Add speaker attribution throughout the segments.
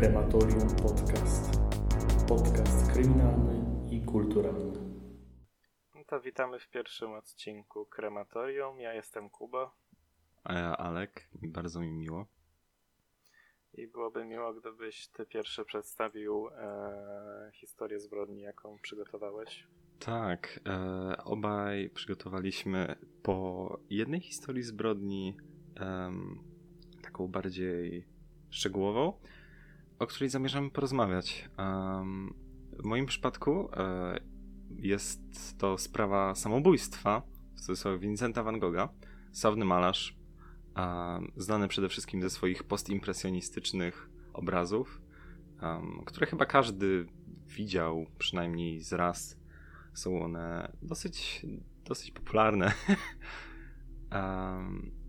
Speaker 1: Krematorium Podcast. Podcast kryminalny i kulturalny.
Speaker 2: No to witamy w pierwszym odcinku Krematorium. Ja jestem Kuba.
Speaker 3: A ja Alek bardzo mi miło.
Speaker 2: I byłoby miło, gdybyś ty pierwszy przedstawił e, historię zbrodni, jaką przygotowałeś.
Speaker 3: Tak, e, obaj przygotowaliśmy po jednej historii zbrodni, em, taką bardziej szczegółową, o której zamierzamy porozmawiać. W moim przypadku e, jest to sprawa samobójstwa, w cudzysłowie Vincenta van Gogha, sławny malarz, znany przede wszystkim ze swoich postimpresjonistycznych obrazów, które chyba każdy widział przynajmniej z raz. Są one dosyć, dosyć popularne. um,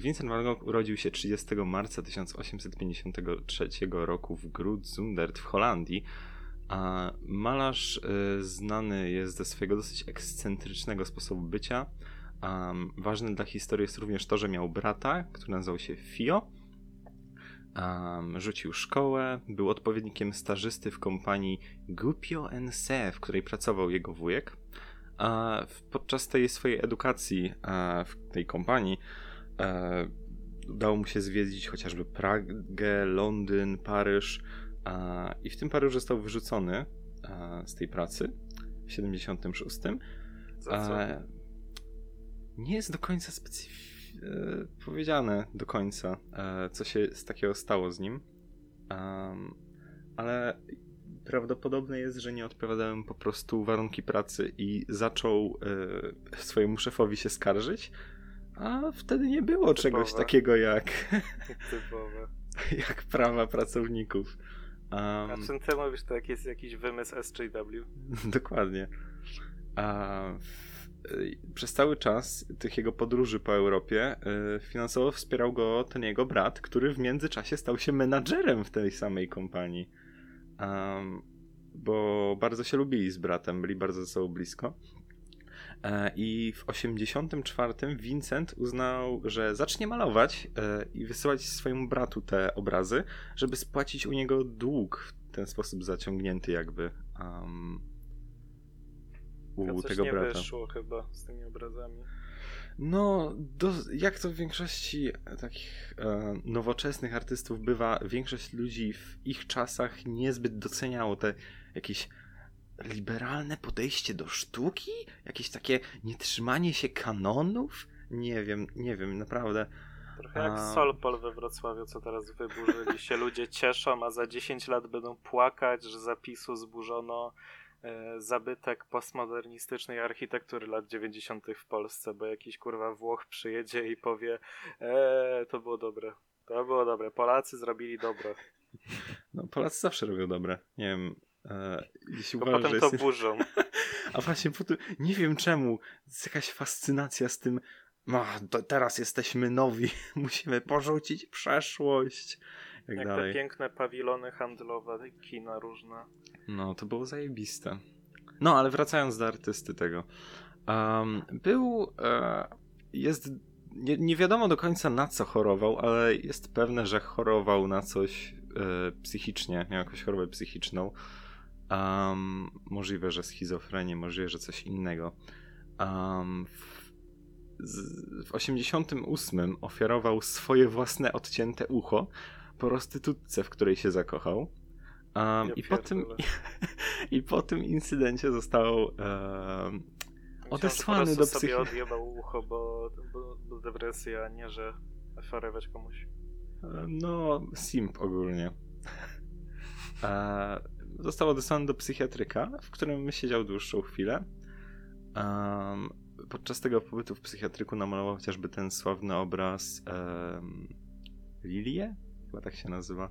Speaker 3: Vincent van Gogh urodził się 30 marca 1853 roku w Grootzundert w Holandii. A malarz y, znany jest ze swojego dosyć ekscentrycznego sposobu bycia. Um, ważne dla historii jest również to, że miał brata, który nazywał się Fio. Um, rzucił szkołę, był odpowiednikiem stażysty w kompanii Gupio NC, w której pracował jego wujek. A podczas tej swojej edukacji w tej kompanii e, udało mu się zwiedzić chociażby Pragę, Londyn, Paryż e, i w tym Paryżu został wyrzucony e, z tej pracy w 76.
Speaker 2: Za co?
Speaker 3: Nie jest do końca specyf- e, powiedziane do końca, e, co się z takiego stało z nim, ale prawdopodobne jest, że nie odpowiadałem po prostu warunki pracy i zaczął e, swojemu szefowi się skarżyć, a wtedy nie było
Speaker 2: Typowe.
Speaker 3: czegoś takiego jak,
Speaker 2: Typowe.
Speaker 3: jak prawa pracowników.
Speaker 2: A
Speaker 3: Um,
Speaker 2: czym ty mówisz, to jak jest jakiś wymysł SJW?
Speaker 3: dokładnie. A y, przez cały czas tych jego podróży po Europie y, finansowo wspierał go ten jego brat, który w międzyczasie stał się menadżerem w tej samej kompanii. Um, bo bardzo się lubili z bratem, byli bardzo ze sobą blisko. E, I w 84 Vincent uznał, że zacznie malować e, i wysyłać swojemu bratu te obrazy, żeby spłacić u niego dług w ten sposób zaciągnięty jakby um, u tego
Speaker 2: nie
Speaker 3: brata.
Speaker 2: wyszło chyba z tymi obrazami.
Speaker 3: No, do, jak to w większości takich e, nowoczesnych artystów bywa, większość ludzi w ich czasach niezbyt doceniało te jakieś liberalne podejście do sztuki? Jakieś takie nietrzymanie się kanonów? Nie wiem, nie wiem, naprawdę.
Speaker 2: Trochę jak
Speaker 3: A-
Speaker 2: Solpol we Wrocławiu, co teraz wyburzyli się. Ludzie cieszą, a za 10 lat będą płakać, że zapisu zburzono e, zabytek postmodernistycznej architektury lat 90. w Polsce, bo jakiś kurwa Włoch przyjedzie i powie eee, to było dobre. To było dobre. Polacy zrobili dobro.
Speaker 3: No, Polacy zawsze robią dobre. Nie wiem, e, jeśli
Speaker 2: Bo
Speaker 3: uważasz,
Speaker 2: potem to
Speaker 3: jesteś...
Speaker 2: burzą.
Speaker 3: A właśnie nie wiem czemu, jest jakaś fascynacja z tym, no, teraz jesteśmy nowi, musimy porzucić przeszłość. Tak
Speaker 2: Jak
Speaker 3: dalej.
Speaker 2: te piękne pawilony handlowe, kina różne.
Speaker 3: No, to było zajebiste. No, ale wracając do artysty tego. Um, był. E, jest. Nie, nie wiadomo do końca na co chorował, ale jest pewne, że chorował na coś e, psychicznie, miał jakąś chorobę psychiczną. Um, możliwe, że schizofrenię, możliwe, że coś innego. Um, w, z, w 88 ofiarował swoje własne odcięte ucho prostytutce, w której się zakochał. Um,
Speaker 2: Ja
Speaker 3: i, po tym,
Speaker 2: pierdolę.
Speaker 3: I po tym incydencie został um, Odesłany do
Speaker 2: prostu sobie odjebał ucho, bo, bo, bo depresja, nie że oferować komuś.
Speaker 3: no simp ogólnie. E, został odesłany do psychiatryka, w którym siedział dłuższą chwilę. Podczas tego pobytu w psychiatryku namalował chociażby ten sławny obraz um, Lilie? Chyba tak się nazywa.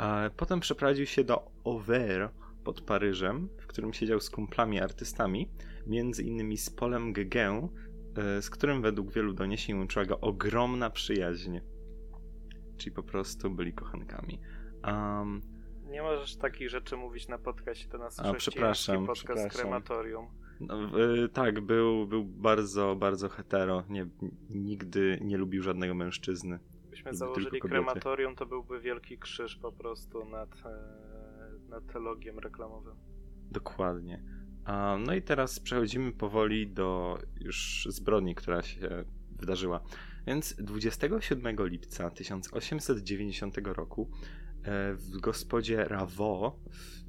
Speaker 3: E, potem przeprowadził się do Auvers pod Paryżem, w którym siedział z kumplami artystami, między innymi z Polem e, z którym według wielu doniesień łączyła go ogromna przyjaźń. Czyli po prostu byli kochankami. Um,
Speaker 2: Nie możesz takich rzeczy mówić na podcaście, to nasz
Speaker 3: A, przepraszam,
Speaker 2: podcast
Speaker 3: przepraszam.
Speaker 2: krematorium.
Speaker 3: No, y, tak, był, był bardzo, bardzo hetero. Nie, nigdy nie lubił żadnego mężczyzny.
Speaker 2: Gdybyśmy założyli krematorium, to byłby wielki krzyż po prostu nad, e, nad logiem reklamowym.
Speaker 3: Dokładnie. No i teraz przechodzimy powoli do już zbrodni, która się wydarzyła. Więc 27 lipca 1890 roku e, w gospodzie Ravo,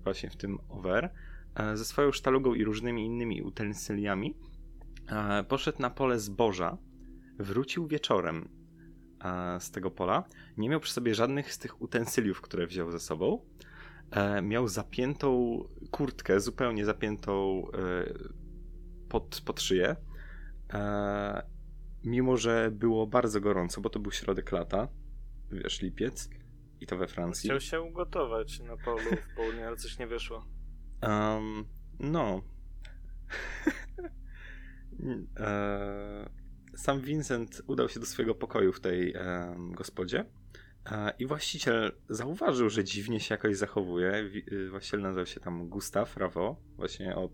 Speaker 3: właśnie w tym Over, e, ze swoją sztalugą i różnymi innymi utensyliami poszedł na pole zboża, wrócił wieczorem z tego pola, nie miał przy sobie żadnych z tych utensyliów, które wziął ze sobą, e, miał zapiętą kurtkę, zupełnie zapiętą e, pod, pod szyję. E, mimo, że było bardzo gorąco, bo to był środek lata, wiesz, lipiec i to we Francji.
Speaker 2: Chciał się ugotować na polu w południe, ale coś nie wyszło.
Speaker 3: Um, no. e, sam Vincent udał się do swojego pokoju w tej em, gospodzie e, i właściciel zauważył, że dziwnie się jakoś zachowuje. Wi- y, Właściciel nazywał się tam Gustav Ravo, właśnie od,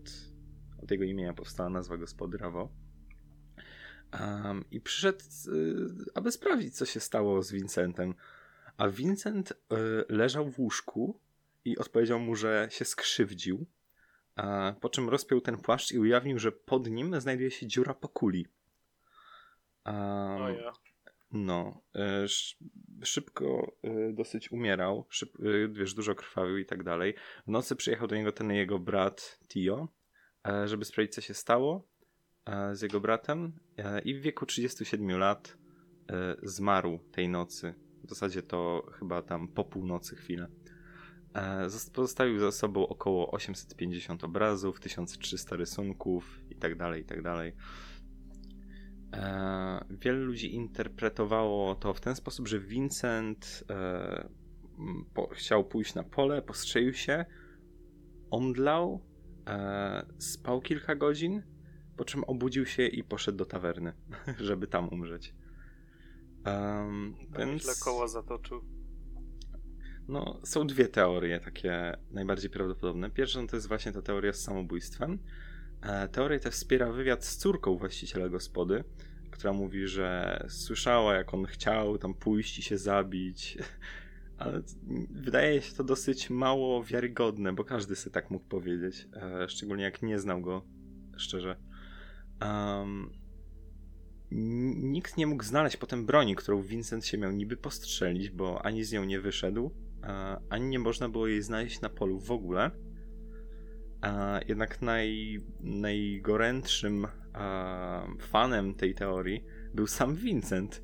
Speaker 3: od jego imienia powstała nazwa gospody Ravo. Em, I przyszedł, y, aby sprawdzić, co się stało z Vincentem. A Vincent y, leżał w łóżku i odpowiedział mu, że się skrzywdził. A po czym rozpiął ten płaszcz i ujawnił, że pod nim znajduje się dziura po kuli.
Speaker 2: Ja.
Speaker 3: no, e, sz, szybko e, dosyć umierał, szyb, e, wiesz, dużo krwawił i tak dalej. W nocy przyjechał do niego ten jego brat Tio, żeby sprawdzić, co się stało z jego bratem i w wieku 37 lat zmarł tej nocy. W zasadzie to chyba tam po północy chwilę. Zos- Pozostawił za sobą około 850 obrazów, 1300 rysunków i tak dalej, i tak dalej. E, Wielu ludzi interpretowało to w ten sposób, że Vincent e, po, chciał pójść na pole, postrzelił się, omdlał, e, spał kilka godzin, po czym obudził się i poszedł do tawerny, żeby tam umrzeć. Um,
Speaker 2: Więc... Źle zatoczył.
Speaker 3: no, są dwie teorie takie najbardziej prawdopodobne. Pierwsza to jest właśnie ta teoria z samobójstwem. E, Teorię tę wspiera wywiad z córką właściciela gospody, która mówi, że słyszała, jak on chciał tam pójść i się zabić. Ale wydaje się to dosyć mało wiarygodne, bo każdy sobie tak mógł powiedzieć. e, Szczególnie jak nie znał go szczerze. Um, nikt nie mógł znaleźć potem broni, którą Vincent się miał niby postrzelić, bo ani z nią nie wyszedł, a, ani nie można było jej znaleźć na polu w ogóle. A, jednak naj, najgorętszym a, fanem tej teorii był sam Vincent,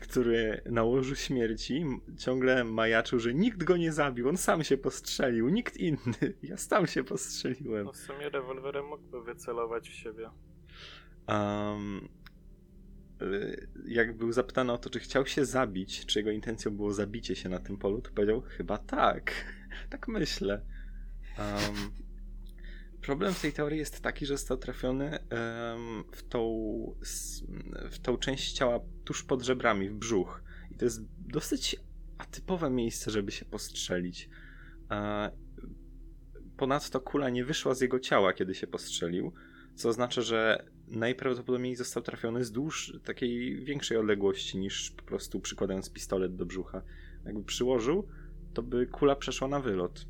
Speaker 3: który na łożu śmierci ciągle majaczył, że nikt go nie zabił, on sam się postrzelił, nikt inny. Ja sam się postrzeliłem.
Speaker 2: No w sumie rewolwerem mógłby wycelować w siebie.
Speaker 3: Um, jak był zapytany o to, czy chciał się zabić, czy jego intencją było zabicie się na tym polu, to powiedział chyba tak. tak myślę. Um, problem w tej teorii jest taki, że został trafiony em, w, tą, w tą część ciała tuż pod żebrami, w brzuch. I to jest dosyć atypowe miejsce, żeby się postrzelić. E, Ponadto kula nie wyszła z jego ciała, kiedy się postrzelił, co oznacza, że najprawdopodobniej został trafiony wzdłuż takiej większej odległości niż po prostu przykładając pistolet do brzucha. Jakby przyłożył, to by kula przeszła na wylot.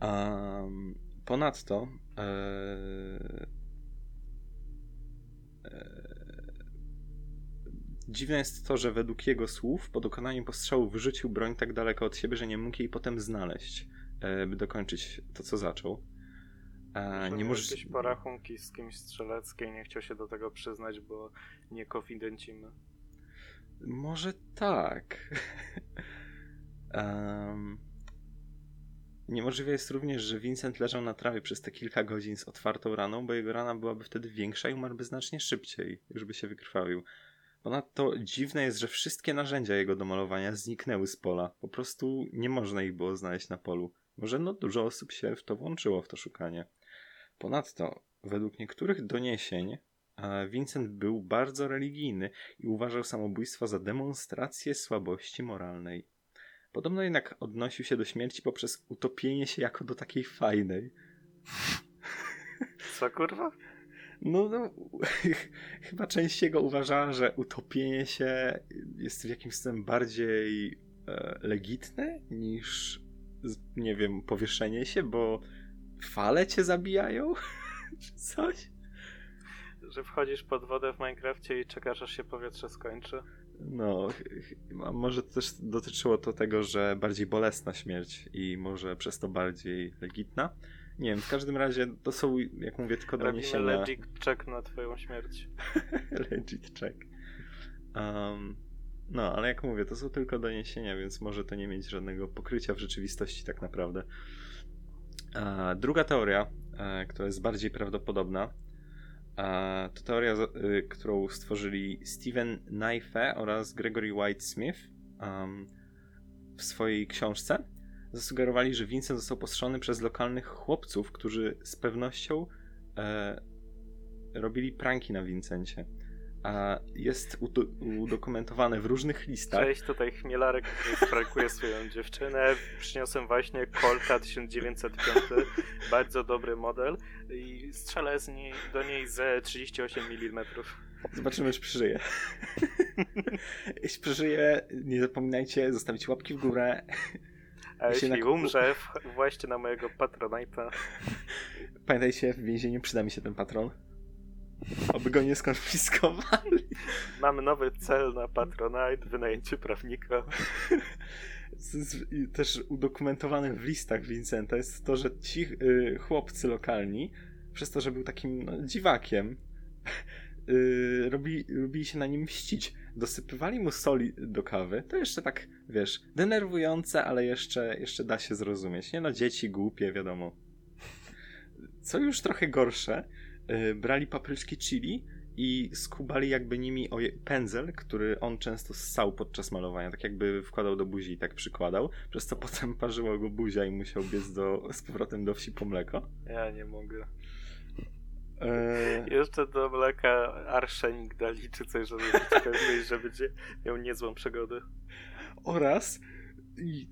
Speaker 3: Um, ponadto e, e, dziwne jest to, że według jego słów po dokonaniu postrzału wyrzucił broń tak daleko od siebie, że nie mógł jej potem znaleźć, e, by dokończyć to, co zaczął. E, nie
Speaker 2: miał
Speaker 3: może...
Speaker 2: jakieś porachunki z kimś strzeleckiej, nie chciał się do tego przyznać, bo nie konfidencimy.
Speaker 3: Może tak. um, niemożliwe jest również, że Vincent leżał na trawie przez te kilka godzin z otwartą raną, bo jego rana byłaby wtedy większa i umarłby znacznie szybciej, już by się wykrwawił. Ponadto dziwne jest, że wszystkie narzędzia jego do malowania zniknęły z pola. Po prostu nie można ich było znaleźć na polu. Może no dużo osób się w to włączyło, w to szukanie. Ponadto, według niektórych doniesień, Vincent był bardzo religijny i uważał samobójstwo za demonstrację słabości moralnej. Podobno jednak odnosił się do śmierci poprzez utopienie się jako do takiej fajnej.
Speaker 2: Co kurwa?
Speaker 3: No, no chyba część jego uważała, że utopienie się jest w jakimś sensie bardziej e, legitne niż, nie wiem, powieszenie się, bo fale cię zabijają, czy coś.
Speaker 2: Że wchodzisz pod wodę w Minecrafcie i czekasz, aż się powietrze skończy.
Speaker 3: No, może też dotyczyło to tego, że bardziej bolesna śmierć i może przez to bardziej legitna. Nie wiem, w każdym razie to są, jak mówię, tylko
Speaker 2: Robimy
Speaker 3: doniesienia.
Speaker 2: legit check na twoją śmierć.
Speaker 3: legit check. Um, no, ale jak mówię, to są tylko doniesienia, więc może to nie mieć żadnego pokrycia w rzeczywistości tak naprawdę. A, druga teoria, e, która jest bardziej prawdopodobna, to teoria, y, którą stworzyli Steven Knife oraz Gregory White Smith um, w swojej książce. Zasugerowali, że Vincent został postrzelony przez lokalnych chłopców, którzy z pewnością e, robili pranki na Vincencie. A jest udo- udokumentowane w różnych listach.
Speaker 2: Cześć, tutaj Chmielarek, który sprankuje swoją dziewczynę. Przyniosłem właśnie Colta 1905, bardzo dobry model i strzelę z niej, do niej ze 38 mm.
Speaker 3: Zobaczymy, czy przeżyje. Jeśli przeżyje, nie zapominajcie zostawić łapki w górę.
Speaker 2: A jeśli
Speaker 3: na-
Speaker 2: umrze, właśnie na mojego Patronite'a.
Speaker 3: Pamiętajcie, w więzieniu przyda mi się ten patron. Oby go nie skonfiskowali.
Speaker 2: Mamy nowy cel na Patronite, wynajęcie prawnika.
Speaker 3: I też udokumentowane w listach Vincenta jest to, że ci y, chłopcy lokalni, przez to, że był takim no, dziwakiem, y, robi, robili się na nim mścić. Dosypywali mu soli do kawy. To jeszcze tak, wiesz, denerwujące, ale jeszcze, jeszcze da się zrozumieć. Nie no, dzieci głupie, wiadomo. Co już trochę gorsze, brali papryczki chili i skubali jakby nimi pędzel, który on często ssał podczas malowania, tak jakby wkładał do buzi i tak przykładał, przez co potem parzyło go buzia i musiał biec do, z powrotem do wsi po mleko.
Speaker 2: Ja nie mogę.
Speaker 3: Eee,
Speaker 2: Jeszcze do mleka arszenik dali czy coś, żeby być pewny, że będzie miał niezłą przygodę.
Speaker 3: oraz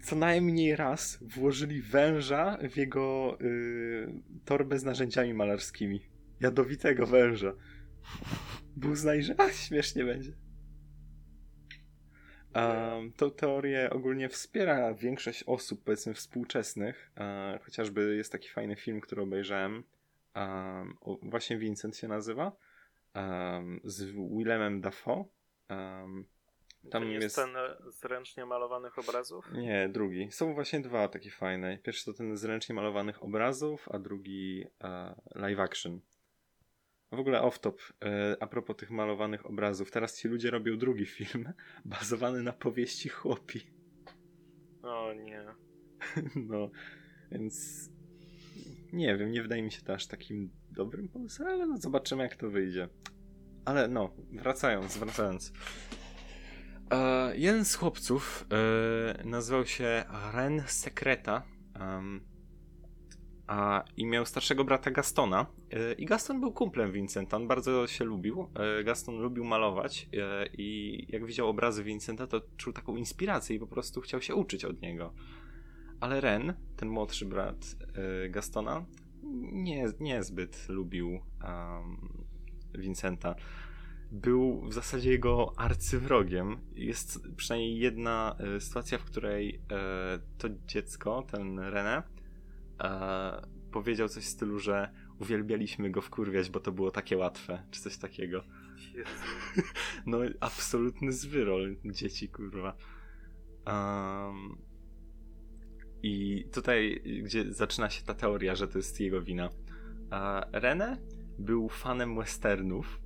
Speaker 3: co najmniej raz włożyli węża w jego y, torbę z narzędziami malarskimi. Jadowitego węża. Był uznali, że ach, śmiesznie będzie. Um, tą teorię ogólnie wspiera większość osób, powiedzmy współczesnych. E, chociażby jest taki fajny film, który obejrzałem. Um, o, właśnie Vincent się nazywa. Um, z Willemem Dafoe. Um,
Speaker 2: Tam
Speaker 3: Tam
Speaker 2: jest,
Speaker 3: jest-
Speaker 2: ten e, z ręcznie malowanych obrazów.
Speaker 3: nie, drugi. Są właśnie dwa takie fajne. Pierwszy to ten z ręcznie malowanych obrazów, a drugi e, live action. W ogóle off-top, e, a propos tych malowanych obrazów. Teraz ci ludzie robią drugi film, bazowany na powieści chłopi.
Speaker 2: O nie.
Speaker 3: No, więc nie wiem, nie wydaje mi się to aż takim dobrym pomysłem, ale no zobaczymy jak to wyjdzie. Ale no, wracając, wracając. E, jeden z chłopców e, nazywał się Ren Secreta em, a, i miał starszego brata Gastona. E, I Gaston był kumplem Vincenta, on bardzo się lubił. E, Gaston lubił malować e, i jak widział obrazy Vincenta, to czuł taką inspirację i po prostu chciał się uczyć od niego. Ale Ren, ten młodszy brat Gastona, nie, niezbyt lubił um, Vincenta. Był w zasadzie jego arcywrogiem. Jest przynajmniej jedna sytuacja, w której to dziecko, ten René, e, powiedział coś w stylu, że uwielbialiśmy go wkurwiać, bo to było takie łatwe, czy coś takiego.
Speaker 2: Jezu.
Speaker 3: No, absolutny zwyrol dzieci, kurwa. Um, I tutaj, gdzie zaczyna się ta teoria, że to jest jego wina. A René był fanem westernów.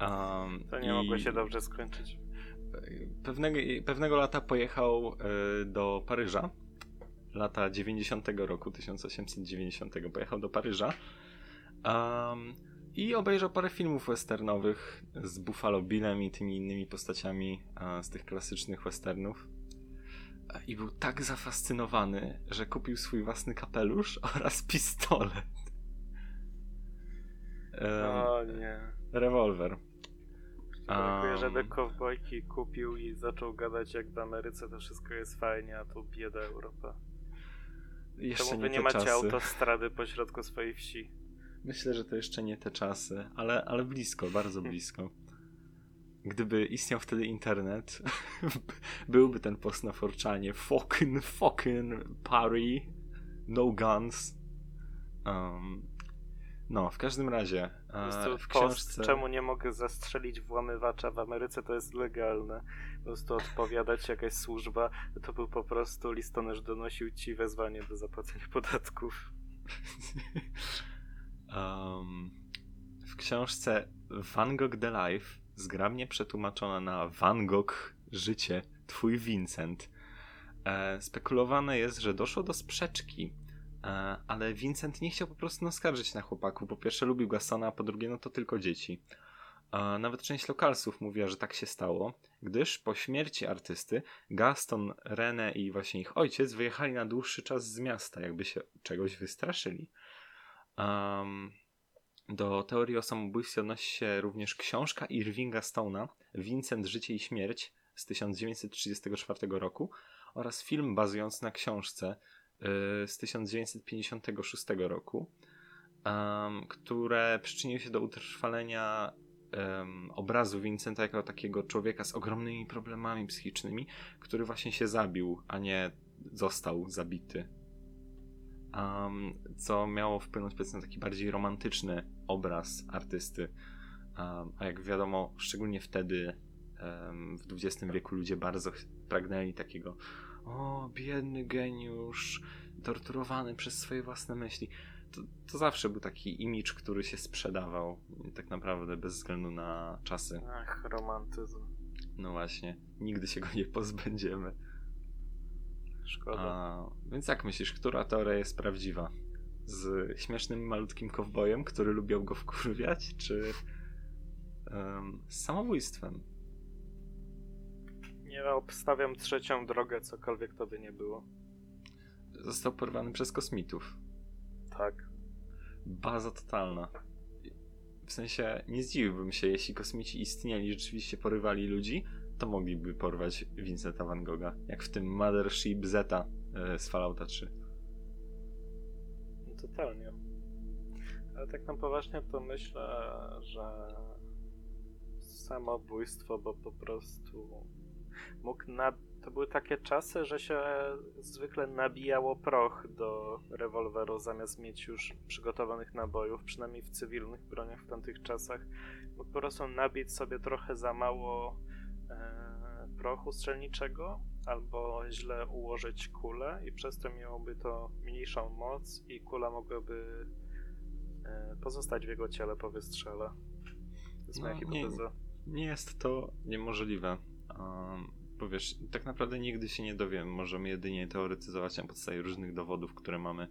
Speaker 3: Um,
Speaker 2: To nie
Speaker 3: i
Speaker 2: mogło się dobrze skończyć.
Speaker 3: Pewnego, pewnego lata pojechał e, do Paryża. Lata 90 roku, 1890 pojechał do Paryża. Um, i obejrzał parę filmów westernowych z Buffalo Billem i tymi innymi postaciami a, z tych klasycznych westernów. A, I był tak zafascynowany, że kupił swój własny kapelusz oraz pistolet.
Speaker 2: O nie.
Speaker 3: rewolwer.
Speaker 2: Żeby
Speaker 3: Um,
Speaker 2: kowbojki kupił i zaczął gadać jak w Ameryce to wszystko jest fajnie, a tu bieda Europa.
Speaker 3: Jeszcze
Speaker 2: Czemu
Speaker 3: nie
Speaker 2: wy nie macie
Speaker 3: czasy.
Speaker 2: autostrady pośrodku swojej wsi?
Speaker 3: Myślę, że to jeszcze nie te czasy, ale, ale blisko, bardzo blisko. Gdyby istniał wtedy internet, byłby ten post na forczanie. Fucking, fucking party, no guns. Um, no, w każdym razie.
Speaker 2: Prostu
Speaker 3: w
Speaker 2: post,
Speaker 3: książce.
Speaker 2: czemu nie mogę zastrzelić włamywacza w Ameryce, to jest legalne. Po prostu odpowiadać jakaś służba, to był po prostu listonosz donosił ci wezwanie do zapłacenia podatków.
Speaker 3: Um, w książce Van Gogh The Life, zgrabnie przetłumaczona na Van Gogh Życie, Twój Vincent, e, spekulowane jest, że doszło do sprzeczki, ale Vincent nie chciał po prostu naskarżyć na chłopaku. Po pierwsze lubił Gastona, a po drugie no to tylko dzieci. E, nawet część lokalsów mówiła, że tak się stało, gdyż po śmierci artysty Gaston, René i właśnie ich ojciec wyjechali na dłuższy czas z miasta, jakby się czegoś wystraszyli. Um, do teorii o samobójstwie odnosi się również książka Irvinga Stone'a Vincent, Życie i Śmierć z 1934 roku oraz film bazujący na książce z 1956 roku, które przyczyniły się do utrwalenia obrazu Vincenta jako takiego człowieka z ogromnymi problemami psychicznymi, który właśnie się zabił, a nie został zabity um, co miało wpłynąć na taki bardziej romantyczny obraz artysty. Um, a jak wiadomo, szczególnie wtedy um, w XX wieku ludzie bardzo pragnęli takiego o, biedny geniusz, torturowany przez swoje własne myśli. To, to zawsze był taki imidż, który się sprzedawał tak naprawdę bez względu na czasy.
Speaker 2: Ach, romantyzm.
Speaker 3: No właśnie, nigdy się go nie pozbędziemy.
Speaker 2: Szkoda.
Speaker 3: A, więc jak myślisz, która teoria jest prawdziwa? Z śmiesznym malutkim kowbojem, który lubił go wkurwiać, czy em, z samobójstwem?
Speaker 2: Nie obstawiam trzecią drogę, cokolwiek to by nie było.
Speaker 3: Został porwany przez kosmitów.
Speaker 2: Tak.
Speaker 3: Baza totalna. W sensie nie zdziwiłbym się, jeśli kosmici istnieli, rzeczywiście porywali ludzi, to mogliby porwać Vincenta Van Gogha, jak w tym Mothership Zeta z Fallouta 3.
Speaker 2: No, totalnie. Ale tak na poważnie to myślę, że samobójstwo, bo po prostu mógł na... To były takie czasy, że się zwykle nabijało proch do rewolweru zamiast mieć już przygotowanych nabojów, przynajmniej w cywilnych broniach w tamtych czasach. Mógł po prostu nabić sobie trochę za mało e, prochu strzelniczego albo źle ułożyć kulę i przez to miałoby to mniejszą moc i kula mogłaby e, pozostać w jego ciele po wystrzele. To jest moja
Speaker 3: No, nie-
Speaker 2: hipoteza.
Speaker 3: Nie jest to niemożliwe. Um, bo wiesz, tak naprawdę nigdy się nie dowiemy. Możemy jedynie teoretyzować na podstawie różnych dowodów, które mamy.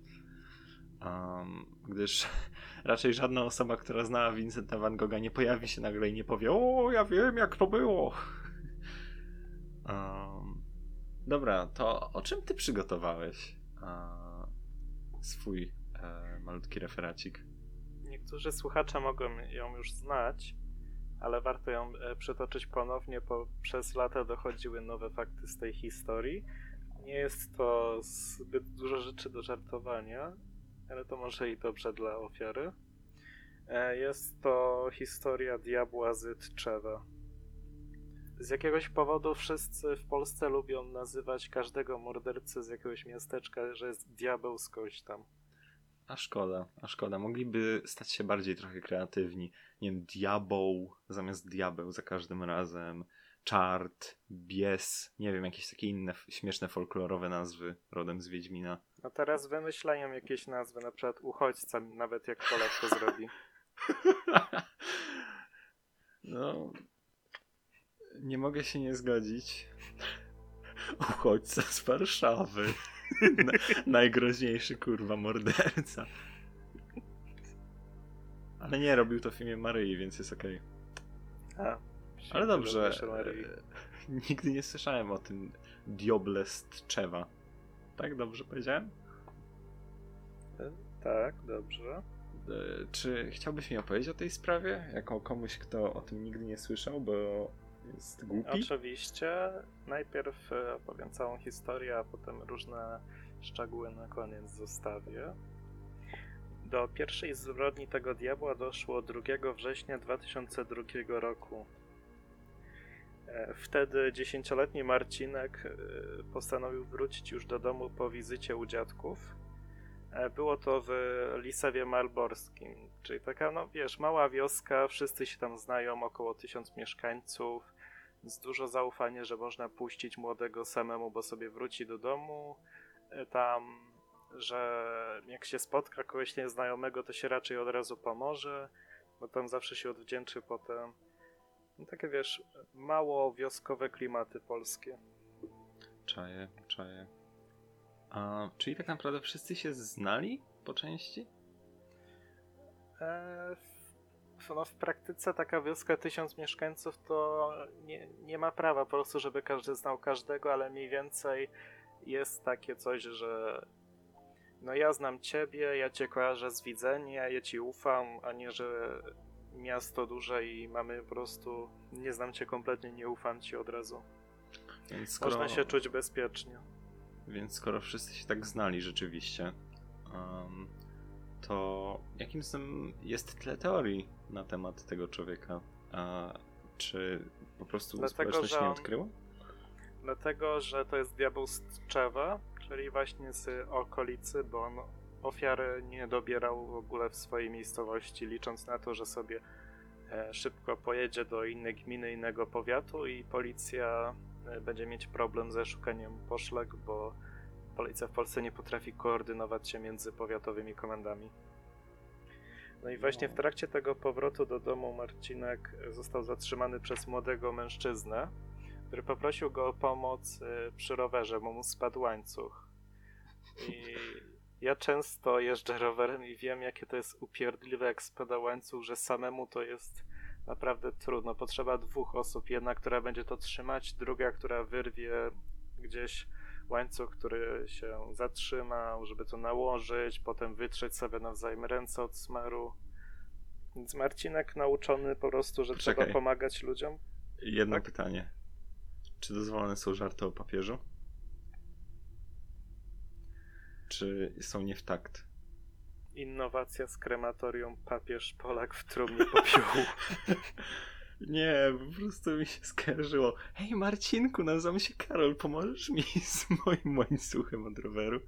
Speaker 3: Um, gdyż raczej żadna osoba, która znała Vincenta Van Gogha nie pojawi się nagle i nie powie o, ja wiem jak to było. Um, dobra, to o czym ty przygotowałeś a, swój e, malutki referacik?
Speaker 2: Niektórzy słuchacze mogą ją już znać, ale warto ją e, przytoczyć ponownie, bo przez lata dochodziły nowe fakty z tej historii. Nie jest to zbyt dużo rzeczy do żartowania, ale to może i dobrze dla ofiary. E, Jest to historia diabła z. Z jakiegoś powodu wszyscy w Polsce lubią nazywać każdego mordercę z jakiegoś miasteczka, że jest diabeł skądś tam.
Speaker 3: A szkoda, a szkoda. Mogliby stać się bardziej trochę kreatywni. Nie wiem, diabeł zamiast diabeł za każdym razem. Czart, bies, nie wiem, jakieś takie inne śmieszne folklorowe nazwy rodem z Wiedźmina.
Speaker 2: No teraz wymyślają jakieś nazwy, na przykład uchodźca, nawet jak Polak to zrobi.
Speaker 3: No, nie mogę się nie zgodzić. Uchodźca z Warszawy. Na, najgroźniejszy kurwa morderca. Ale nie, robił to w imię Maryi, więc jest okej.
Speaker 2: A,
Speaker 3: Ale dobrze. E, Nigdy nie słyszałem o tym Dioble z Tczewa. Tak dobrze powiedziałem?
Speaker 2: Tak, dobrze.
Speaker 3: czy chciałbyś mi opowiedzieć o tej sprawie? Jako komuś, kto o tym nigdy nie słyszał, bo jest głupi?
Speaker 2: Oczywiście. Najpierw e, opowiem całą historię, a potem różne szczegóły na koniec zostawię. Do pierwszej zbrodni tego diabła doszło 2 września 2002 roku. E, wtedy dziesięcioletni Marcinek e, postanowił wrócić już do domu po wizycie u dziadków. Było to w Lisewie Malborskim, czyli taka, no wiesz, mała wioska, wszyscy się tam znają, około tysiąc mieszkańców, więc dużo zaufania, że można puścić młodego samemu, bo sobie wróci do domu. Tam, że jak się spotka kogoś nieznajomego, to się raczej od razu pomoże, bo tam zawsze się odwdzięczy potem. No takie wiesz, mało wioskowe klimaty polskie.
Speaker 3: Czaję, czaję. A, czyli tak naprawdę wszyscy się znali po części?
Speaker 2: E, no w praktyce taka wioska tysiąc mieszkańców to nie, nie ma prawa po prostu, żeby każdy znał każdego, ale mniej więcej jest takie coś, że no ja znam ciebie, ja cię kojarzę z widzenia, ja ci ufam, a nie, że miasto duże i mamy po prostu nie znam cię kompletnie, nie ufam ci od razu. Więc skoro... Można się czuć bezpiecznie.
Speaker 3: Więc skoro wszyscy się tak znali rzeczywiście, um, to jakim jest tyle teorii na temat tego człowieka? A czy po prostu Dlatego, społeczność nie odkryła?
Speaker 2: Dlatego, że to jest diabeł z Tczewa, czyli właśnie z okolicy, bo on ofiary nie dobierał w ogóle w swojej miejscowości, licząc na to, że sobie e, szybko pojedzie do innej gminy, innego powiatu i policja e, będzie mieć problem ze szukaniem poszlak, bo policja w Polsce nie potrafi koordynować się między powiatowymi komendami. No i właśnie w no. trakcie tego powrotu do domu Marcinek został zatrzymany przez młodego mężczyznę, który poprosił go o pomoc e, przy rowerze, bo mu spadł łańcuch. I ja często jeżdżę rowerem i wiem, jakie to jest upierdliwe, jak spada łańcuch, że samemu to jest naprawdę trudno. Potrzeba dwóch osób. Jedna, która będzie to trzymać, druga, która wyrwie gdzieś łańcuch, który się zatrzymał, żeby to nałożyć, potem wytrzeć sobie nawzajem ręce od smaru. Więc Marcinek nauczony po prostu, że Poczekaj. trzeba pomagać ludziom.
Speaker 3: Jedno tak? pytanie. Czy dozwolone są żarty o papieżu? Czy są nie w takt?
Speaker 2: Innowacja z krematorium papież Polak w trumnie popiołu.
Speaker 3: Nie, po prostu mi się skarżyło. Hej Marcinku, nazywam się Karol, pomożesz mi z moim łańcuchem od roweru?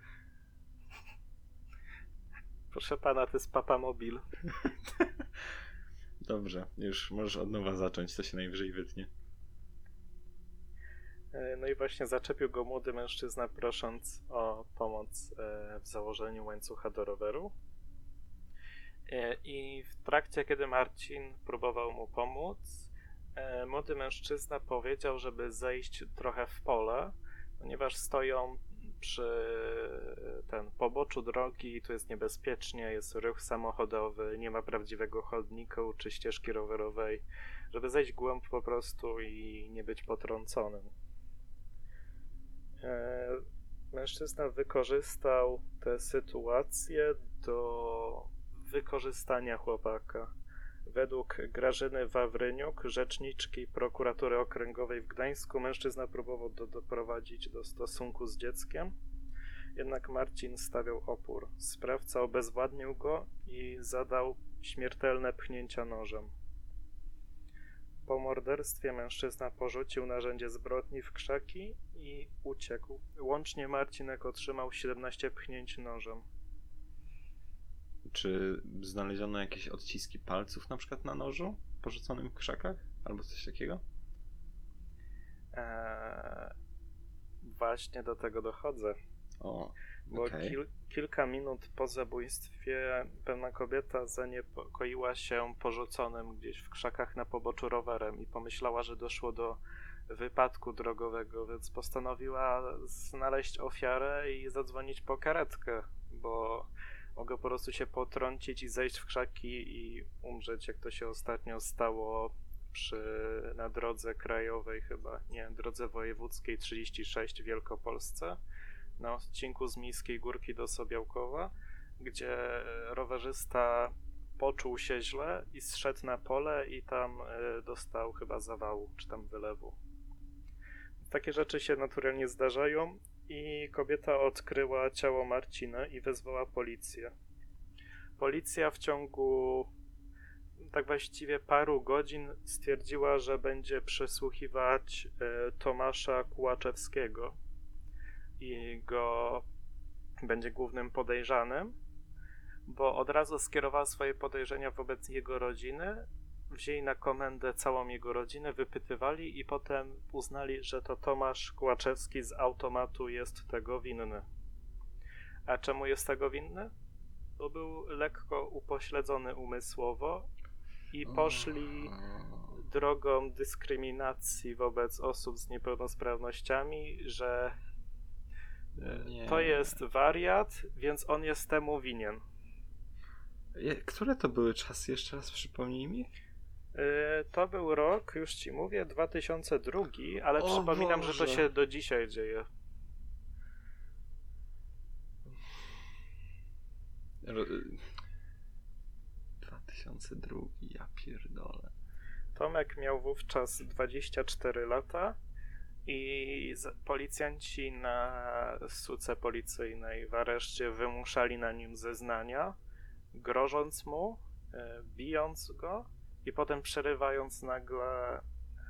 Speaker 2: Proszę pana, to jest Papa Mobil.
Speaker 3: Dobrze, już możesz od nowa zacząć, to się najwyżej wytnie.
Speaker 2: E, no i właśnie zaczepił go młody mężczyzna, prosząc o pomoc e, w założeniu łańcucha do roweru. E, I w trakcie, kiedy Marcin próbował mu pomóc, młody mężczyzna powiedział, żeby zejść trochę w pole, ponieważ stoją przy ten poboczu drogi, tu jest niebezpiecznie, jest ruch samochodowy, nie ma prawdziwego chodnika czy ścieżki rowerowej, żeby zejść głąb po prostu i nie być potrąconym. E, mężczyzna wykorzystał tę sytuację do wykorzystania chłopaka. Według Grażyny Wawryniuk, rzeczniczki prokuratury okręgowej w Gdańsku, mężczyzna próbował do, doprowadzić do stosunku z dzieckiem, jednak Marcin stawiał opór. Sprawca obezwładnił go i zadał śmiertelne pchnięcia nożem. Po morderstwie mężczyzna porzucił narzędzie zbrodni w krzaki i uciekł. Łącznie Marcinek otrzymał 17 pchnięć nożem.
Speaker 3: Czy znaleziono jakieś odciski palców na przykład na nożu porzuconym w krzakach? Albo coś takiego?
Speaker 2: Eee, właśnie do tego dochodzę.
Speaker 3: O,
Speaker 2: bo okay. kil, kilka minut po zabójstwie pewna kobieta zaniepokoiła się porzuconym gdzieś w krzakach na poboczu rowerem i pomyślała, że doszło do wypadku drogowego, więc postanowiła znaleźć ofiarę i zadzwonić po karetkę, bo mogę po prostu się potrącić i zejść w krzaki i umrzeć, jak to się ostatnio stało przy, na drodze krajowej chyba, nie, drodze wojewódzkiej 36 w Wielkopolsce na odcinku z Miejskiej Górki do Sobiałkowa, gdzie rowerzysta poczuł się źle i zszedł na pole i tam e, dostał chyba zawału, czy tam wylewu. Takie rzeczy się naturalnie zdarzają i kobieta odkryła ciało Marcina i wezwała policję. Policja w ciągu tak właściwie paru godzin stwierdziła, że będzie przesłuchiwać e, Tomasza Kułaczewskiego i go będzie głównym podejrzanym, bo od razu skierowała swoje podejrzenia wobec jego rodziny, wzięli na komendę całą jego rodzinę, wypytywali i potem uznali, że to Tomasz Kułaczewski z automatu jest tego winny. A czemu jest tego winny? Bo był lekko upośledzony umysłowo i poszli drogą dyskryminacji wobec osób z niepełnosprawnościami, że e,
Speaker 3: Nie.
Speaker 2: to jest wariat, więc on jest temu winien.
Speaker 3: Które to były czasy? Jeszcze raz przypomnij mi.
Speaker 2: E, To był rok, już ci mówię, 2002, ale
Speaker 3: O
Speaker 2: przypominam, że to
Speaker 3: Boże.
Speaker 2: się do dzisiaj dzieje.
Speaker 3: Ro- 2002, ja pierdolę.
Speaker 2: Tomek miał wówczas 24 lata i policjanci na suce policyjnej w areszcie wymuszali na nim zeznania, grożąc mu, e, bijąc go i potem przerywając nagle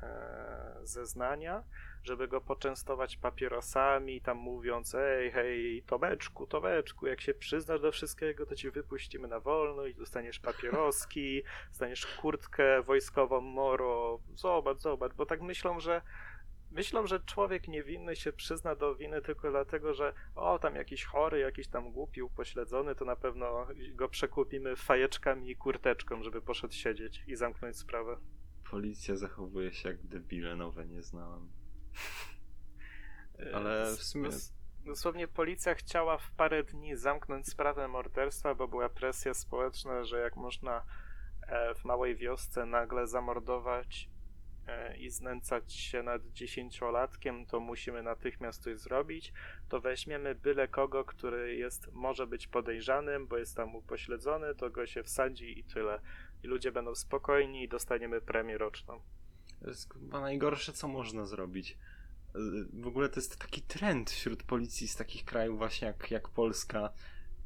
Speaker 2: e, zeznania, żeby go poczęstować papierosami, tam mówiąc, ej, hej, Tomeczku, Tomeczku, jak się przyznasz do wszystkiego, to ci wypuścimy na wolność, dostaniesz papieroski, dostaniesz kurtkę wojskową Moro, zobacz, zobacz, bo tak myślą, że myślą, że człowiek niewinny się przyzna do winy tylko dlatego, że o, tam jakiś chory, jakiś tam głupi, upośledzony, to na pewno go przekupimy fajeczkami i kurteczką, żeby poszedł siedzieć i zamknąć sprawę.
Speaker 3: Policja zachowuje się jak debile, nowe nie znałem. Ale w sumie-
Speaker 2: dos- Dosłownie policja chciała w parę dni zamknąć sprawę morderstwa, bo była presja społeczna, że jak można e, w małej wiosce nagle zamordować i znęcać się nad dziesięciolatkiem, to musimy natychmiast coś zrobić. To weźmiemy byle kogo, który jest, może być podejrzanym, bo jest tam upośledzony, to go się wsadzi i tyle. I ludzie będą spokojni i dostaniemy premię roczną.
Speaker 3: To jest chyba najgorsze, co można zrobić. W ogóle to jest taki trend wśród policji z takich krajów właśnie jak, jak Polska.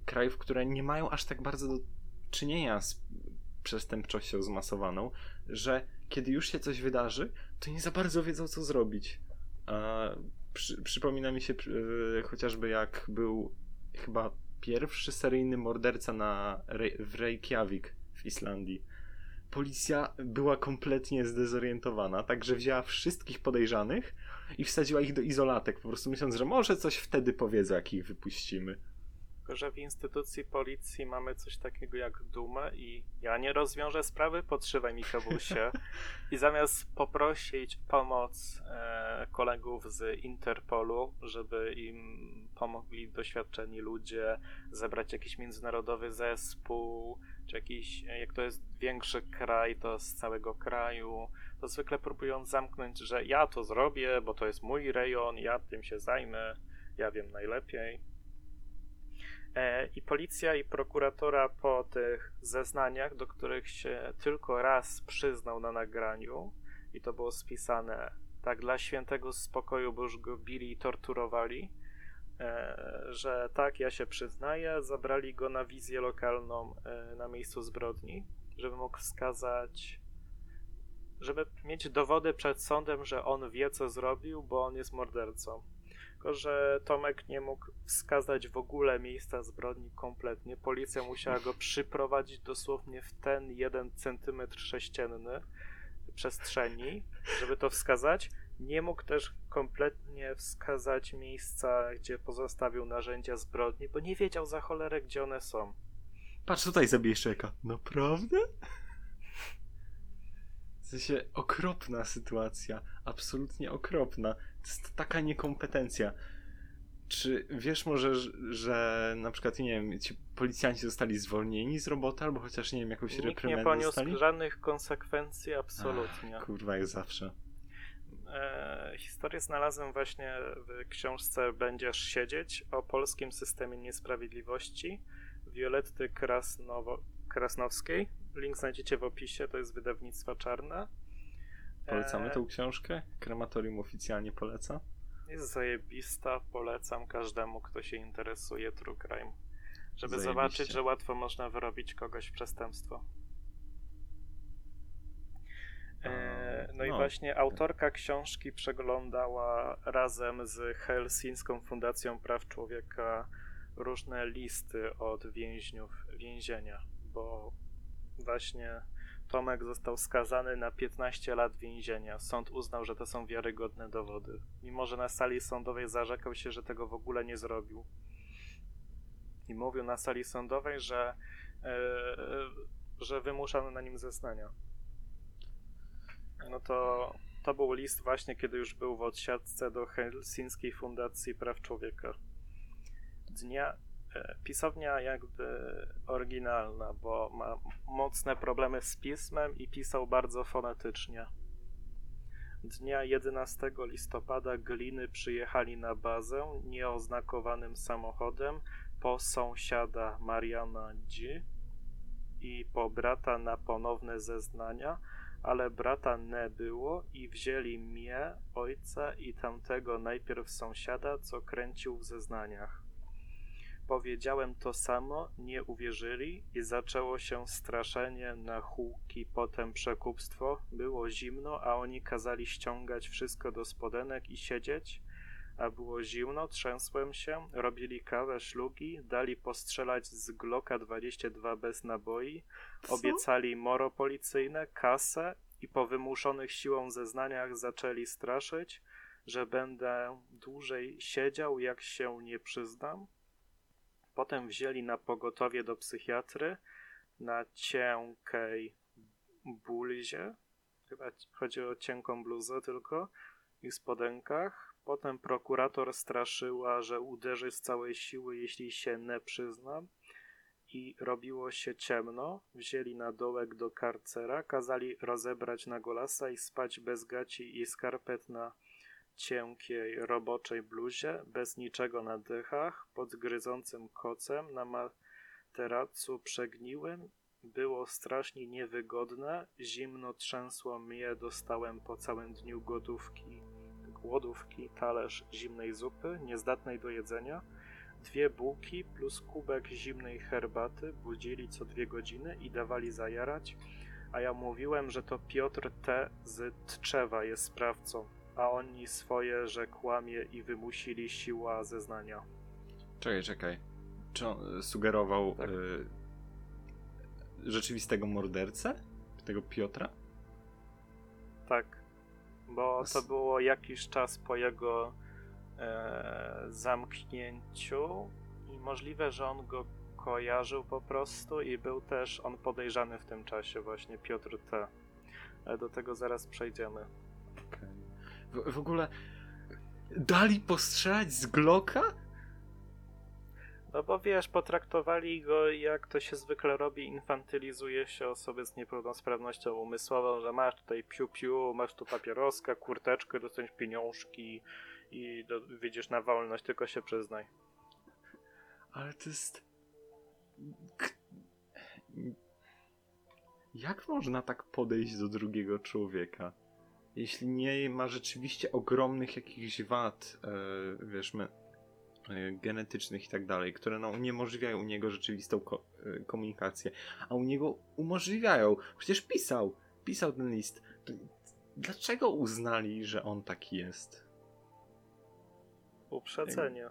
Speaker 3: Krajów, które nie mają aż tak bardzo do czynienia z przestępczością zmasowaną, że kiedy już się coś wydarzy, to nie za bardzo wiedzą, co zrobić. A przy, przypomina mi się y, chociażby jak był chyba pierwszy seryjny morderca na, w Reykjavik w Islandii policja była kompletnie zdezorientowana, także wzięła wszystkich podejrzanych i wsadziła ich do izolatek, po prostu myśląc, że może coś wtedy powiedzą, jak ich wypuścimy.
Speaker 2: Tylko, że w instytucji policji mamy coś takiego jak dumę i ja nie rozwiążę sprawy, podszywaj mi kawusie. I zamiast poprosić pomoc e, kolegów z Interpolu, żeby im pomogli doświadczeni ludzie, zebrać jakiś międzynarodowy zespół, czy jakiś, e, jak to jest większy kraj, to z całego kraju, to zwykle próbują zamknąć, że ja to zrobię, bo to jest mój rejon, ja tym się zajmę, ja wiem najlepiej. E, I policja i prokuratora po tych zeznaniach, do których się tylko raz przyznał na nagraniu, i to było spisane tak dla świętego spokoju, bo już go bili i torturowali, e, że tak, ja się przyznaję, zabrali go na wizję lokalną e, na miejscu zbrodni, żeby mógł wskazać, żeby mieć dowody przed sądem, że on wie, co zrobił, bo on jest mordercą. Tylko, że Tomek nie mógł wskazać w ogóle miejsca zbrodni kompletnie. Policja musiała go przyprowadzić dosłownie w ten jeden centymetr sześcienny przestrzeni, żeby to wskazać. Nie mógł też kompletnie wskazać miejsca, gdzie pozostawił narzędzia zbrodni, bo nie wiedział za cholerę, gdzie one są.
Speaker 3: Patrz, tutaj zabijesz czeka. Naprawdę? W sensie okropna sytuacja, absolutnie okropna. To jest taka niekompetencja. Czy wiesz może, że, na przykład, nie wiem, ci policjanci zostali zwolnieni z roboty, albo chociaż, nie wiem, jakąś
Speaker 2: Nikt nie
Speaker 3: reprymendę
Speaker 2: poniósł
Speaker 3: dostali?
Speaker 2: żadnych konsekwencji, absolutnie.
Speaker 3: Ach, kurwa, jak zawsze.
Speaker 2: E, historię znalazłem właśnie w książce Będziesz siedzieć o polskim systemie niesprawiedliwości Violetty Krasnowo- Krasnowskiej. Link znajdziecie w opisie, to jest wydawnictwa Czarne.
Speaker 3: Polecamy
Speaker 2: E,
Speaker 3: tą książkę? Krematorium oficjalnie poleca?
Speaker 2: Jest zajebista, polecam każdemu, kto się interesuje true crime. Żeby
Speaker 3: Zajebiście.
Speaker 2: zobaczyć, że łatwo można wyrobić kogoś przestępstwo. E, no i
Speaker 3: no.
Speaker 2: właśnie autorka książki przeglądała razem z Helsińską Fundacją Praw Człowieka różne listy od więźniów więzienia, bo właśnie Tomek został skazany na 15 lat więzienia. Sąd uznał, że to są wiarygodne dowody. Mimo, że na sali sądowej zarzekał się, że tego w ogóle nie zrobił. I mówił na sali sądowej, że, e, że wymuszano na nim zeznania. No to, to był list właśnie, kiedy już był w odsiadce do Helsińskiej Fundacji Praw Człowieka. Dnia, pisownia jakby oryginalna, bo ma mocne problemy z pismem i pisał bardzo fonetycznie. Dnia 11 listopada gliny przyjechali na bazę nieoznakowanym samochodem po sąsiada Mariana G i po brata na ponowne zeznania, ale brata nie było i wzięli mnie, ojca i tamtego najpierw sąsiada, co kręcił w zeznaniach. Powiedziałem to samo, nie uwierzyli i zaczęło się straszenie na huki, potem przekupstwo. Było zimno, a oni kazali ściągać wszystko do spodenek i siedzieć. A było zimno, trzęsłem się, robili kawę, szlugi, dali postrzelać z Glocka 22 bez naboi, obiecali moro policyjne, kasę i po wymuszonych siłą zeznaniach zaczęli straszyć, że będę dłużej siedział, jak się nie przyznam. Potem wzięli na pogotowie do psychiatry na cienkiej bluzie, chyba chodzi o cienką bluzę tylko, i spodenkach. Potem prokurator straszyła, że uderzy z całej siły, jeśli się nie przyznam. I robiło się ciemno. Wzięli na dołek do karcera, kazali rozebrać na golasa i spać bez gaci i skarpet na cienkiej roboczej bluzie, bez niczego na dychach, pod gryzącym kocem, na materacu przegniłym. Było strasznie niewygodne, zimno trzęsło mnie, dostałem po całym dniu gotówki, głodówki, talerz zimnej zupy, niezdatnej do jedzenia, dwie bułki plus kubek zimnej herbaty, budzili co dwie godziny i dawali zajarać, a ja mówiłem, że to Piotr T. z Tczewa jest sprawcą, a oni swoje, że kłamie i wymusili siła zeznania.
Speaker 3: Czekaj, czekaj. Czy on sugerował
Speaker 2: Tak.
Speaker 3: y, rzeczywistego mordercę? Tego Piotra?
Speaker 2: Tak, bo to było jakiś czas po jego e, zamknięciu i możliwe, że on go kojarzył po prostu i był też on podejrzany w tym czasie, właśnie Piotr T. Ale do tego zaraz przejdziemy.
Speaker 3: Okej. W, w ogóle dali postrzelać z Glocka?
Speaker 2: No bo wiesz, potraktowali go jak to się zwykle robi, infantylizuje się osoby z niepełnosprawnością umysłową, że masz tutaj piu-piu, masz tu papieroska, kurteczkę, dostaniesz pieniążki i do, wyjdziesz na wolność, tylko się przyznaj.
Speaker 3: Ale to jest... K- Jak można tak podejść do drugiego człowieka? Jeśli nie ma rzeczywiście ogromnych jakichś wad, e, genetycznych i tak dalej, które no, uniemożliwiają u niego rzeczywistą ko- e, komunikację, a u niego umożliwiają. Przecież pisał, pisał ten list. Dlaczego uznali, że on taki jest?
Speaker 2: Uprzedzenie.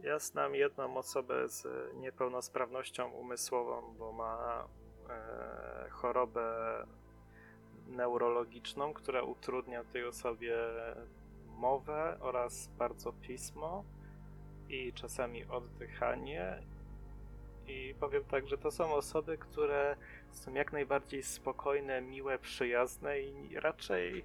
Speaker 2: Ja znam jedną osobę z niepełnosprawnością umysłową, bo ma e, chorobę neurologiczną, która utrudnia tej osobie mowę oraz bardzo pismo i czasami oddychanie. I powiem tak, że to są osoby, które są jak najbardziej spokojne, miłe, przyjazne i raczej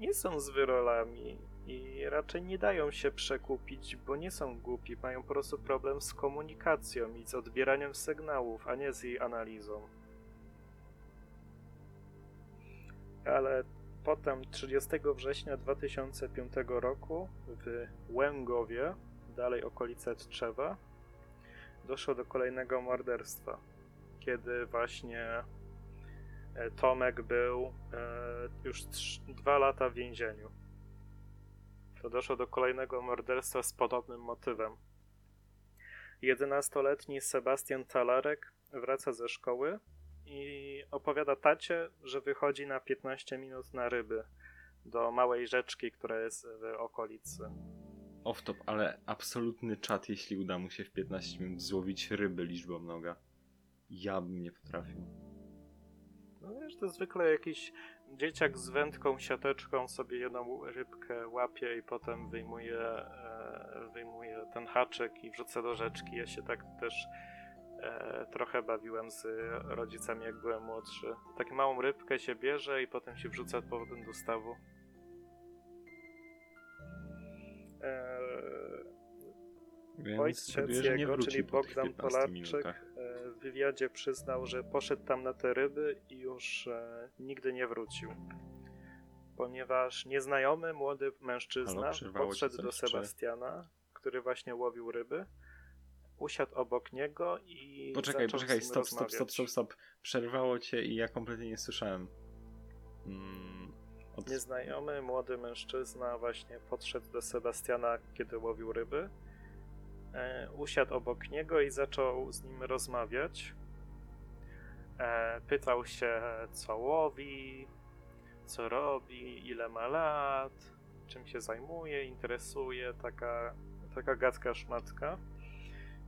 Speaker 2: nie są zwyrolami i raczej nie dają się przekupić, bo nie są głupi, mają po prostu problem z komunikacją i z odbieraniem sygnałów, a nie z jej analizą. Ale potem 30 września 2005 roku w Łęgowie, dalej okolice Tczewa, doszło do kolejnego morderstwa. kiedy właśnie e, Tomek był e, już dwa lata w więzieniu. To doszło do kolejnego morderstwa z podobnym motywem. 11-letni Sebastian Talarek wraca ze szkoły i opowiada tacie, że wychodzi na 15 minut na ryby do małej rzeczki, która jest w okolicy.
Speaker 3: Off-top, ale absolutny czat, jeśli uda mu się w 15 minut złowić ryby liczbą mnoga. Ja bym nie potrafił.
Speaker 2: No wiesz, to zwykle jakiś dzieciak z wędką, siateczką sobie jedną rybkę łapie i potem wyjmuje, e, wyjmuje ten haczyk i wrzuca do rzeczki. Ja się tak też e, trochę bawiłem z rodzicami, jak byłem młodszy. Taką małą rybkę się bierze i potem się wrzuca z powrotem do stawu. E,
Speaker 3: Więc
Speaker 2: Ojciec jego, czyli Bogdan
Speaker 3: 15
Speaker 2: Polarczyk, e, w wywiadzie przyznał, że poszedł tam na te ryby i już e, nigdy nie wrócił. Ponieważ nieznajomy młody mężczyzna
Speaker 3: Halo,
Speaker 2: podszedł do Sebastiana, który właśnie łowił ryby, usiadł obok niego i
Speaker 3: Poczekaj, poczekaj, stop, stop, stop, stop, stop. Przerwało cię i ja kompletnie nie słyszałem. Mm, od...
Speaker 2: Nieznajomy młody mężczyzna właśnie podszedł do Sebastiana, kiedy łowił ryby. E, usiadł obok niego i zaczął z nim rozmawiać. E, pytał się, co łowi, co robi, ile ma lat, czym się zajmuje, interesuje, taka, taka gadka szmatka.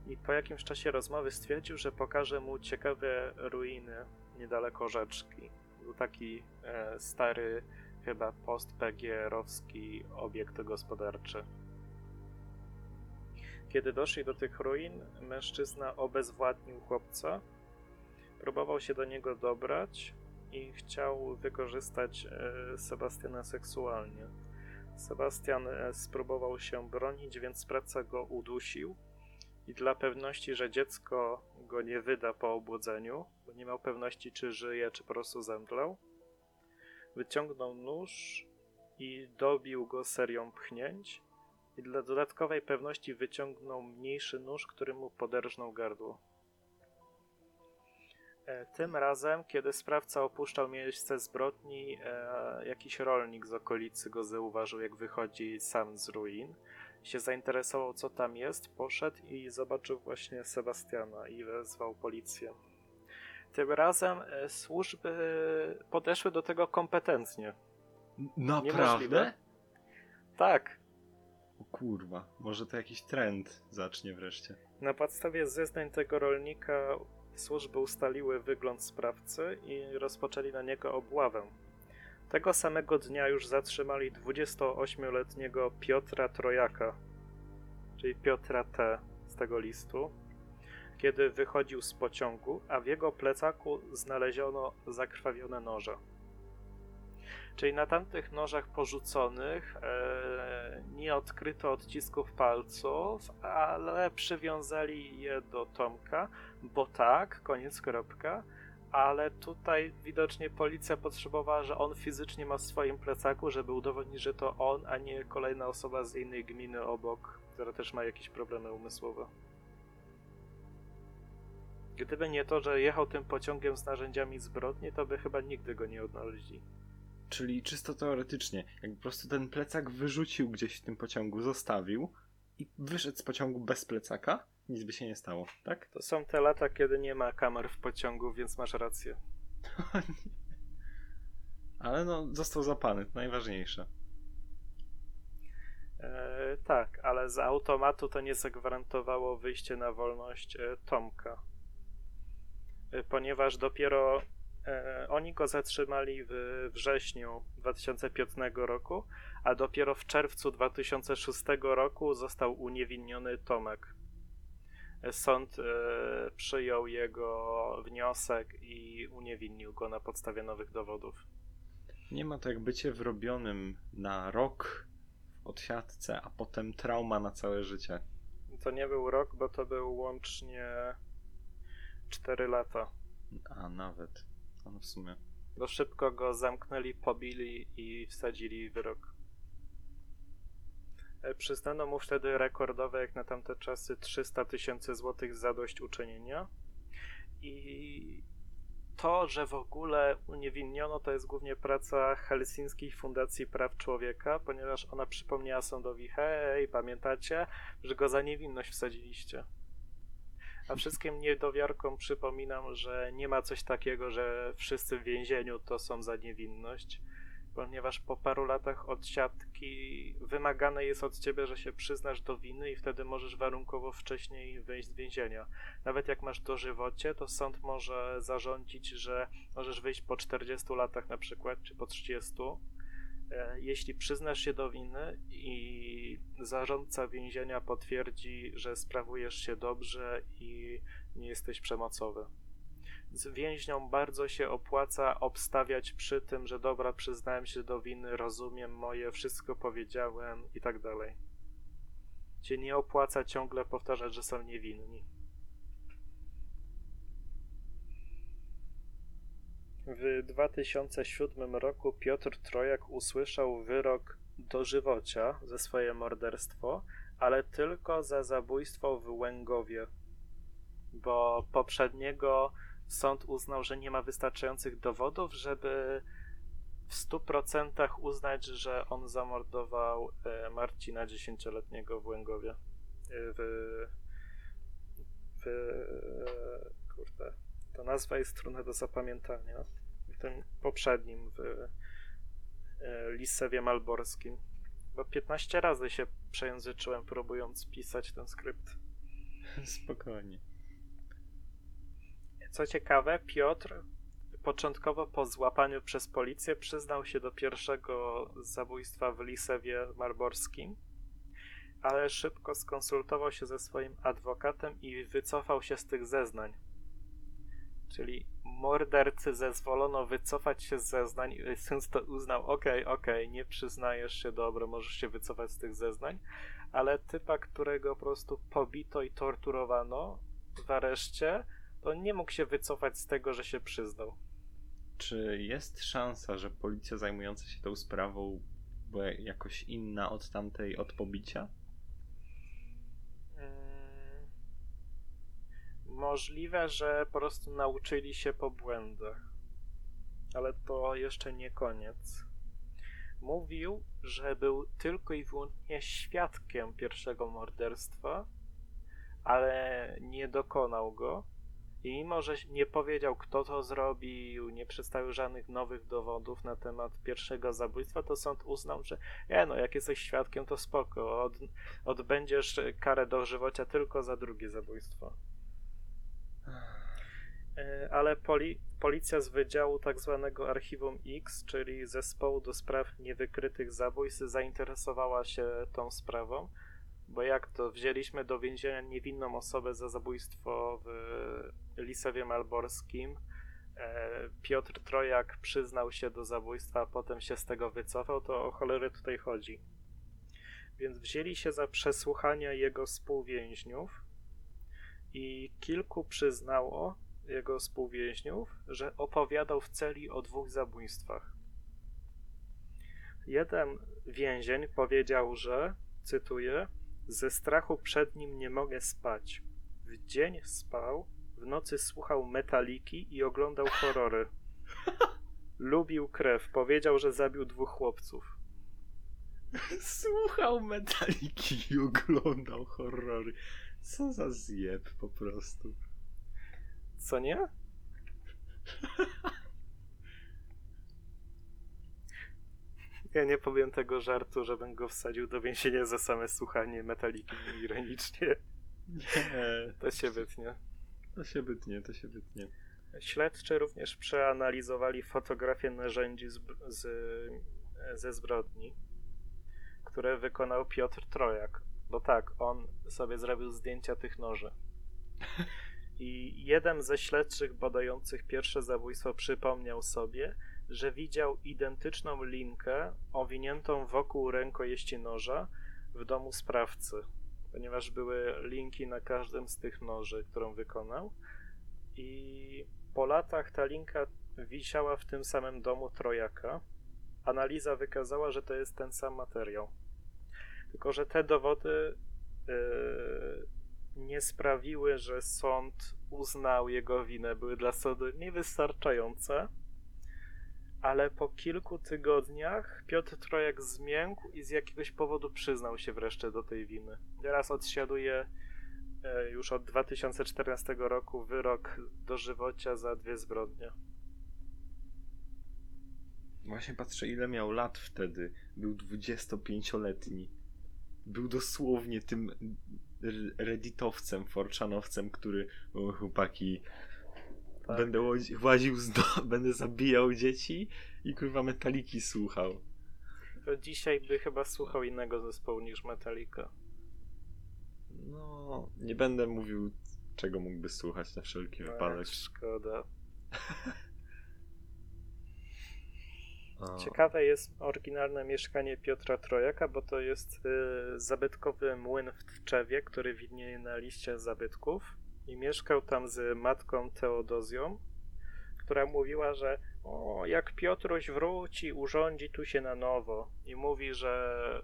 Speaker 2: I po jakimś czasie rozmowy stwierdził, że pokaże mu ciekawe ruiny niedaleko rzeczki. Był taki e, stary, chyba post-PGR-owski obiekt gospodarczy. Kiedy doszli do tych ruin, mężczyzna obezwładnił chłopca, próbował się do niego dobrać i chciał wykorzystać e, Sebastiana seksualnie. Sebastian e, spróbował się bronić, więc sprawca go udusił i dla pewności, że dziecko go nie wyda po obudzeniu, bo nie miał pewności, czy żyje, czy po prostu zemdlał, wyciągnął nóż i dobił go serią pchnięć i dla dodatkowej pewności wyciągnął mniejszy nóż, który mu poderżnął gardło. E, Tym razem, kiedy sprawca opuszczał miejsce zbrodni, e, jakiś rolnik z okolicy go zauważył, jak wychodzi sam z ruin. Się zainteresował, co tam jest, poszedł i zobaczył właśnie Sebastiana i wezwał policję. Tym razem e, służby podeszły do tego kompetentnie. Niemożliwe.
Speaker 3: Naprawdę?
Speaker 2: Tak,
Speaker 3: O kurwa, może to jakiś trend zacznie wreszcie.
Speaker 2: Na podstawie zeznań tego rolnika służby ustaliły wygląd sprawcy i rozpoczęli na niego obławę. Tego samego dnia już zatrzymali 28-letniego Piotra Trojaka, czyli Piotra T. z tego listu, kiedy wychodził z pociągu, a w jego plecaku znaleziono zakrwawione noże. Czyli na tamtych nożach porzuconych e, nie odkryto odcisków palców, ale przywiązali je do Tomka, bo tak, koniec kropka. Ale tutaj widocznie policja potrzebowała, że on fizycznie ma w swoim plecaku, żeby udowodnić, że to on, a nie kolejna osoba z innej gminy obok, która też ma jakieś problemy umysłowe. Gdyby nie to, że jechał tym pociągiem z narzędziami zbrodni, to by chyba nigdy go nie odnaleźli.
Speaker 3: Czyli czysto teoretycznie, jak po prostu ten plecak wyrzucił gdzieś w tym pociągu, zostawił i wyszedł z pociągu bez plecaka, nic by się nie stało, tak?
Speaker 2: To są te lata, kiedy nie ma kamer w pociągu, więc masz rację.
Speaker 3: Ale no, został zapany, to najważniejsze.
Speaker 2: E, tak, ale z automatu to nie zagwarantowało wyjście na wolność e, Tomka. E, ponieważ dopiero e, oni go zatrzymali w wrześniu 2005 roku, a dopiero w czerwcu 2006 roku został uniewinniony Tomek. Sąd e, przyjął jego wniosek i uniewinnił go na podstawie nowych dowodów.
Speaker 3: Nie ma to jak bycie wrobionym na rok w odsiadce, a potem trauma na całe życie.
Speaker 2: To nie był rok, bo to był łącznie 4 lata.
Speaker 3: A nawet. No w sumie.
Speaker 2: Bo szybko go zamknęli, pobili i wsadzili wyrok. E, Przyznano mu wtedy rekordowe, jak na tamte czasy, 300 tysięcy złotych zadośćuczynienia. I to, że w ogóle uniewinniono, to jest głównie praca Helsińskiej Fundacji Praw Człowieka, ponieważ ona przypomniała sądowi, hej, pamiętacie, że go za niewinność wsadziliście. A wszystkim niedowiarkom przypominam, że nie ma coś takiego, że wszyscy w więzieniu to są za niewinność, ponieważ po paru latach odsiadki wymagane jest od ciebie, że się przyznasz do winy i wtedy możesz warunkowo wcześniej wyjść z więzienia. Nawet jak masz dożywocie, to sąd może zarządzić, że możesz wyjść po 40 latach na przykład, czy po 30. E, jeśli przyznasz się do winy i zarządca więzienia potwierdzi, że sprawujesz się dobrze i nie jesteś przemocowy więźniom bardzo się opłaca obstawiać przy tym, że dobra, przyznałem się do winy, rozumiem moje, wszystko powiedziałem i tak dalej. Cię nie opłaca ciągle powtarzać, że są niewinni. W 2007 roku Piotr Trojak usłyszał wyrok dożywocia za swoje morderstwo, ale tylko za zabójstwo w Łęgowie, bo poprzedniego sąd uznał, że nie ma wystarczających dowodów, żeby w 100% uznać, że on zamordował e, Marcina dziesięcioletniego w Łęgowie. E, w, w, e, kurde, ta nazwa jest trudna do zapamiętania. W tym poprzednim, w Lisewie Malborskim. Bo 15 razy się przejęzyczyłem, próbując pisać ten skrypt.
Speaker 3: Spokojnie.
Speaker 2: Co ciekawe, Piotr początkowo po złapaniu przez policję przyznał się do pierwszego zabójstwa w Lisewie Marborskim, ale szybko skonsultował się ze swoim adwokatem i wycofał się z tych zeznań. Czyli mordercy zezwolono wycofać się z zeznań, więc to uznał, okej, okay, okej, okay, nie przyznajesz się, dobro, możesz się wycofać z tych zeznań, ale typa, którego po prostu pobito i torturowano w areszcie, to nie mógł się wycofać z tego, że się przyznał.
Speaker 3: Czy jest szansa, że policja zajmująca się tą sprawą była jakoś inna od tamtej, od pobicia? Hmm.
Speaker 2: Możliwe, że po prostu nauczyli się po błędach. Ale to jeszcze nie koniec. Mówił, że był tylko i wyłącznie świadkiem pierwszego morderstwa, ale nie dokonał go i mimo, że nie powiedział, kto to zrobił, nie przedstawił żadnych nowych dowodów na temat pierwszego zabójstwa, to sąd uznał, że nie no, jak jesteś świadkiem, to spoko, od, odbędziesz karę dożywocia tylko za drugie zabójstwo. E, ale poli policja z Wydziału tak zwanego Archiwum X, czyli Zespołu do Spraw Niewykrytych Zabójstw, zainteresowała się tą sprawą bo jak to wzięliśmy do więzienia niewinną osobę za zabójstwo w Lisewie Malborskim. E, Piotr Trojak przyznał się do zabójstwa, a potem się z tego wycofał, to o cholery tutaj chodzi. Więc wzięli się za przesłuchania jego współwięźniów i kilku przyznało jego współwięźniów, że opowiadał w celi o dwóch zabójstwach. Jeden więzień powiedział, że, cytuję, ze strachu przed nim nie mogę spać. W dzień spał, w nocy słuchał metaliki i oglądał horrory. Lubił krew. Powiedział, że zabił dwóch chłopców.
Speaker 3: Słuchał metaliki i oglądał horrory. Co za zjeb po prostu.
Speaker 2: Co nie? Ja nie powiem tego żartu, żebym go wsadził do więzienia za same słuchanie metaliki ironicznie. Nie. To się wytnie.
Speaker 3: To się wytnie, to się wytnie.
Speaker 2: Śledczy również przeanalizowali fotografię narzędzi z, z, ze zbrodni, które wykonał Piotr Trojak. Bo tak, on sobie zrobił zdjęcia tych noży. I jeden ze śledczych badających pierwsze zabójstwo przypomniał sobie, że widział identyczną linkę owiniętą wokół rękojeści noża w domu sprawcy, ponieważ były linki na każdym z tych noży, którą wykonał. I po latach ta linka wisiała w tym samym domu trojaka. Analiza wykazała, że to jest ten sam materiał. Tylko, że te dowody yy, nie sprawiły, że sąd uznał jego winę. Były dla sądu niewystarczające. Ale po kilku tygodniach Piotr Trojak zmiękł i z jakiegoś powodu przyznał się wreszcie do tej winy. Teraz odsiaduje e, już od 2014 roku wyrok dożywocia za dwie zbrodnie.
Speaker 3: Właśnie patrzę, ile miał lat wtedy. Był 25-letni. Był dosłownie tym redditowcem, forczanowcem, który chłopaki
Speaker 2: Tak.
Speaker 3: będę łaził z do... będę zabijał dzieci i kurwa metaliki słuchał.
Speaker 2: To dzisiaj by chyba słuchał innego zespołu niż Metallica.
Speaker 3: No, nie będę mówił, czego mógłby słuchać na wszelki wypadek.
Speaker 2: Ach, szkoda. Ciekawe jest oryginalne mieszkanie Piotra Trojaka, bo to jest y, zabytkowy młyn w Tczewie, który widnieje na liście zabytków. I mieszkał tam z matką Teodozją, która mówiła, że o, jak Piotruś wróci, urządzi tu się na nowo. I mówi, że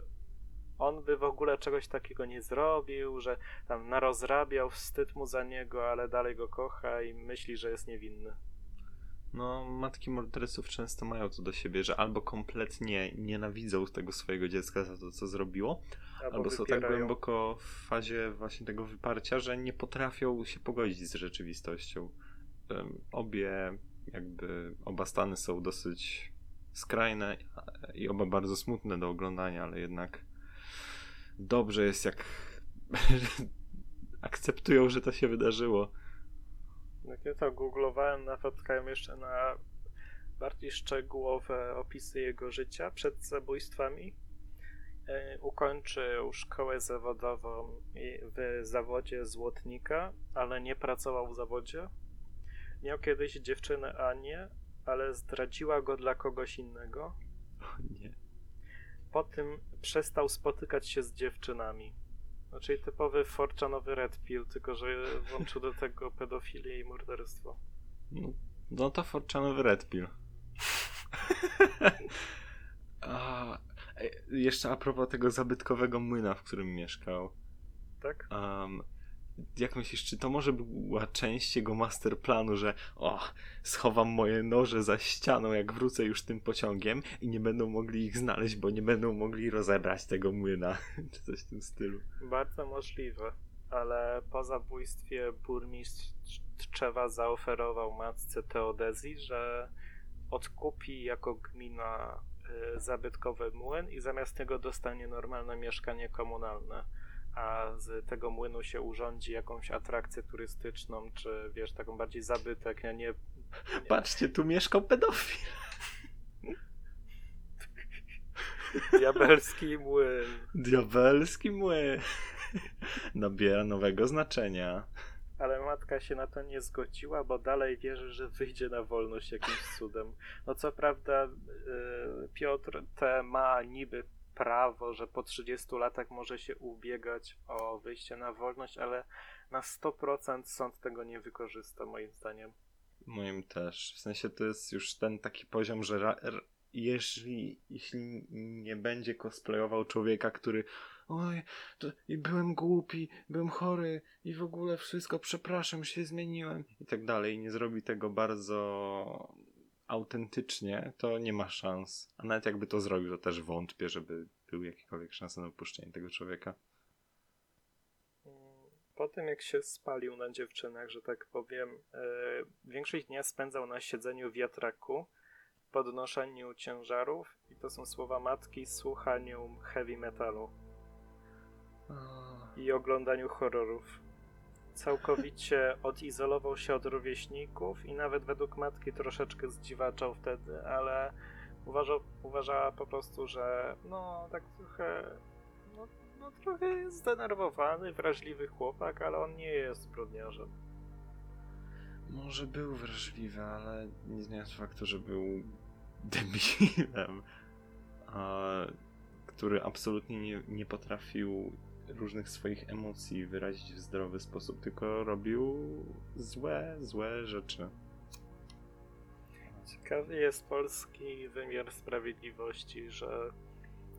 Speaker 2: on by w ogóle czegoś takiego nie zrobił, że tam narozrabiał, wstyd mu za niego, ale dalej go kocha i myśli, że jest niewinny.
Speaker 3: No, matki morderców często mają to do siebie, że albo kompletnie nienawidzą tego swojego dziecka za to, co zrobiło, albo są tak głęboko w fazie właśnie tego wyparcia, że nie potrafią się pogodzić z rzeczywistością. Obie, jakby, oba stany są dosyć skrajne i oba bardzo smutne do oglądania, ale jednak dobrze jest, jak akceptują, że to się wydarzyło.
Speaker 2: Jak ja to googlowałem, napotkałem jeszcze na bardziej szczegółowe opisy jego życia przed zabójstwami. E, Ukończył szkołę zawodową w zawodzie złotnika, ale nie pracował w zawodzie. Miał kiedyś dziewczynę Anię, ale zdradziła go dla kogoś innego.
Speaker 3: O nie.
Speaker 2: Po tym przestał spotykać się z dziewczynami. Czyli typowy forczanowy red pill, tylko że włączył do tego pedofilię i morderstwo.
Speaker 3: No, no to forczanowy Red Pill. a, jeszcze a propos tego zabytkowego młyna, w którym mieszkał.
Speaker 2: Tak?
Speaker 3: Um, jak myślisz, czy to może była część jego masterplanu, że o, schowam moje noże za ścianą, jak wrócę już tym pociągiem i nie będą mogli ich znaleźć, bo nie będą mogli rozebrać tego młyna, czy coś w tym stylu.
Speaker 2: Bardzo możliwe, ale po zabójstwie burmistrz Tczewa zaoferował matce Teodezji, że odkupi jako gmina zabytkowy młyn i zamiast tego dostanie normalne mieszkanie komunalne. A z tego młynu się urządzi jakąś atrakcję turystyczną, czy wiesz, taką bardziej zabytek, nie, nie
Speaker 3: Patrzcie, tu mieszkał pedofil.
Speaker 2: diabelski młyn.
Speaker 3: Diabelski młyn. Nabiera nowego znaczenia.
Speaker 2: Ale matka się na to nie zgodziła, bo dalej wierzy, że wyjdzie na wolność jakimś cudem. No co prawda, yy, Piotr T. ma niby prawo, że po 30 latach może się ubiegać o wyjście na wolność, ale na 100% sąd tego nie wykorzysta, moim zdaniem.
Speaker 3: Moim też. W sensie to jest już ten taki poziom, że ra, jeśli, jeśli nie będzie cosplayował człowieka, który oj, to, i byłem głupi, byłem chory i w ogóle wszystko, przepraszam, się zmieniłem i tak dalej, nie zrobi tego bardzo autentycznie, to nie ma szans. A nawet jakby to zrobił, to też wątpię, żeby był jakikolwiek szansa na opuszczenie tego człowieka.
Speaker 2: Po tym, jak się spalił na dziewczynach, że tak powiem, yy, większość dnia spędzał na siedzeniu wiatraku, podnoszeniu ciężarów i to są słowa matki, słuchaniu heavy metalu. I oglądaniu horrorów. Całkowicie odizolował się od rówieśników i nawet według matki troszeczkę zdziwaczał wtedy, ale uważał, uważała po prostu, że no tak trochę no, no trochę jest zdenerwowany, wrażliwy chłopak, ale on nie jest zbrodniarzem.
Speaker 3: Może był wrażliwy, ale nie zmienia faktu, że był debilem, a, który absolutnie nie, nie potrafił różnych swoich emocji wyrazić w zdrowy sposób, tylko robił złe, złe rzeczy.
Speaker 2: Ciekawy jest polski wymiar sprawiedliwości, że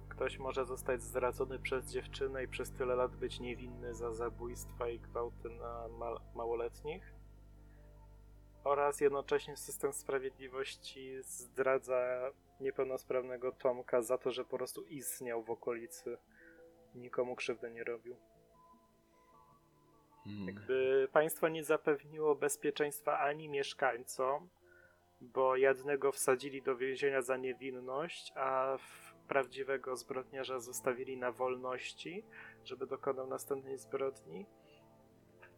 Speaker 2: ktoś może zostać zdradzony przez dziewczynę i przez tyle lat być niewinny za zabójstwa i gwałty na ma małoletnich. Oraz jednocześnie system sprawiedliwości zdradza niepełnosprawnego Tomka za to, że po prostu istniał w okolicy. Nikomu krzywdy nie robił.
Speaker 3: Hmm.
Speaker 2: Jakby państwo nie zapewniło bezpieczeństwa ani mieszkańcom, bo jednego wsadzili do więzienia za niewinność, a prawdziwego zbrodniarza zostawili na wolności, żeby dokonał następnej zbrodni.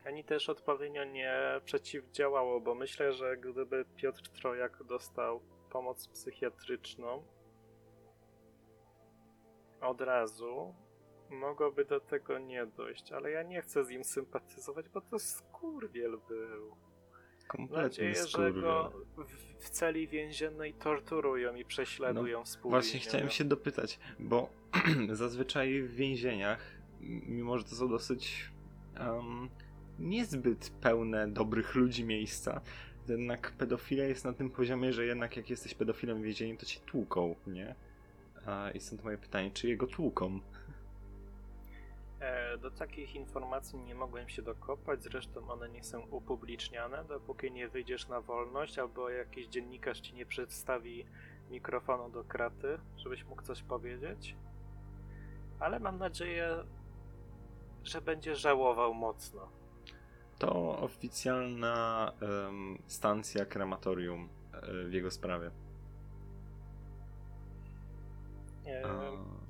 Speaker 2: Ani też odpowiednio nie przeciwdziałało, bo myślę, że gdyby Piotr Trojak dostał pomoc psychiatryczną od razu, mogłoby do tego nie dojść, ale ja nie chcę z nim sympatyzować, bo to skurwiel był.
Speaker 3: Kompletnie
Speaker 2: nadzieję, że
Speaker 3: skurwiel.
Speaker 2: go w, w celi więziennej torturują i prześledują współwinnione.
Speaker 3: Właśnie chciałem się dopytać, bo zazwyczaj w więzieniach, mimo że to są dosyć em, niezbyt pełne dobrych ludzi miejsca, jednak pedofilia jest na tym poziomie, że jednak jak jesteś pedofilem w więzieniu, to cię tłuką, nie? I stąd moje pytanie, czy jego tłuką?
Speaker 2: E, Do takich informacji nie mogłem się dokopać, zresztą one nie są upubliczniane, dopóki nie wyjdziesz na wolność albo jakiś dziennikarz ci nie przedstawi mikrofonu do kraty, żebyś mógł coś powiedzieć. Ale mam nadzieję, że będzie żałował mocno.
Speaker 3: To oficjalna em, stacja krematorium e, w jego sprawie.
Speaker 2: W-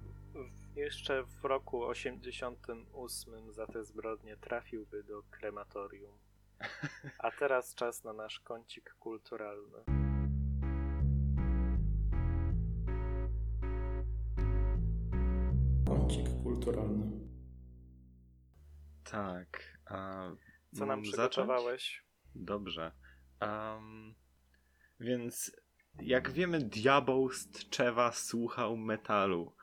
Speaker 2: Jeszcze w roku 88 za te zbrodnie trafiłby do krematorium. A teraz czas na nasz kącik kulturalny.
Speaker 1: Kącik kulturalny.
Speaker 3: tak. A,
Speaker 2: Co nam
Speaker 3: mam zacząć?
Speaker 2: przygotowałeś?
Speaker 3: Dobrze. Em, więc jak wiemy, diabeł z Tczewa słuchał metalu.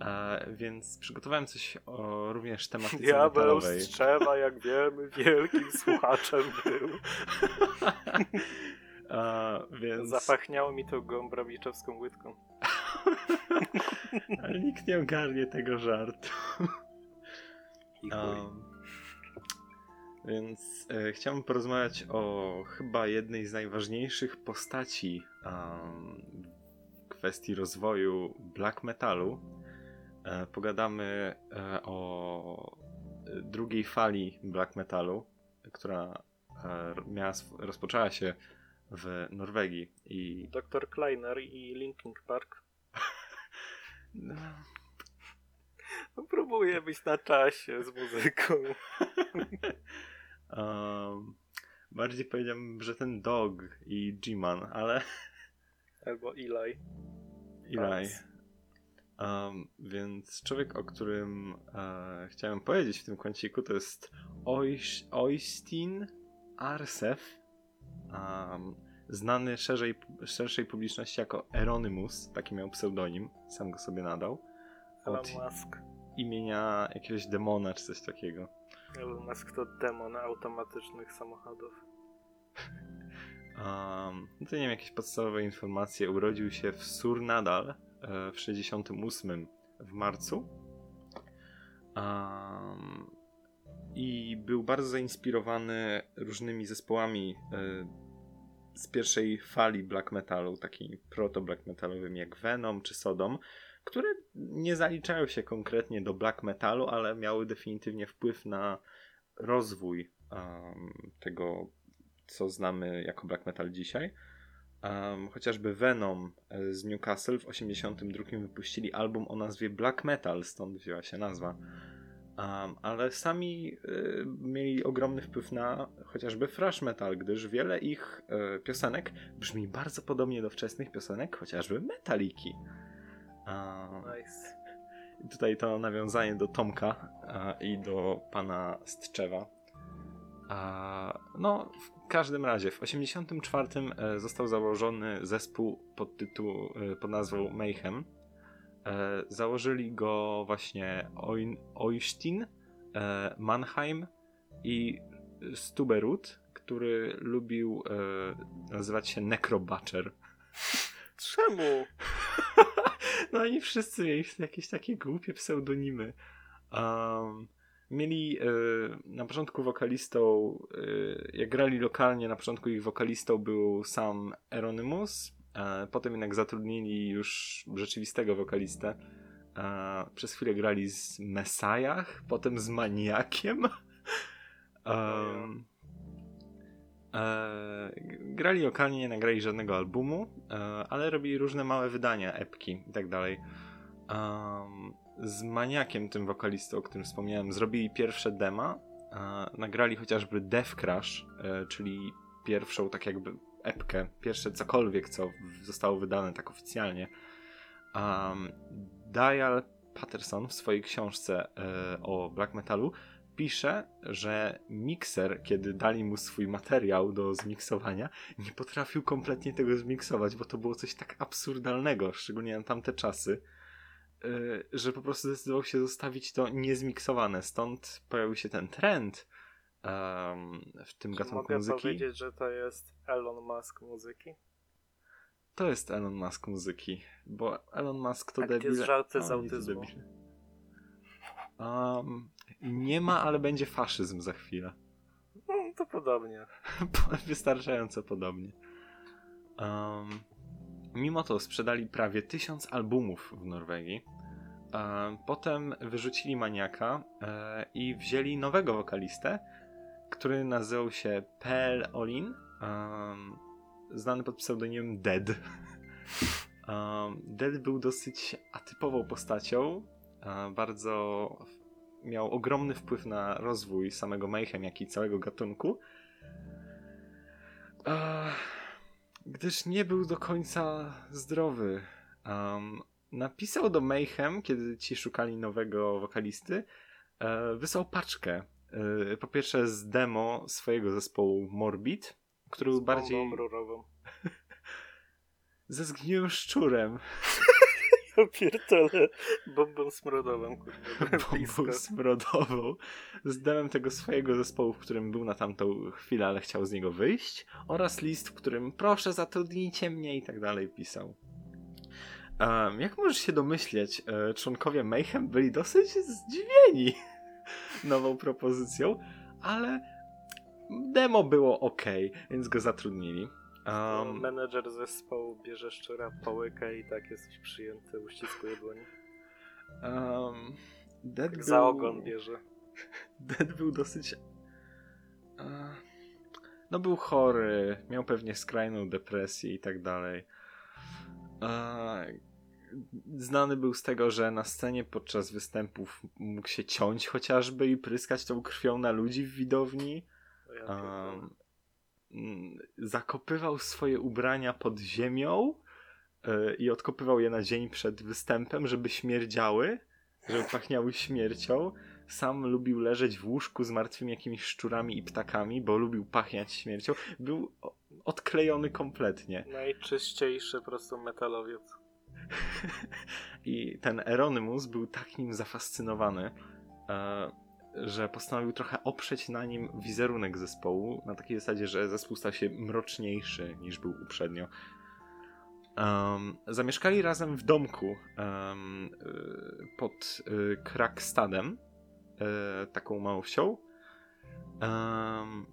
Speaker 3: E, więc przygotowałem coś o również tematyce
Speaker 2: Diabeł z Trzewa, jak wiemy, wielkim słuchaczem był.
Speaker 3: E, więc...
Speaker 2: Zapachniało mi tą gąbrowiczowską łydką.
Speaker 3: Ale nikt nie ogarnie tego żartu. Um, więc e, chciałbym porozmawiać o chyba jednej z najważniejszych postaci um, w kwestii rozwoju black metalu. E, pogadamy e, o e, drugiej fali black metalu, która miała, rozpoczęła się w Norwegii i
Speaker 2: Dr. Kleiner i Linkin Park.
Speaker 3: no,
Speaker 2: próbuję być na czasie z muzyką.
Speaker 3: um, bardziej powiedziałbym, że ten Dog i G-Man, ale
Speaker 2: Albo Eli.
Speaker 3: Eli.
Speaker 2: Vance.
Speaker 3: Um, więc człowiek, o którym e, chciałem powiedzieć w tym kąciku, to jest Ois- Oistin Arsef, um, znany szerzej, szerszej publiczności jako Eronymus, taki miał pseudonim, sam go sobie nadał,
Speaker 2: Elon Musk.
Speaker 3: imienia jakiegoś demona czy coś takiego.
Speaker 2: Elon Musk to demon automatycznych samochodów.
Speaker 3: Um, no to nie wiem, jakieś podstawowe informacje. Urodził się w Surnadal w 68 w marcu. Um, I był bardzo zainspirowany różnymi zespołami e, z pierwszej fali black metalu, takimi proto-black metalowymi jak Venom czy Sodom, które nie zaliczają się konkretnie do black metalu, ale miały definitywnie wpływ na rozwój um, tego co znamy jako black metal dzisiaj. Um, chociażby Venom e, z Newcastle w 82 wypuścili album o nazwie Black Metal, stąd wzięła się nazwa. Um, ale sami y, mieli ogromny wpływ na chociażby thrash metal, gdyż wiele ich y, piosenek brzmi bardzo podobnie do wczesnych piosenek, chociażby Metaliki. Um,
Speaker 2: Nice.
Speaker 3: Tutaj to nawiązanie do Tomka i do pana Stczewa. A, no, każdym razie, w 84 e, został założony zespół pod, tytuł, e, pod nazwą Mayhem. E, założyli go właśnie e, Mannheim i Stuberud, który lubił nazywać się Necrobutcher.
Speaker 2: Czemu?
Speaker 3: No i wszyscy mieli jakieś takie głupie pseudonimy. Um, mieli e, na początku wokalistą, e, jak grali lokalnie, na początku ich wokalistą był sam Eronymus, e, potem jednak zatrudnili już rzeczywistego wokalistę. Przez chwilę grali z Mesajach, potem z Maniakiem. Grali lokalnie, nie nagrali żadnego albumu, ale robili różne małe wydania, epki i tak dalej. Z Maniakiem, tym wokalistą, o którym wspomniałem, zrobili pierwsze dema, e, nagrali chociażby Death Crash, e, czyli pierwszą tak jakby epkę, pierwsze cokolwiek, co zostało wydane tak oficjalnie. Um, Dial Patterson w swojej książce e, o black metalu pisze, że mikser, kiedy dali mu swój materiał do zmiksowania, nie potrafił kompletnie tego zmiksować, bo to było coś tak absurdalnego, szczególnie na tamte czasy, że po prostu zdecydował się zostawić to niezmiksowane. Stąd pojawił się ten trend um, w tym
Speaker 2: Czy
Speaker 3: gatunku
Speaker 2: mogę
Speaker 3: muzyki.
Speaker 2: powiedzieć, że to jest Elon Musk muzyki?
Speaker 3: To jest Elon Musk muzyki, bo Elon Musk to debil.
Speaker 2: jest żarty
Speaker 3: A,
Speaker 2: z autyzmu?
Speaker 3: Um, nie ma, ale będzie faszyzm za chwilę.
Speaker 2: No, to podobnie.
Speaker 3: Wystarczająco podobnie. Um, mimo to sprzedali prawie tysiąc albumów w Norwegii. Um, potem wyrzucili maniaka e, i wzięli nowego wokalistę, który nazywał się Pel Olin, znany pod pseudonimem Dead. Dead był dosyć atypową postacią, e, bardzo miał ogromny wpływ na rozwój samego Mayhem, jak i całego gatunku. Gdyż nie był do końca zdrowy. Um, napisał do Mayhem, kiedy ci szukali nowego wokalisty, e, wysłał paczkę. E, po pierwsze z demo swojego zespołu Morbid, który był bardziej
Speaker 2: rurową.
Speaker 3: ze zgniłym szczurem.
Speaker 2: Ja pierdolę. Bombą smrodową, kurde.
Speaker 3: bombą smrodową z demem tego swojego zespołu, w którym był na tamtą chwilę, ale chciał z niego wyjść oraz list, w którym proszę zatrudnijcie mnie i tak dalej pisał. Um, jak możesz się domyśleć, e, członkowie Mayhem byli dosyć zdziwieni nową propozycją, ale demo było ok, więc go zatrudnili. Um,
Speaker 2: Menedżer zespołu bierze szczura, połyka i tak jesteś przyjęty, uściskuje dłoń.
Speaker 3: um, Dead
Speaker 2: Tak za ogon bierze.
Speaker 3: Dead był dosyć. e, No, był chory, miał pewnie skrajną depresję i tak dalej. E, Znany był z tego, że na scenie podczas występów mógł się ciąć chociażby i pryskać tą krwią na ludzi w widowni. Um, zakopywał swoje ubrania pod ziemią e, i odkopywał je na dzień przed występem, żeby śmierdziały, żeby pachniały śmiercią. Sam lubił leżeć w łóżku z martwymi jakimiś szczurami i ptakami, bo lubił pachniać śmiercią. Był odklejony kompletnie.
Speaker 2: Najczyściejszy po prostu metalowiec.
Speaker 3: I ten Eronymus był tak nim zafascynowany, e, że postanowił trochę oprzeć na nim wizerunek zespołu, na takiej zasadzie, że zespół stał się mroczniejszy niż był uprzednio. Um, zamieszkali razem w domku um, pod y, Krakstadem, y, taką małą wsią. Um,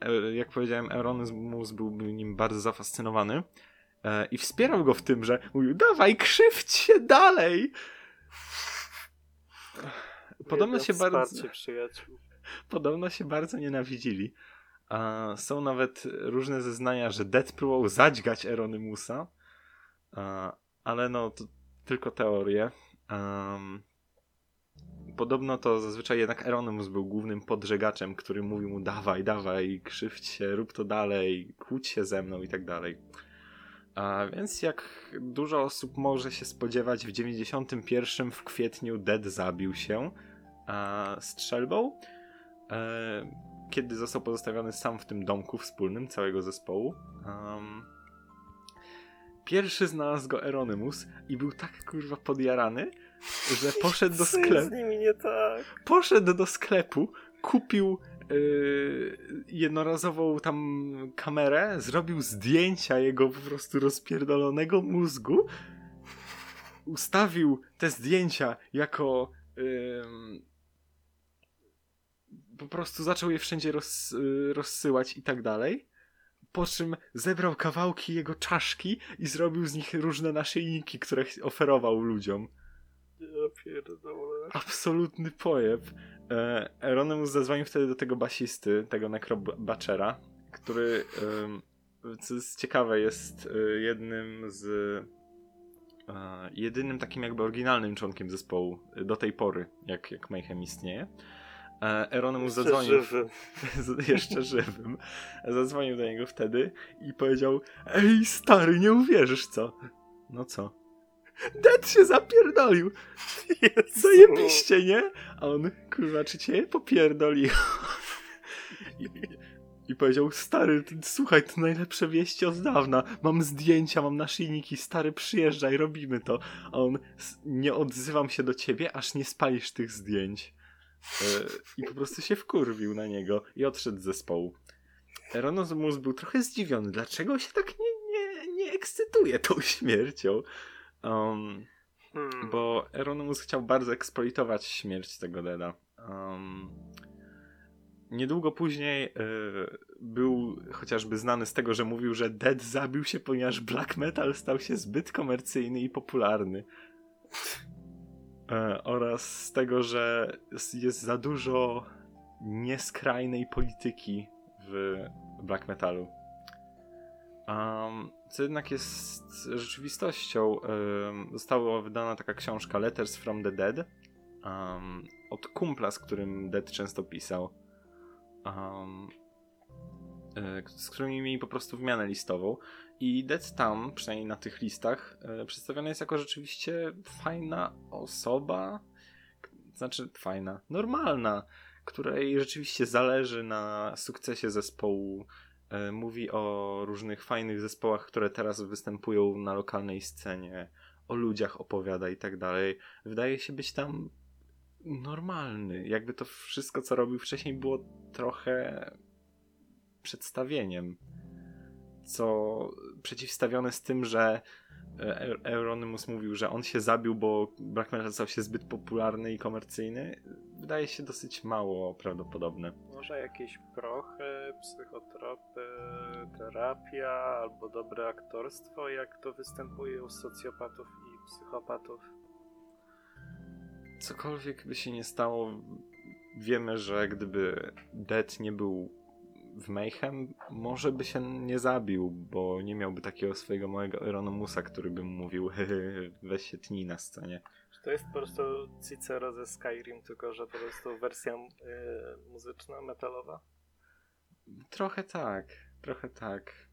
Speaker 3: e, jak powiedziałem, Eronymus był nim bardzo zafascynowany. E, I wspierał go w tym, że mówił, dawaj, krzywdź się dalej! Podobno się, bardzo,
Speaker 2: przyjaciół.
Speaker 3: podobno się bardzo nienawidzili. A są nawet różne zeznania, że Dead próbował zadźgać Eronymusa, a, ale no, to tylko teorie. Um, podobno to zazwyczaj jednak Eronymus był głównym podżegaczem, który mówił mu dawaj, dawaj, krzywdź się, rób to dalej, kłóć się ze mną i tak dalej. A więc jak dużo osób może się spodziewać, w 91 w kwietniu Dead zabił się strzelbą, e, kiedy został pozostawiony sam w tym domku wspólnym całego zespołu. Pierwszy znalazł go Eronymus i był tak kurwa podjarany, że poszedł do sklepu
Speaker 2: z nimi nie tak?
Speaker 3: poszedł do sklepu, kupił yy, jednorazową tam kamerę, zrobił zdjęcia jego po prostu rozpierdolonego mózgu ustawił te zdjęcia jako ym, po prostu zaczął je wszędzie roz, y, rozsyłać i tak dalej. Po czym zebrał kawałki jego czaszki i zrobił z nich różne naszyjniki, które oferował ludziom.
Speaker 2: Ja pierdolę.
Speaker 3: Absolutny pojeb. E, Euronymous zadzwonił wtedy do tego basisty, tego Necrobaczera, który, co jest ciekawe, jest y, jednym z e, jedynym takim jakby oryginalnym członkiem zespołu y, do tej pory, jak, jak Mayhem istnieje. E, Euronymous
Speaker 2: Jeszcze
Speaker 3: zadzwonił
Speaker 2: żywy.
Speaker 3: z- jeszcze żywym. Zadzwonił do niego wtedy i powiedział: Ej, stary, nie uwierzysz co? No co? Dead się zapierdolił!
Speaker 2: Jezu.
Speaker 3: Zajebiście, nie? A on, kurwa, czy cię popierdolił? I, I powiedział, stary, ty, słuchaj, to najlepsze wieści od dawna. Mam zdjęcia, mam naszyjniki, stary, przyjeżdżaj, robimy to. A on, "S- nie odzywam się do ciebie, aż nie spalisz tych zdjęć. E, I po prostu się wkurwił na niego i odszedł z zespołu. Eronomus był trochę zdziwiony, dlaczego się tak nie, nie, nie ekscytuje tą śmiercią. Um,
Speaker 2: Hmm.
Speaker 3: bo Euronymous chciał bardzo eksploitować śmierć tego Deda. Um, niedługo później y, był chociażby znany z tego, że mówił, że Dead zabił się, ponieważ black metal stał się zbyt komercyjny i popularny. E, oraz z tego, że jest- za dużo nieskrajnej polityki w black metalu. Um, co jednak jest rzeczywistością. Um, została wydana taka książka Letters from the Dead um, od kumpla, z którym Dead często pisał. E, z którymi mieli po prostu wymianę listową. I Dead tam, przynajmniej na tych listach, e, przedstawiony jest jako rzeczywiście fajna osoba. Znaczy, fajna, normalna, której rzeczywiście zależy na sukcesie zespołu. E, Mówi o różnych fajnych zespołach, które teraz występują na lokalnej scenie, o ludziach opowiada i tak dalej. Wydaje się być tam normalny. Jakby to wszystko, co robił wcześniej, było trochę przedstawieniem. Co przeciwstawione z tym, że e, Eu- Euronymous mówił, że on się zabił, bo black metal stał się zbyt popularny i komercyjny, wydaje się dosyć mało prawdopodobne.
Speaker 2: Może jakieś prochy, psychotropy, terapia albo dobre aktorstwo, jak to występuje u socjopatów i psychopatów.
Speaker 3: Cokolwiek by się nie stało, wiemy, że gdyby Dead nie był w Mayhem, może by się nie zabił, bo nie miałby takiego swojego małego Euronymousa, który by mu mówił weź się tnij na scenie.
Speaker 2: Czy to jest po prostu Cicero ze Skyrim, tylko że po prostu wersja y, muzyczna, metalowa?
Speaker 3: Trochę tak, trochę tak.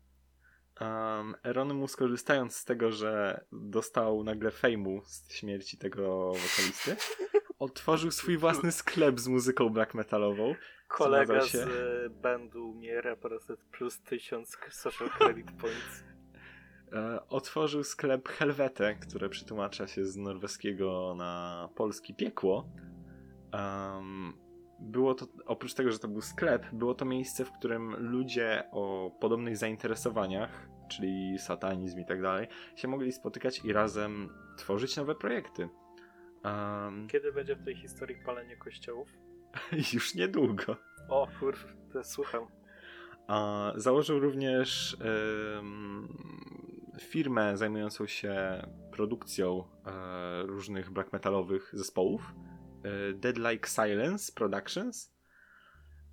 Speaker 3: Um, Euronymous korzystając z tego, że dostał nagle fejmu z śmierci tego wokalisty, otworzył swój własny sklep z muzyką black metalową.
Speaker 2: Kolega
Speaker 3: się-
Speaker 2: z y, bandu umiera po prostu plus tysiąc social credit points.
Speaker 3: E, otworzył sklep Helvete, które przetłumacza się z norweskiego na polski piekło. Em, było to, oprócz tego, że to był sklep, było to miejsce, w którym ludzie o podobnych zainteresowaniach, czyli satanizm i tak dalej, się mogli spotykać i razem tworzyć nowe projekty. Em,
Speaker 2: Kiedy będzie w tej historii palenie kościołów?
Speaker 3: już niedługo.
Speaker 2: O kurw, to słucham.
Speaker 3: A założył również firmę zajmującą się produkcją e, różnych black metalowych zespołów. E, Dead Like Silence Productions.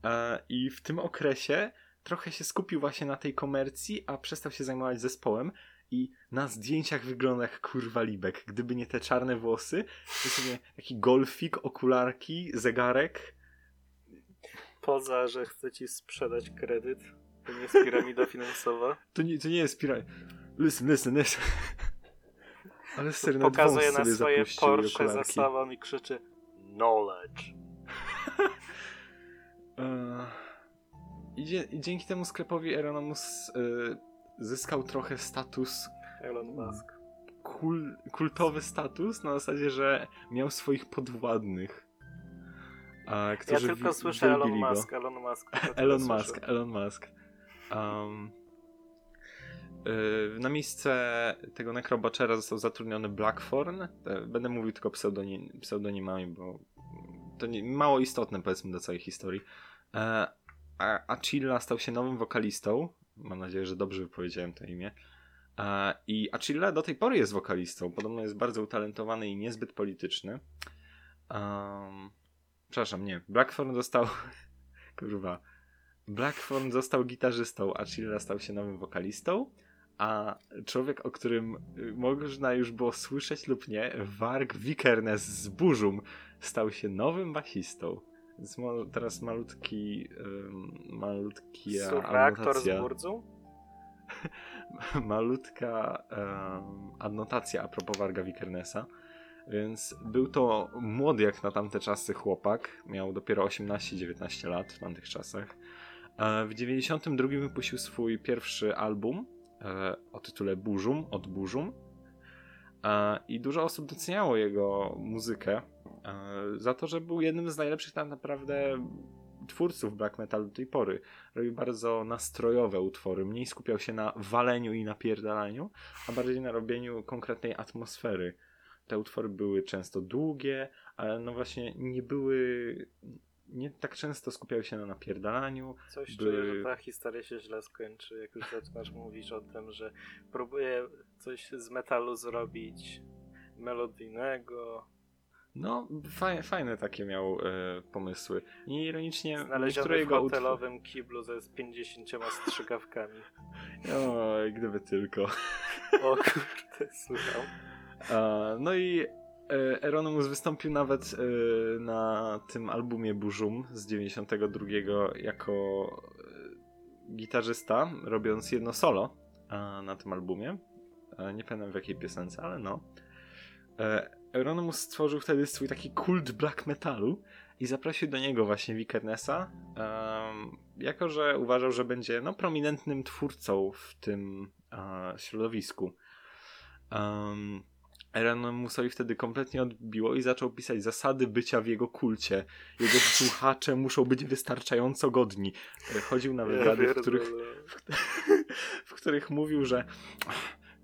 Speaker 3: E, I w tym okresie trochę się skupił właśnie na tej komercji, a przestał się zajmować zespołem. I na zdjęciach wygląda jak kurwa Libek. Gdyby nie te czarne włosy, to sobie taki golfik, okularki, zegarek.
Speaker 2: Poza, że chce ci sprzedać kredyt, to nie jest piramida finansowa.
Speaker 3: To nie, to nie jest piraj. Listen, listen, listen. Ale serio,
Speaker 2: Pokazuje na swoje Porsche za sobą i krzyczy Knowledge.
Speaker 3: Eee, i, dzięki temu sklepowi Euronymous e, zyskał trochę status,
Speaker 2: Elon Musk.
Speaker 3: kul, kultowy status, na zasadzie, że miał swoich podwładnych. A,
Speaker 2: Ja tylko
Speaker 3: wi-
Speaker 2: słyszę Elon. Musk, Elon Musk.
Speaker 3: Elon. Musk, Elon Musk. Um, na miejsce tego Necrobatchera został zatrudniony Blackthorn. E, Będę mówił tylko pseudonim, pseudonimami, bo to nie, mało istotne powiedzmy do całej historii. E, A Achilla stał się nowym wokalistą. Mam nadzieję, że dobrze wypowiedziałem to imię. I Achille do tej pory jest wokalistą. Podobno jest bardzo utalentowany i niezbyt polityczny. Um, przepraszam, nie. Blackthorn został. Kurwa. Blackthorn został gitarzystą, a Chilla stał się nowym wokalistą. A człowiek, o którym y, można już było słyszeć lub nie, Varg Vikernes z Burzum, stał się nowym basistą. Teraz malutki, um, malutki
Speaker 2: Reaktor z Burdzą?
Speaker 3: malutka um, adnotacja a propos Varga Vikernesa. Więc był to młody jak na tamte czasy chłopak. Miał dopiero 18-19 lat w tamtych czasach. E, W 92 wypuścił swój pierwszy album e, o tytule Burzum, od Burzum. E, I dużo osób doceniało jego muzykę za to, że był jednym z najlepszych tak naprawdę twórców black metalu do tej pory. Robił bardzo nastrojowe utwory, mniej skupiał się na waleniu i napierdalaniu, a bardziej na robieniu konkretnej atmosfery. Te utwory były często długie, ale no właśnie nie były. Nie tak często skupiały się na napierdalaniu.
Speaker 2: Coś
Speaker 3: By-
Speaker 2: czuję, że ta historia się źle skończy, jak już zaczynasz mówić o tym, że próbuje coś z metalu zrobić melodyjnego.
Speaker 3: No, fajne, fajne takie miał e, pomysły. I ironicznie
Speaker 2: Znaleziony w hotelowym kiblu ze z 50 strzykawkami.
Speaker 3: Oj, gdyby tylko.
Speaker 2: O kurde, słucham.
Speaker 3: E, No i e, Euronymous wystąpił nawet e, na tym albumie Burzum z 92 jako e, gitarzysta, robiąc jedno solo na tym albumie. E, Nie pamiętam w jakiej piosence, ale no. E, Euronymous stworzył wtedy swój taki kult black metalu i zaprosił do niego właśnie Wikernesa, em, jako że uważał, że będzie no, prominentnym twórcą w tym e, środowisku. Um, Euronymousowi wtedy kompletnie odbiło i zaczął pisać zasady bycia w jego kulcie. Jego słuchacze muszą być wystarczająco godni. E, Chodził na wywiady, w których, w których mówił, że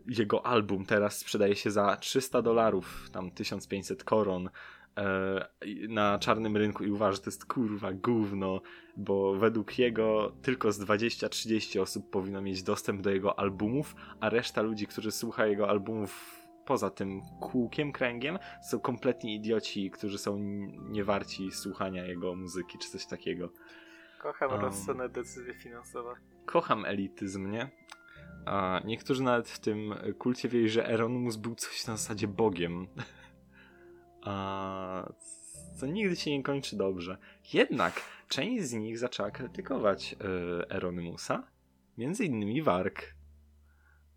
Speaker 3: jego album teraz sprzedaje się za 300 dolarów, tam 1500 koron e, na czarnym rynku i uważa, że to jest kurwa gówno, bo według jego tylko z 20-30 osób powinno mieć dostęp do jego albumów, a reszta ludzi, którzy słucha jego albumów poza tym kółkiem, kręgiem, są kompletni idioci, którzy są niewarci słuchania jego muzyki, czy coś takiego.
Speaker 2: Kocham
Speaker 3: Um.
Speaker 2: rozsądne decyzje finansowe.
Speaker 3: Kocham elityzm, nie? A niektórzy nawet w tym kulcie wierzyli, że Euronymous był coś na zasadzie Bogiem. A co nigdy się nie kończy dobrze. Jednak część z nich zaczęła krytykować e, Euronymousa, między innymi Warg.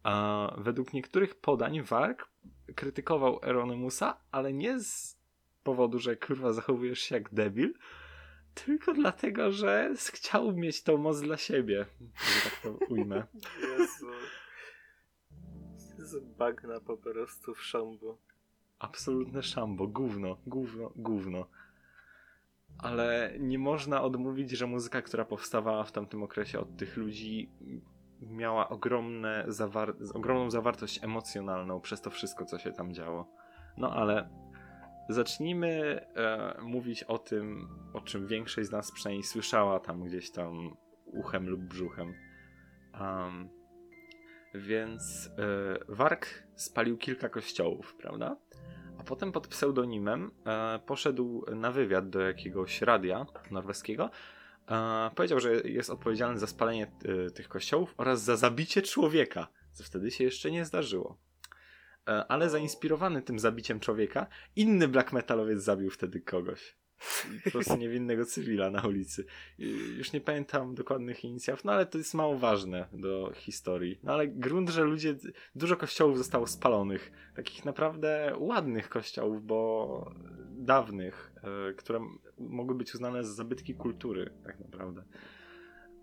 Speaker 3: A według niektórych podań Warg krytykował Euronymousa, ale nie z powodu, że kurwa zachowujesz się jak debil, tylko dlatego, że chciał mieć tą moc dla siebie, że tak to ujmę.
Speaker 2: Jezu. Z bagna po prostu w szambu.
Speaker 3: Absolutne szambo, gówno, gówno, gówno. Ale nie można odmówić, że muzyka, która powstawała w tamtym okresie od tych ludzi, miała ogromne zawar- ogromną zawartość emocjonalną przez to wszystko, co się tam działo. No ale zacznijmy e, mówić o tym, o czym większość z nas przynajmniej słyszała tam gdzieś tam uchem lub brzuchem. Um, więc e, spalił kilka kościołów, prawda? A potem pod pseudonimem e, poszedł na wywiad do jakiegoś radia norweskiego. Powiedział, że jest odpowiedzialny za spalenie e, tych kościołów oraz za zabicie człowieka, co wtedy się jeszcze nie zdarzyło. E, ale zainspirowany tym zabiciem człowieka, inny black metalowiec zabił wtedy kogoś. Po prostu niewinnego cywila na ulicy. Już nie pamiętam dokładnych inicjatyw, no ale to jest mało ważne do historii. No ale grunt, że ludzie, dużo kościołów zostało spalonych. Takich naprawdę ładnych kościołów, bo dawnych, e, które mogły być uznane za zabytki kultury, tak naprawdę.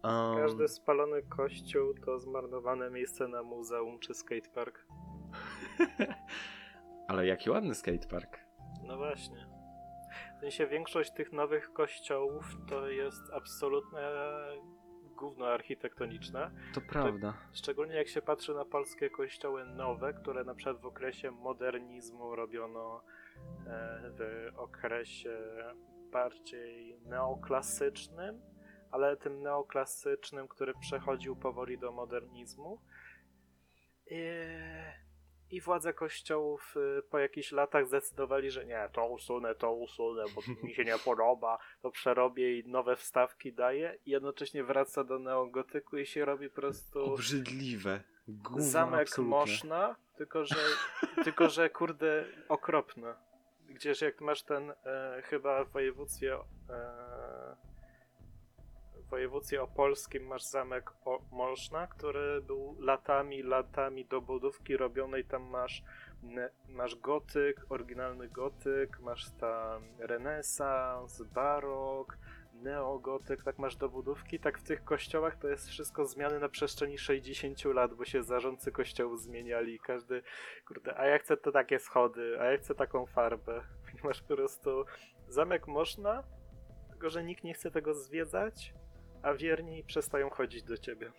Speaker 3: Um,
Speaker 2: Każdy spalony kościół to zmarnowane miejsce na muzeum czy skatepark.
Speaker 3: Ale jaki ładny skatepark.
Speaker 2: No właśnie. W sensie większość tych nowych kościołów to jest absolutne gówno architektoniczne.
Speaker 3: To prawda.
Speaker 2: Szczególnie jak się patrzy na polskie kościoły nowe, które na przykład w okresie modernizmu robiono e, w okresie bardziej neoklasycznym, ale tym neoklasycznym, który przechodził powoli do modernizmu. I, i władze kościołów y, po jakichś latach zdecydowali, że nie, to usunę, to usunę, bo mi się nie podoba, to przerobię i nowe wstawki daję i jednocześnie wraca do neogotyku i się robi po prostu
Speaker 3: Obrzydliwe. Gówno,
Speaker 2: zamek
Speaker 3: absolutnie.
Speaker 2: Moszna, tylko że, tylko że kurde okropne. Gdzież jak masz ten e, chyba w województwie e, województwie opolskim masz zamek o, Moszna, który był latami, latami do budówki robionej, tam masz masz gotyk, oryginalny gotyk, masz tam renesans, barok, neogotyk, tak masz dobudówki, tak w tych kościołach to jest wszystko zmiany na przestrzeni 60 lat, bo się zarządcy kościołu zmieniali. Każdy, kurde, a ja chcę te takie schody, a ja chcę taką farbę. Masz po prostu zamek można, tylko że nikt nie chce tego zwiedzać, a wierni przestają chodzić do ciebie.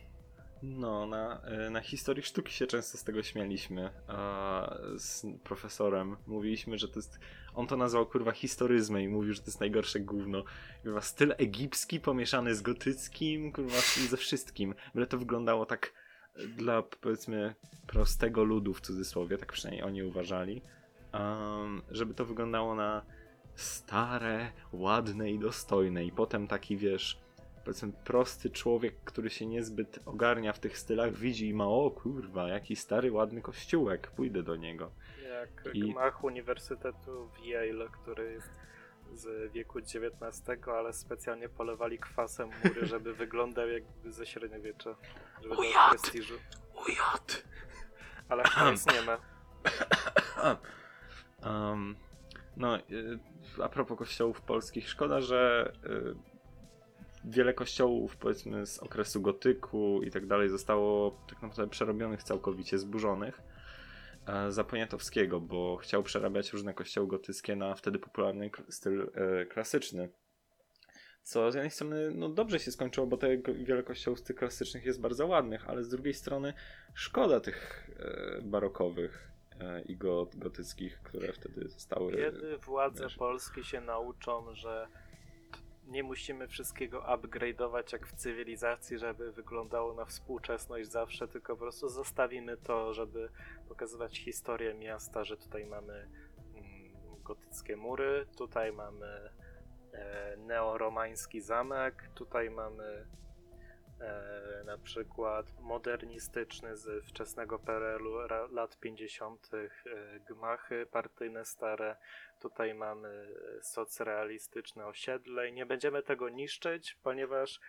Speaker 3: No, na, e, na historii sztuki się często z tego śmialiśmy. A z profesorem mówiliśmy, że to jest. On to nazwał kurwa historyzmem i mówił, że to jest najgorsze gówno. Kurwa, styl egipski pomieszany z gotyckim, kurwa, ze wszystkim. Byle to wyglądało tak e, dla powiedzmy prostego ludu w cudzysłowie, tak przynajmniej oni uważali. Um, żeby to wyglądało na stare, ładne i dostojne. I potem taki wiesz powiedzmy prosty człowiek, który się niezbyt ogarnia w tych stylach, widzi i ma o kurwa, jaki stary, ładny kościółek, pójdę do niego.
Speaker 2: Jak
Speaker 3: I-
Speaker 2: gmach Uniwersytetu w Yale, który jest z wieku XIX, ale specjalnie polewali kwasem mury, żeby wyglądał jakby ze średniowiecza. Żeby
Speaker 3: Ujad!
Speaker 2: prestiżu.
Speaker 3: Ujad!
Speaker 2: Ale hajs nie ma.
Speaker 3: Um, no, y, a propos kościołów polskich, szkoda, że y, wiele kościołów, powiedzmy, z okresu gotyku i tak dalej zostało tak naprawdę przerobionych całkowicie, zburzonych e, za Poniatowskiego, bo chciał przerabiać różne kościoły gotyckie na wtedy popularny styl e, klasyczny. Co z jednej strony no dobrze się skończyło, bo te wiele kościołów z tych klasycznych jest bardzo ładnych, ale z drugiej strony szkoda tych e, barokowych i go, gotyckich, które wtedy zostały.
Speaker 2: Kiedy władze
Speaker 3: wiesz.
Speaker 2: Polski się nauczą, że nie musimy wszystkiego upgrade'ować jak w cywilizacji, żeby wyglądało na współczesność zawsze, tylko po prostu zostawimy to, żeby pokazywać historię miasta, że tutaj mamy mm, gotyckie mury, tutaj mamy e, neoromański zamek, tutaj mamy na przykład modernistyczny z wczesnego PRL-u lat 50. E, gmachy partyjne stare. Tutaj mamy e, socrealistyczne osiedle i nie będziemy tego niszczyć, ponieważ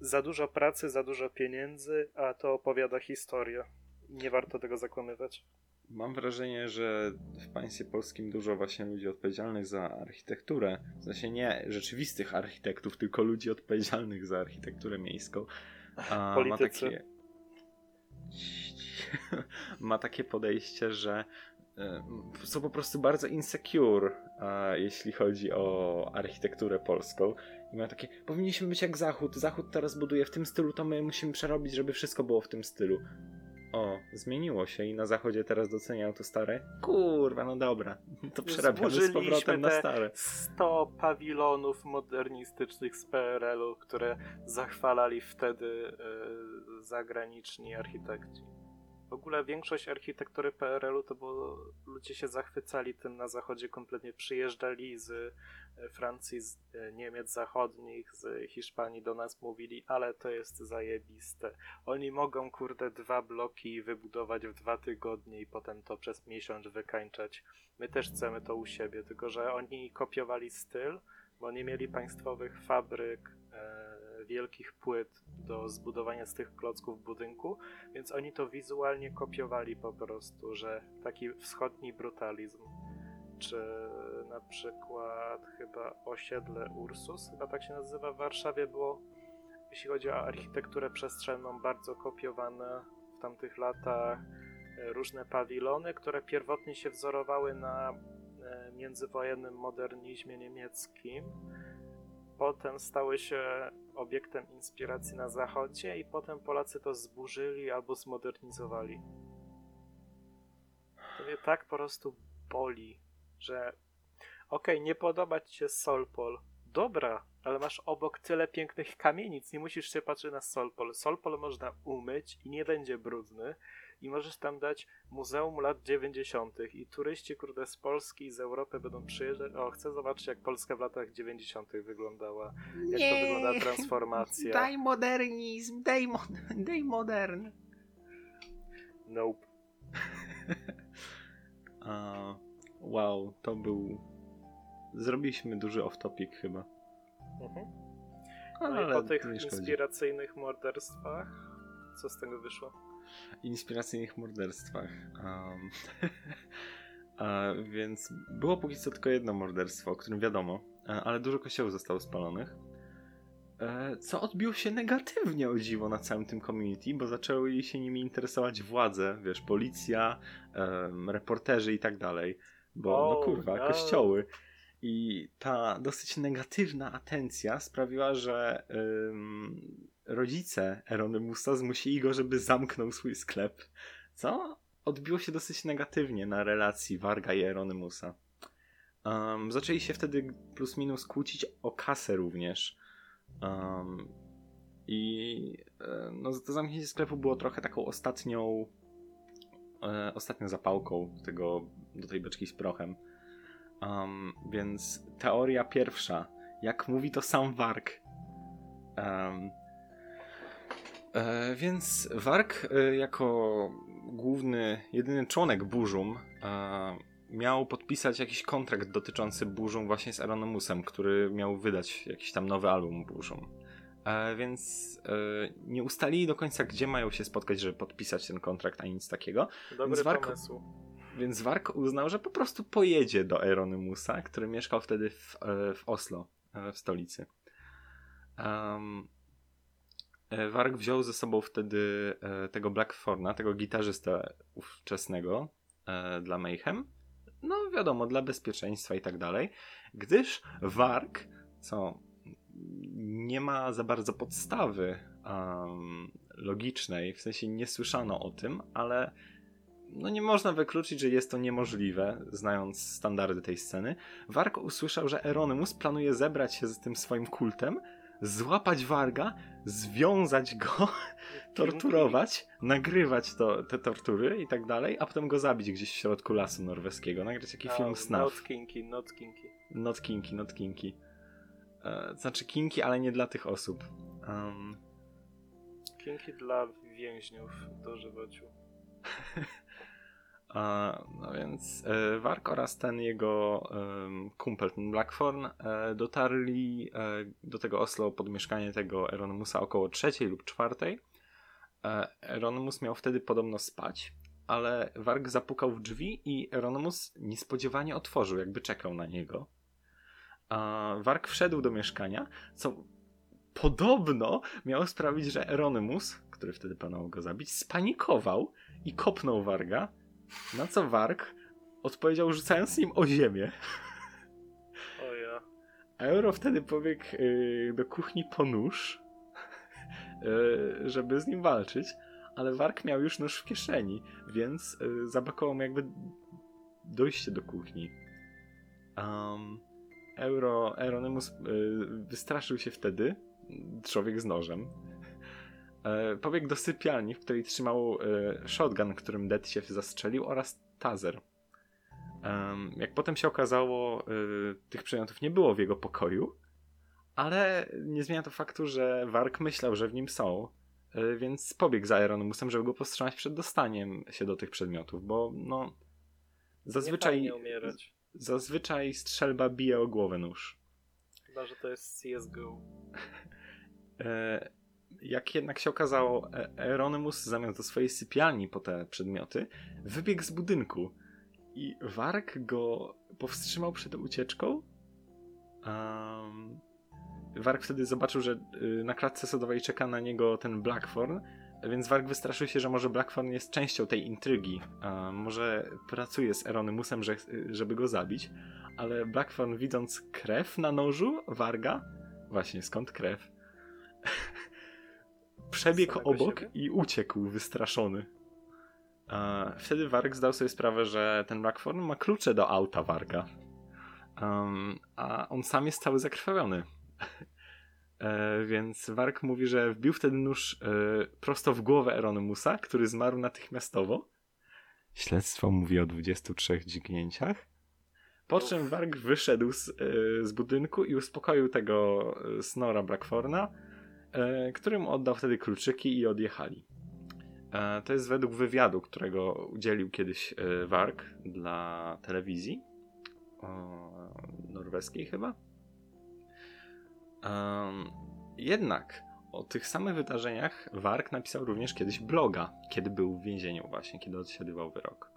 Speaker 2: za dużo pracy, za dużo pieniędzy, a to opowiada historię. Nie warto tego zakłamywać.
Speaker 3: Mam wrażenie, że w państwie polskim dużo właśnie ludzi odpowiedzialnych za architekturę, w sensie nie rzeczywistych architektów, tylko ludzi odpowiedzialnych za architekturę miejską, a ma takie ma takie podejście, że są po prostu bardzo insecure, jeśli chodzi o architekturę polską. I mają takie, powinniśmy być jak Zachód. Zachód teraz buduje w tym stylu, to my musimy przerobić, żeby wszystko było w tym stylu. O, zmieniło się i na zachodzie teraz doceniają to stare. Kurwa, no dobra, to przerabiamy z powrotem na stare.
Speaker 2: 100 pawilonów modernistycznych z PRL-u, które zachwalali wtedy e, zagraniczni architekci. W ogóle większość architektury PRL-u to było, ludzie się zachwycali tym na zachodzie, kompletnie przyjeżdżali z e, Francji, z e, Niemiec zachodnich, z Hiszpanii do nas mówili, ale to jest zajebiste. Oni mogą, kurde, dwa bloki wybudować w dwa tygodnie i potem to przez miesiąc wykańczać. My też chcemy to u siebie, tylko że oni kopiowali styl, bo nie mieli państwowych fabryk, e, wielkich płyt do zbudowania z tych klocków budynku, więc oni to wizualnie kopiowali po prostu, że taki wschodni brutalizm. Czy na przykład chyba osiedle Ursus, chyba tak się nazywa w Warszawie, było, jeśli chodzi o architekturę przestrzenną, bardzo kopiowane w tamtych latach e, różne pawilony, które pierwotnie się wzorowały na e, międzywojennym modernizmie niemieckim. Potem stały się obiektem inspiracji na zachodzie i potem Polacy to zburzyli albo zmodernizowali. To mnie tak po prostu boli, że okej, okay, nie podoba ci się Solpol. Dobra, ale masz obok tyle pięknych kamienic, nie musisz się patrzeć na Solpol. Solpol można umyć i nie będzie brudny i możesz tam dać Muzeum lat 90. i turyści, kurde, z Polski i z Europy będą przyjeżdżać. O, chcę zobaczyć, jak Polska w latach 90. wyglądała. Jak nie. to wygląda transformacja.
Speaker 3: Daj modernizm, daj, mo daj modern.
Speaker 2: Nope.
Speaker 3: uh, wow, to był... Zrobiliśmy duży off-topic chyba.
Speaker 2: Mhm. No Ale i po tych inspiracyjnych morderstwach, co z tego wyszło?
Speaker 3: Inspiracyjnych morderstwach. Um, więc było póki co tylko jedno morderstwo, o którym wiadomo, e, ale dużo kościołów zostało spalonych. E, co odbiło się negatywnie o dziwo na całym tym community, bo zaczęły się nimi interesować władze, wiesz, policja, reporterzy i tak dalej. Bo, oh, no kurwa, no. kościoły. I ta dosyć negatywna atencja sprawiła, że um, rodzice Eronymusa zmusili go, żeby zamknął swój sklep, co odbiło się dosyć negatywnie na relacji Warga i Eronymusa. Um, zaczęli się wtedy plus minus kłócić o kasę również. Um, I e, no, to zamknięcie sklepu było trochę taką ostatnią e, ostatnią zapałką do, tego, do tej beczki z prochem. Um, więc teoria pierwsza, jak mówi to sam Warg, um, E, więc Wark e, jako główny, jedyny członek Burzum e, miał podpisać jakiś kontrakt dotyczący Burzum właśnie z Aeronomusem, który miał wydać jakiś tam nowy album Burzum. E, więc e, nie ustalili do końca, gdzie mają się spotkać, żeby podpisać ten kontrakt, ani nic takiego.
Speaker 2: Dobry więc Wark, pomysł.
Speaker 3: Więc Wark uznał, że po prostu pojedzie do Aeronomusa, który mieszkał wtedy w, e, w Oslo, w stolicy. Um, Warg wziął ze sobą wtedy e, tego Blackforna, tego gitarzystę ówczesnego e, dla Mayhem. No wiadomo, dla bezpieczeństwa i tak dalej. Gdyż Warg, co nie ma za bardzo podstawy um, logicznej, w sensie nie słyszano o tym, ale no nie można wykluczyć, że jest to niemożliwe, znając standardy tej sceny. Warg usłyszał, że Eronymus planuje zebrać się z tym swoim kultem, złapać Warga, związać go, torturować, nagrywać to, te tortury i tak dalej, a potem go zabić gdzieś w środku lasu norweskiego, nagrać jakiś film snuff.
Speaker 2: Not kinky, not kinky.
Speaker 3: Not kinky, not kinky. E, znaczy kinky, ale nie dla tych osób. Um...
Speaker 2: Kinky dla więźniów do żywociu.
Speaker 3: no więc e, Wark oraz ten jego kumpel, ten Blackthorn, e, dotarli e, do tego Oslo pod mieszkanie tego Eronymusa około trzeciej lub czwartej. Eronymus miał wtedy podobno spać, ale Warg zapukał w drzwi i Eronymus niespodziewanie otworzył, jakby czekał na niego. Warg wszedł do mieszkania, co podobno miało sprawić, że Eronymus, który wtedy planował go zabić, spanikował i kopnął Warga, na co Warg odpowiedział rzucając nim o ziemię.
Speaker 2: O ja.
Speaker 3: Euro wtedy pobiegł yy, do kuchni po nóż, yy, żeby z nim walczyć, ale Warg miał już nóż w kieszeni, więc yy, zablokował mu jakby dojście do kuchni. Um, Euro, Euronymus yy, wystraszył się wtedy, człowiek z nożem, pobiegł do sypialni, w której trzymał e, shotgun, którym Dead się zastrzelił, oraz taser. Jak potem się okazało, e, tych przedmiotów nie było w jego pokoju, ale nie zmienia to faktu, że Wark myślał, że w nim są, więc pobiegł za Aeronomusem, żeby go powstrzymać przed dostaniem się do tych przedmiotów, bo no zazwyczaj zazwyczaj strzelba bije o głowę nóż.
Speaker 2: Chyba, że to jest CSGO
Speaker 3: jak jednak się okazało, Euronymous zamiast do swojej sypialni po te przedmioty, wybiegł z budynku i Warg go powstrzymał przed ucieczką. Um, Warg wtedy zobaczył, że y, na klatce sodowej czeka na niego ten Blackthorn, więc Warg wystraszył się, że może Blackthorn jest częścią tej intrygi. Um, może pracuje z Eronymusem, że, żeby go zabić. Ale Blackthorn widząc krew na nożu Warga, Właśnie, skąd krew? Przebiegł obok
Speaker 2: siebie?
Speaker 3: i uciekł wystraszony. E, Wtedy Warg zdał sobie sprawę, że ten Blackthorn ma klucze do auta Warga. Um, a on sam jest cały zakrwawiony. E, więc Warg mówi, że wbił wtedy nóż e, prosto w głowę Eronymusa, który zmarł natychmiastowo. Śledztwo mówi o 23 dźgnięciach. Po czym Warg wyszedł z, e, z budynku i uspokoił tego e, Snora Blackthorna, e, którym oddał wtedy kluczyki i odjechali. E, To jest według wywiadu, którego udzielił kiedyś e, Warg dla telewizji norweskiej chyba. Jednak o tych samych wydarzeniach Warg napisał również kiedyś bloga, kiedy był w więzieniu właśnie, kiedy odsiadywał wyrok.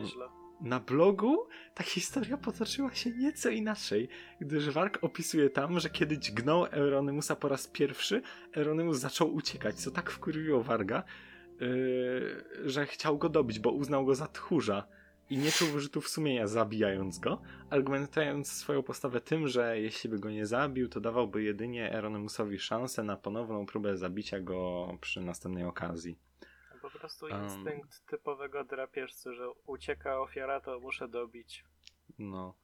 Speaker 2: Nieźle.
Speaker 3: Na blogu ta historia potoczyła się nieco inaczej, gdyż Warg opisuje tam, że kiedy dźgnął Euronymusa po raz pierwszy, Euronymus zaczął uciekać, co tak wkurwiło Warga, yy, że chciał go dobić, bo uznał go za tchórza i nie czuł wyrzutów sumienia zabijając go, argumentując swoją postawę tym, że jeśli by go nie zabił, to dawałby jedynie Euronymusowi szansę na ponowną próbę zabicia go przy następnej okazji.
Speaker 2: Po prostu
Speaker 3: Um.
Speaker 2: instynkt typowego drapieżcy, że ucieka ofiara, to muszę dobić.
Speaker 3: No.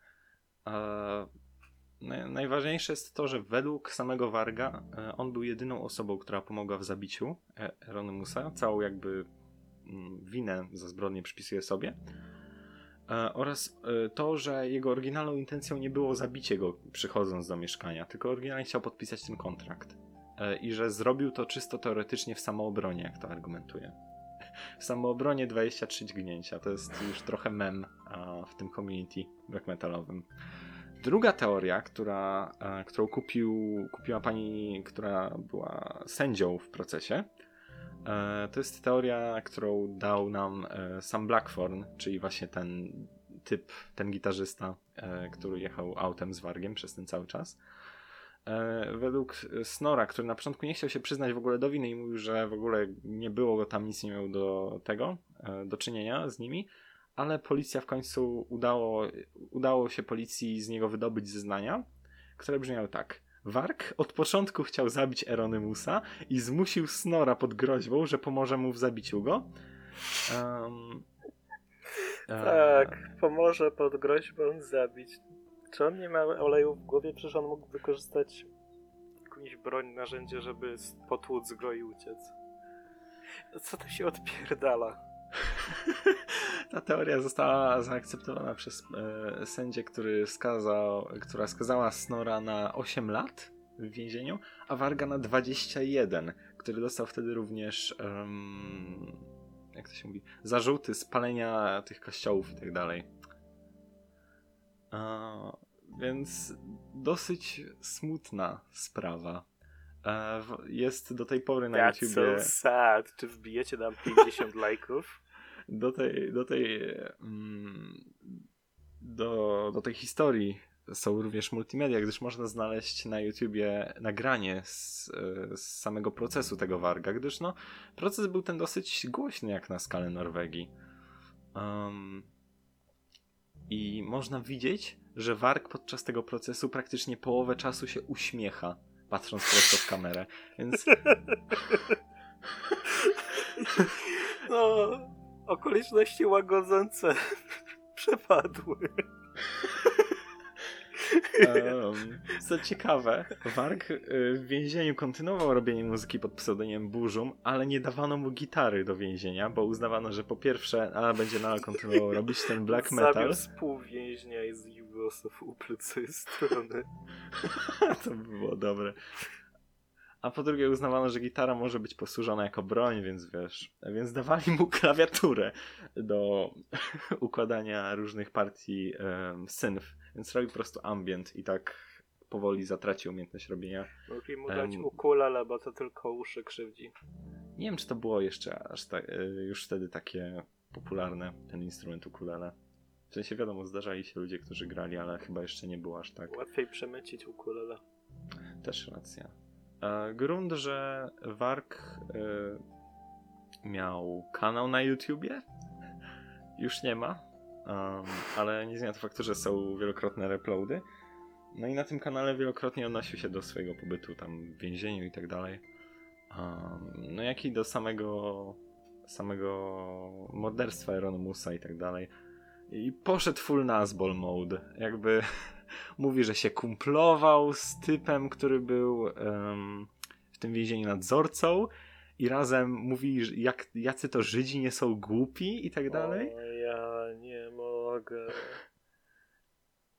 Speaker 3: Naj- najważniejsze jest to, że według samego Warga e, on był jedyną osobą, która pomogła w zabiciu E- Eronymusa. Całą jakby mm, winę za zbrodnię przypisuje sobie. E, Oraz e, to, że jego oryginalną intencją nie było zabicie go przychodząc do mieszkania, tylko oryginalnie chciał podpisać ten kontrakt. E, I że zrobił to czysto teoretycznie w samoobronie, jak to argumentuje. W samoobronie 23 dźgnięcia. To jest już trochę mem w tym community black metalowym. Druga teoria, która, którą kupił, kupiła pani, która była sędzią w procesie, e, to jest teoria, którą dał nam e, sam Blackthorn, czyli właśnie ten typ, ten gitarzysta, e, który jechał autem z Wargiem przez ten cały czas. E, według Snora, który na początku nie chciał się przyznać w ogóle do winy i mówił, że w ogóle nie było go tam, nic nie miał do tego, e, do czynienia z nimi, ale policja w końcu udało, udało się policji z niego wydobyć zeznania, które brzmiały tak. Warg od początku chciał zabić Eronymusa i zmusił Snora pod groźbą, że pomoże mu w zabiciu go. E,
Speaker 2: Tak, pomoże pod groźbą zabić. Czy on nie ma oleju w głowie? Przecież on mógł wykorzystać jakąś broń, narzędzie, żeby potłuc go i uciec. Co to się odpierdala?
Speaker 3: Ta teoria została zaakceptowana przez e, sędzię, który skazał, która skazała Snora na 8 lat w więzieniu, a Warga na 21, który dostał wtedy również em, jak to się mówi, zarzuty spalenia tych kościołów i tak dalej. Więc dosyć smutna sprawa. E, jest do tej pory na
Speaker 2: That's
Speaker 3: YouTubie
Speaker 2: so sad. Czy wbijecie nam 50 lajków?
Speaker 3: do tej, do tej, mm, do, do tej historii są również multimedia, gdyż można znaleźć na YouTubie nagranie z, z samego procesu tego Warga, gdyż no, proces był ten dosyć głośny jak na skalę Norwegii. Um, I można widzieć, że Warg podczas tego procesu praktycznie połowę czasu się uśmiecha, patrząc prosto w kamerę, więc
Speaker 2: No, okoliczności łagodzące przepadły.
Speaker 3: Um, co ciekawe, Warg y, w więzieniu kontynuował robienie muzyki pod pseudonimem Burzum, ale nie dawano mu gitary do więzienia, bo uznawano, że po pierwsze, a będzie nadal kontynuował robić ten black metal.
Speaker 2: Zabił współwięźnia i zbił go w strony.
Speaker 3: to by było dobre. A po drugie uznawano, że gitara może być posłużona jako broń, więc wiesz, więc dawali mu klawiaturę do układania różnych partii um, synth, więc robił po prostu ambient i tak powoli zatracił umiejętność robienia
Speaker 2: Mogli mu dać
Speaker 3: Em.
Speaker 2: ukulele, bo to tylko uszy krzywdzi.
Speaker 3: Nie wiem, czy to było jeszcze aż tak, e, już wtedy takie popularne, ten instrument ukulele. W sensie wiadomo, zdarzali się ludzie, którzy grali, ale chyba jeszcze nie było aż tak.
Speaker 2: Łatwiej przemycić ukulele.
Speaker 3: Też racja. E, Grunt, że Wark e, miał kanał na YouTubie, już nie ma, ale nie zmienia to faktu, że są wielokrotne reploady. no i na tym kanale wielokrotnie odnosił się do swojego pobytu tam w więzieniu i tak dalej. No jak i do samego samego morderstwa Eronimusa i tak dalej. I poszedł full Nazbol mode. Jakby mówi, że się kumplował z typem, który był um, w tym więzieniu nadzorcą i razem mówi, że jak, jacy to Żydzi nie są głupi i tak dalej.
Speaker 2: O, ja nie mogę.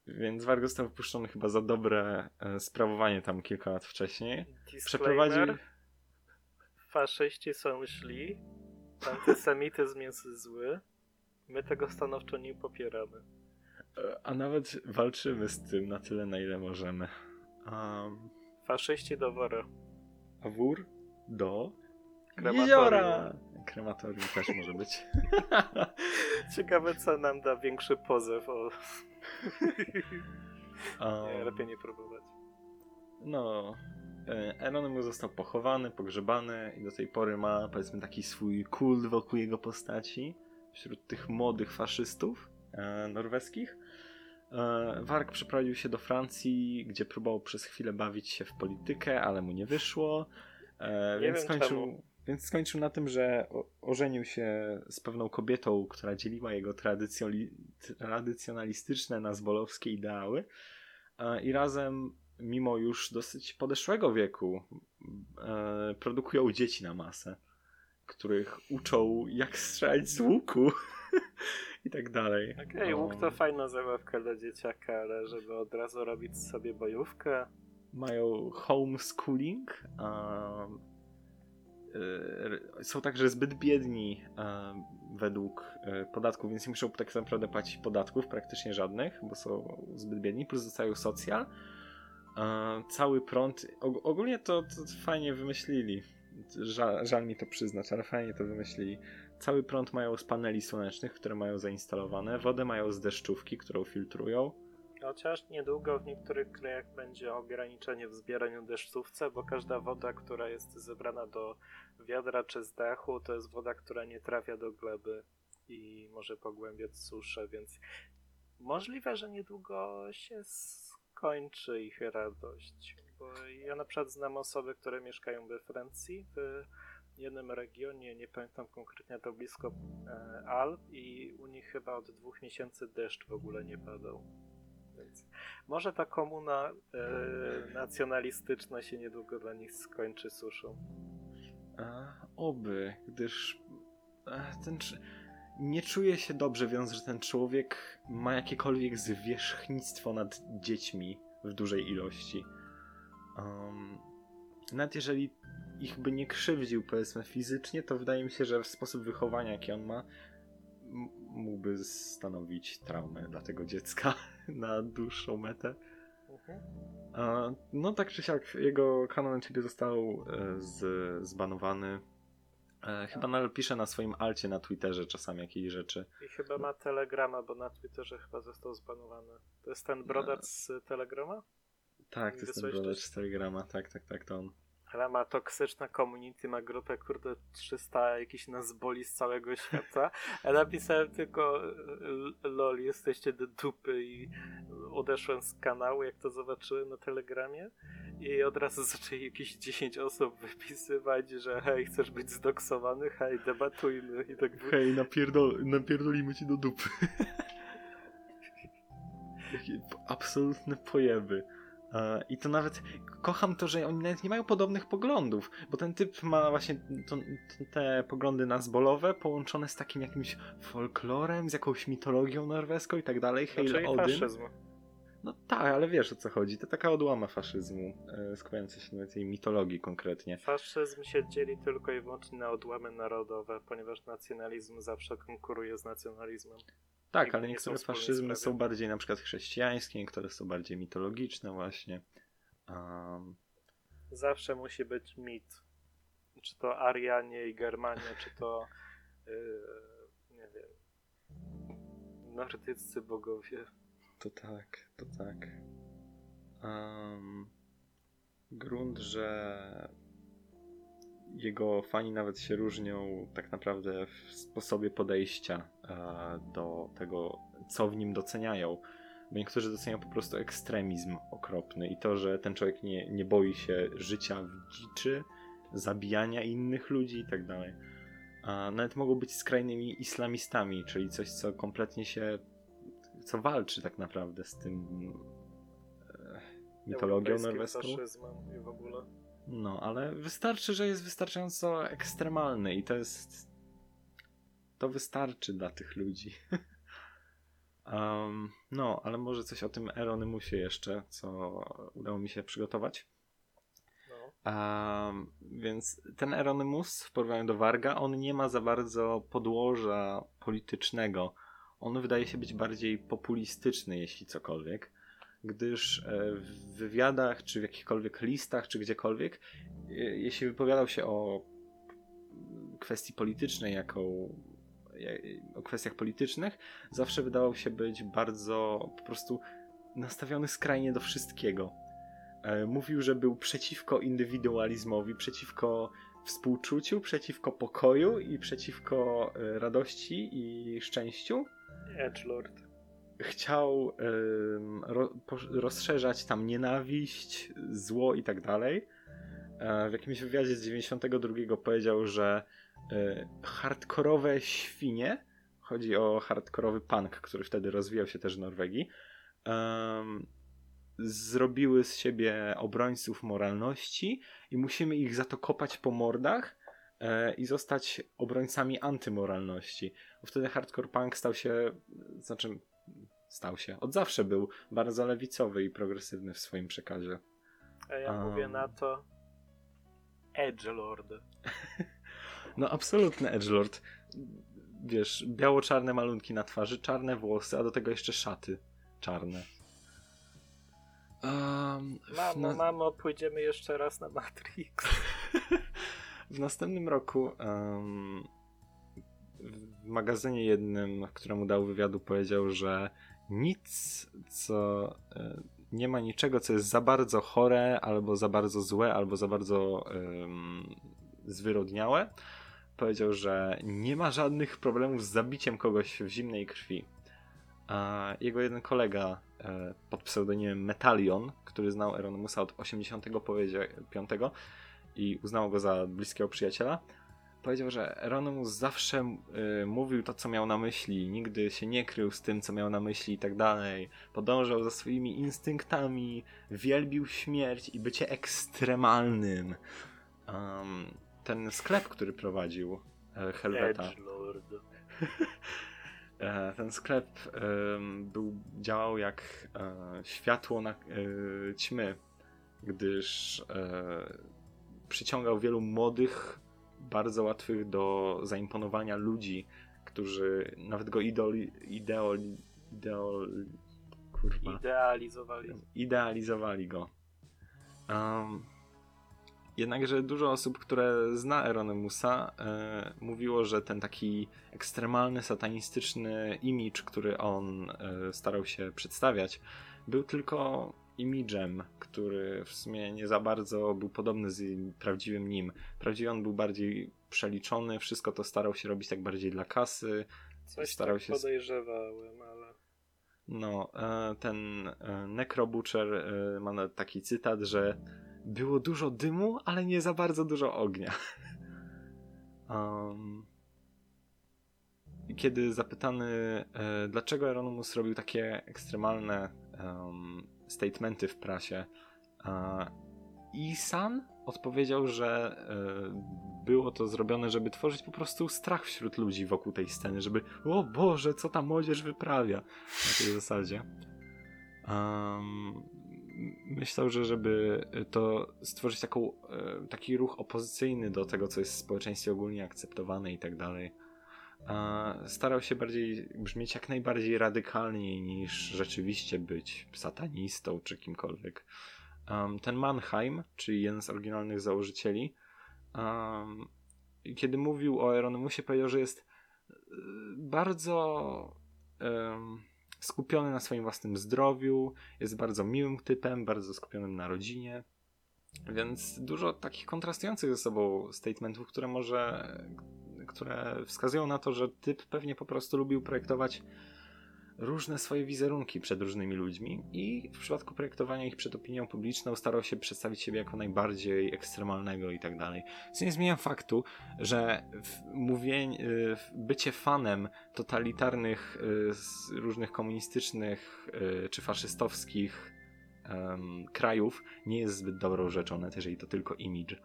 Speaker 3: Więc Wargo został wypuszczony chyba za dobre e, sprawowanie tam kilka lat wcześniej. Przeprowadził...
Speaker 2: Faszyści są źli, antysemityzm jest zły. My tego stanowczo nie popieramy.
Speaker 3: A nawet walczymy z tym na tyle, na ile możemy. Um,
Speaker 2: Faszyści do wora.
Speaker 3: a wór do
Speaker 2: Krematorium.
Speaker 3: jeziora. Krematorium też może być.
Speaker 2: Ciekawe, co nam da większy pozew. O...
Speaker 3: Um,
Speaker 2: Nie, lepiej nie próbować.
Speaker 3: No, e, Eronimus został pochowany, pogrzebany i do tej pory ma powiedzmy taki swój kult wokół jego postaci wśród tych młodych faszystów norweskich. E, Warg przeprowadził się do Francji, gdzie próbował przez chwilę bawić się w politykę, ale mu nie wyszło. E,
Speaker 2: Nie
Speaker 3: więc, skończył, więc skończył na tym, że ożenił się z pewną kobietą, która dzieliła jego tradycjonalistyczne nazbolowskie ideały. E, I razem, mimo już dosyć podeszłego wieku, e, produkują dzieci na masę, których uczą jak strzelać z łuku i tak dalej.
Speaker 2: Okej, łuk to fajna zabawka dla dzieciaka, ale żeby od razu robić sobie bojówkę.
Speaker 3: mają homeschooling. Um, y, są także zbyt biedni um, według y, podatków, więc nie muszą tak naprawdę płacić podatków, praktycznie żadnych, bo są zbyt biedni, plus dostają socjal. Cały prąd. Og- ogólnie to, to fajnie wymyślili. Żal, żal mi to przyznać, ale fajnie to wymyślili. Cały prąd mają z paneli słonecznych, które mają zainstalowane. Wodę mają z deszczówki, którą filtrują.
Speaker 2: Chociaż niedługo w niektórych krajach będzie ograniczenie w zbieraniu deszczówce, bo każda woda, która jest zebrana do wiadra czy z dachu, to jest woda, która nie trafia do gleby i może pogłębiać suszę, więc możliwe, że niedługo się skończy ich radość. Bo ja na przykład znam osoby, które mieszkają we Francji, w jednym regionie, nie pamiętam konkretnie, to blisko e, Alp i u nich chyba od dwóch miesięcy deszcz w ogóle nie padał. Więc może ta komuna e, nacjonalistyczna się niedługo dla nich skończy suszą.
Speaker 3: E, oby, gdyż e, ten. Nie czuję się dobrze, wiedząc, że ten człowiek ma jakiekolwiek zwierzchnictwo nad dziećmi w dużej ilości. Um, nawet jeżeli ich by nie krzywdził, powiedzmy, fizycznie, to wydaje mi się, że w sposób wychowania, jaki on ma, mógłby stanowić traumę dla tego dziecka na dłuższą metę.
Speaker 2: Mhm.
Speaker 3: No tak czy siak, jego kanał na YouTube został e, z, zbanowany. E, Chyba nadal pisze na swoim alcie na Twitterze czasami jakieś rzeczy.
Speaker 2: I chyba ma Telegrama, bo na Twitterze chyba został zbanowany. To jest ten brodacz z Telegrama?
Speaker 3: Tak, to jest ten brodacz z Telegrama, tak, tak, tak, to on.
Speaker 2: Ale ma toksyczna community, ma grupę, kurde, 300 jakichś nas boli z całego świata. A napisałem tylko l- lol, jesteście do dupy i odeszłem z kanału, jak to zobaczyłem na Telegramie. I od razu zaczęli jakieś 10 osób wypisywać, że hej, chcesz być zdoksowany? Hej, debatujmy. I tak
Speaker 3: Hej, napierdol, napierdolimy ci do dupy. Jakie absolutne pojeby. E, I to nawet kocham to, że oni nawet nie mają podobnych poglądów, bo ten typ ma właśnie to, te poglądy nazbolowe połączone z takim jakimś folklorem, z jakąś mitologią norweską i tak dalej. Hail
Speaker 2: Czyli
Speaker 3: Odin.
Speaker 2: faszyzm.
Speaker 3: No tak, ale wiesz o co chodzi. To taka odłama faszyzmu, e, skupiająca się na tej mitologii konkretnie.
Speaker 2: Faszyzm się dzieli tylko i wyłącznie na odłamy narodowe, ponieważ nacjonalizm zawsze konkuruje z nacjonalizmem.
Speaker 3: Tak, ale
Speaker 2: nie
Speaker 3: niektóre faszyzmy są bardziej na przykład chrześcijańskie, niektóre są bardziej mitologiczne właśnie. Um,
Speaker 2: Zawsze musi być mit. Czy to Arianie i Germania, czy to yy, nie wiem nordyccy bogowie.
Speaker 3: to tak, to tak. Um, grunt, że jego fani nawet się różnią tak naprawdę w sposobie podejścia do tego, co w nim doceniają. Bo niektórzy doceniają po prostu ekstremizm okropny i to, że ten człowiek nie, nie boi się życia w dziczy, zabijania innych ludzi i tak dalej. A nawet mogą być skrajnymi islamistami, czyli coś, co kompletnie się, co walczy tak naprawdę z tym e, mitologią norweską.
Speaker 2: faszyzmem i w ogóle.
Speaker 3: No, ale wystarczy, że jest wystarczająco ekstremalny i to jest. To wystarczy dla tych ludzi. um, no, ale może coś o tym Eronymusie jeszcze, co udało mi się przygotować. Um, więc ten Eronymus w porównaniu do Warga, on nie ma za bardzo podłoża politycznego. On wydaje się być bardziej populistyczny, jeśli cokolwiek, gdyż e, w wywiadach, czy w jakichkolwiek listach, czy gdziekolwiek, e, jeśli wypowiadał się o kwestii politycznej, jako o kwestiach politycznych, zawsze wydawał się być bardzo po prostu nastawiony skrajnie do wszystkiego. E, Mówił, że był przeciwko indywidualizmowi, przeciwko współczuciu, przeciwko pokoju i przeciwko e, radości i szczęściu.
Speaker 2: Edgelord.
Speaker 3: Chciał rozszerzać tam nienawiść, zło i tak dalej. E, W jakimś wywiadzie z 92 powiedział, że e, hardkorowe świnie, chodzi o hardkorowy punk, który wtedy rozwijał się też w Norwegii, em, zrobiły z siebie obrońców moralności i musimy ich za to kopać po mordach e, i zostać obrońcami antymoralności. Bo wtedy hardcore punk stał się, znaczy stał się, od zawsze był bardzo lewicowy i progresywny w swoim przekazie.
Speaker 2: A ja
Speaker 3: Um.
Speaker 2: mówię na to Edgelord.
Speaker 3: No absolutny edgelord. Wiesz, biało-czarne malunki na twarzy, czarne włosy, a do tego jeszcze szaty czarne. Um,
Speaker 2: Mamo,
Speaker 3: na-
Speaker 2: mamo, pójdziemy jeszcze raz na Matrix.
Speaker 3: W następnym roku em, w magazynie jednym, któremu dał wywiadu, powiedział, że nic, co e, nie ma niczego, co jest za bardzo chore, albo za bardzo złe, albo za bardzo em, zwyrodniałe. Powiedział, że nie ma żadnych problemów z zabiciem kogoś w zimnej krwi. A jego jeden kolega e, pod pseudonimem Metalion, który znał Eronimusa od 85 i uznał go za bliskiego przyjaciela, powiedział, że Eronimus zawsze y, mówił to, co miał na myśli, nigdy się nie krył z tym, co miał na myśli i tak dalej. Podążał za swoimi instynktami, wielbił śmierć i bycie ekstremalnym. Um, ten sklep, który prowadził e, Helveta,
Speaker 2: Edgelord.
Speaker 3: E, ten sklep był, działał jak e, światło na ćmy, gdyż przyciągał wielu młodych, bardzo łatwych do zaimponowania ludzi, którzy nawet go idol, ideol, ideol, kurwa,
Speaker 2: Idealizowali.
Speaker 3: idealizowali go. Um, jednakże dużo osób, które zna Eronymusa, e, mówiło, że ten taki ekstremalny, satanistyczny imidż, który on e, starał się przedstawiać, był tylko imidżem, który w sumie nie za bardzo był podobny z prawdziwym nim. Prawdziwy on był bardziej przeliczony, wszystko to starał się robić tak bardziej dla kasy,
Speaker 2: Coś
Speaker 3: starał
Speaker 2: tak
Speaker 3: się-
Speaker 2: podejrzewałem, ale...
Speaker 3: no, e, ten e, Necrobutcher e, ma taki cytat, że było dużo dymu, ale nie za bardzo dużo ognia. Um, kiedy zapytany, e, dlaczego Euronymous robił takie ekstremalne em, statementy w prasie, e, Isan odpowiedział, że e, było to zrobione, żeby tworzyć po prostu strach wśród ludzi wokół tej sceny, żeby o Boże, co ta młodzież wyprawia na tej zasadzie. Um, myślał, że żeby to stworzyć taką, e, taki ruch opozycyjny do tego, co jest w społeczeństwie ogólnie akceptowane i tak dalej. Starał się bardziej brzmieć jak najbardziej radykalniej niż rzeczywiście być satanistą czy kimkolwiek. Ten Mannheim, czyli jeden z oryginalnych założycieli, kiedy mówił o Eronymusie, powiedział, że jest e, bardzo skupiony na swoim własnym zdrowiu, jest bardzo miłym typem, bardzo skupionym na rodzinie. Więc dużo takich kontrastujących ze sobą statementów, które może, które wskazują na to, że typ pewnie po prostu lubił projektować różne swoje wizerunki przed różnymi ludźmi i w przypadku projektowania ich przed opinią publiczną starał się przedstawić siebie jako najbardziej ekstremalnego i tak dalej. Co nie zmienia faktu, że mówienie, y, bycie fanem totalitarnych, y, różnych komunistycznych y, czy faszystowskich um, krajów nie jest zbyt dobrą rzeczą, nawet jeżeli to tylko image.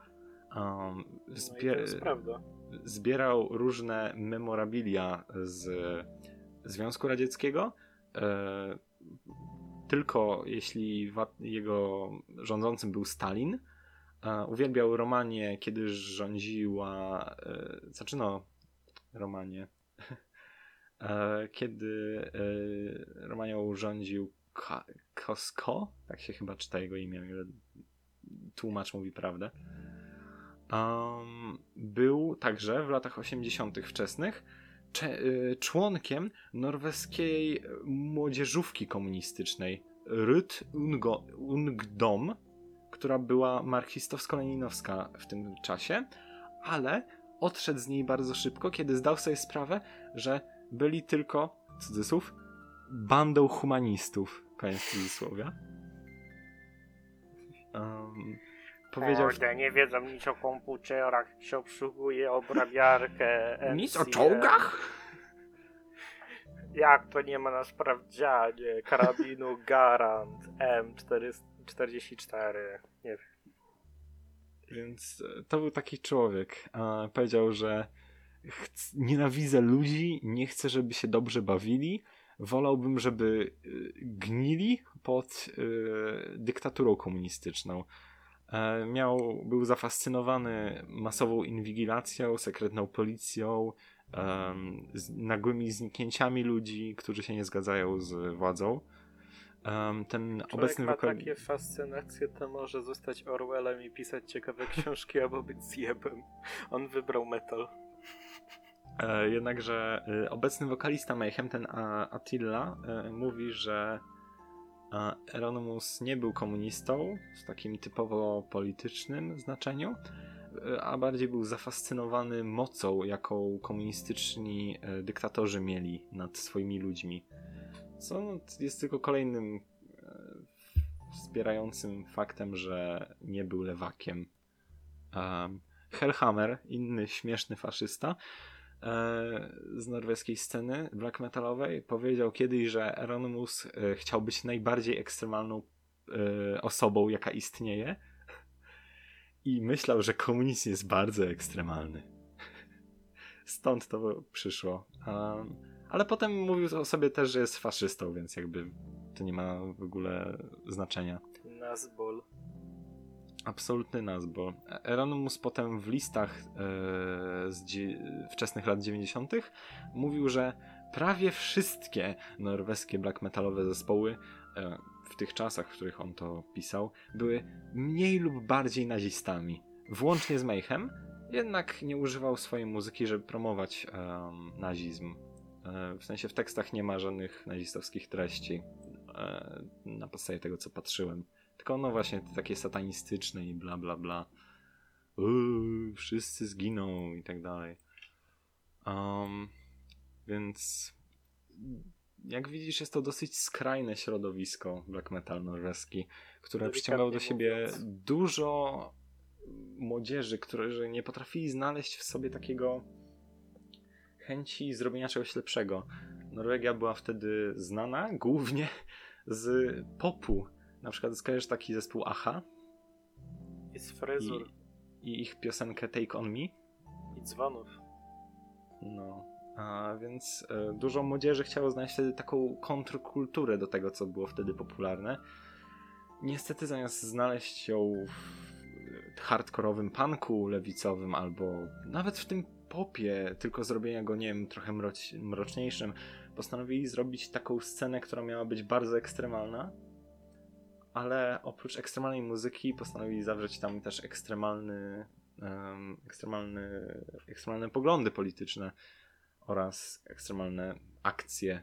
Speaker 3: Um,
Speaker 2: zbier- no to.
Speaker 3: Zbierał różne memorabilia z Związku Radzieckiego, e, tylko jeśli jego rządzącym był Stalin. E, uwielbiał Romanię, kiedy rządziła. E, znaczy, no, Romanię. Kiedy Romanią rządził Kosko, tak się chyba czyta jego imię, ile tłumacz mówi prawdę. Um, był także w latach 80. wczesnych członkiem norweskiej młodzieżówki komunistycznej Rut Ungdom, która była marksistowsko-leninowska w tym czasie, ale odszedł z niej bardzo szybko, kiedy zdał sobie sprawę, że byli tylko, cudzysłów, bandą humanistów, koniec cudzysłowia. Um,
Speaker 2: powiedział... Kurde, nie wiedzą nic o komputerach, się obsługuje obrabiarkę.
Speaker 3: Nic o czołgach?
Speaker 2: Jak to nie ma na sprawdzianie karabinu Garant M44? Nie wiem.
Speaker 3: Więc e, to był taki człowiek. powiedział, że nienawidzę ludzi, nie chcę, żeby się dobrze bawili. Wolałbym, żeby e, gnili pod y, dyktaturą komunistyczną. E, miał, był zafascynowany masową inwigilacją, sekretną policją, um, z nagłymi zniknięciami ludzi, którzy się nie zgadzają z władzą. Um, ten
Speaker 2: Człowiek
Speaker 3: obecny
Speaker 2: ma wokal... takie fascynacje, to może zostać Orwellem i pisać ciekawe książki albo być zjebem. On wybrał metal.
Speaker 3: E, jednakże e, obecny wokalista Mayhem, ten Attila, e, mówi, że Eronimus nie był komunistą w takim typowo politycznym znaczeniu, a bardziej był zafascynowany mocą, jaką komunistyczni e, dyktatorzy mieli nad swoimi ludźmi. Co jest tylko kolejnym e, wspierającym faktem, że nie był lewakiem. Hellhammer, inny śmieszny faszysta, z norweskiej sceny black metalowej powiedział kiedyś, że Eronimus e, chciał być najbardziej ekstremalną e, osobą, jaka istnieje i myślał, że komunizm jest bardzo ekstremalny. Stąd to przyszło. ale potem mówił o sobie też, że jest faszystą, więc jakby to nie ma w ogóle znaczenia.
Speaker 2: Nazbol
Speaker 3: absolutny nazbol. Eronimus potem w listach e, z wczesnych lat 90. mówił, że prawie wszystkie norweskie black metalowe zespoły e, w tych czasach, w których on to pisał, były mniej lub bardziej nazistami. Włącznie z Mayhem, jednak nie używał swojej muzyki, żeby promować nazizm. E, w sensie w tekstach nie ma żadnych nazistowskich treści e, na podstawie tego, co patrzyłem. Tylko no właśnie takie satanistyczne i bla bla bla. Uuu, wszyscy zginą i tak dalej. Um, więc jak widzisz, jest to dosyć skrajne środowisko black metal norweski, które przyciągało do siebie mówiąc. dużo młodzieży, którzy nie potrafili znaleźć w sobie takiego chęci zrobienia czegoś lepszego. Norwegia była wtedy znana głównie z popu na przykład skojarzysz taki zespół Aha?
Speaker 2: I z fryzur.
Speaker 3: I, I, ich piosenkę Take On Me?
Speaker 2: I dzwonów.
Speaker 3: No. A więc e, dużo młodzieży chciało znaleźć wtedy taką kontrkulturę do tego, co było wtedy popularne. Niestety zamiast znaleźć ją w hardkorowym punku lewicowym albo nawet w tym popie, tylko zrobienia go, nie wiem, trochę mroc mroczniejszym, postanowili zrobić taką scenę, która miała być bardzo ekstremalna, ale oprócz ekstremalnej muzyki postanowili zawrzeć tam też ekstremalny, um, ekstremalny, ekstremalne poglądy polityczne oraz ekstremalne akcje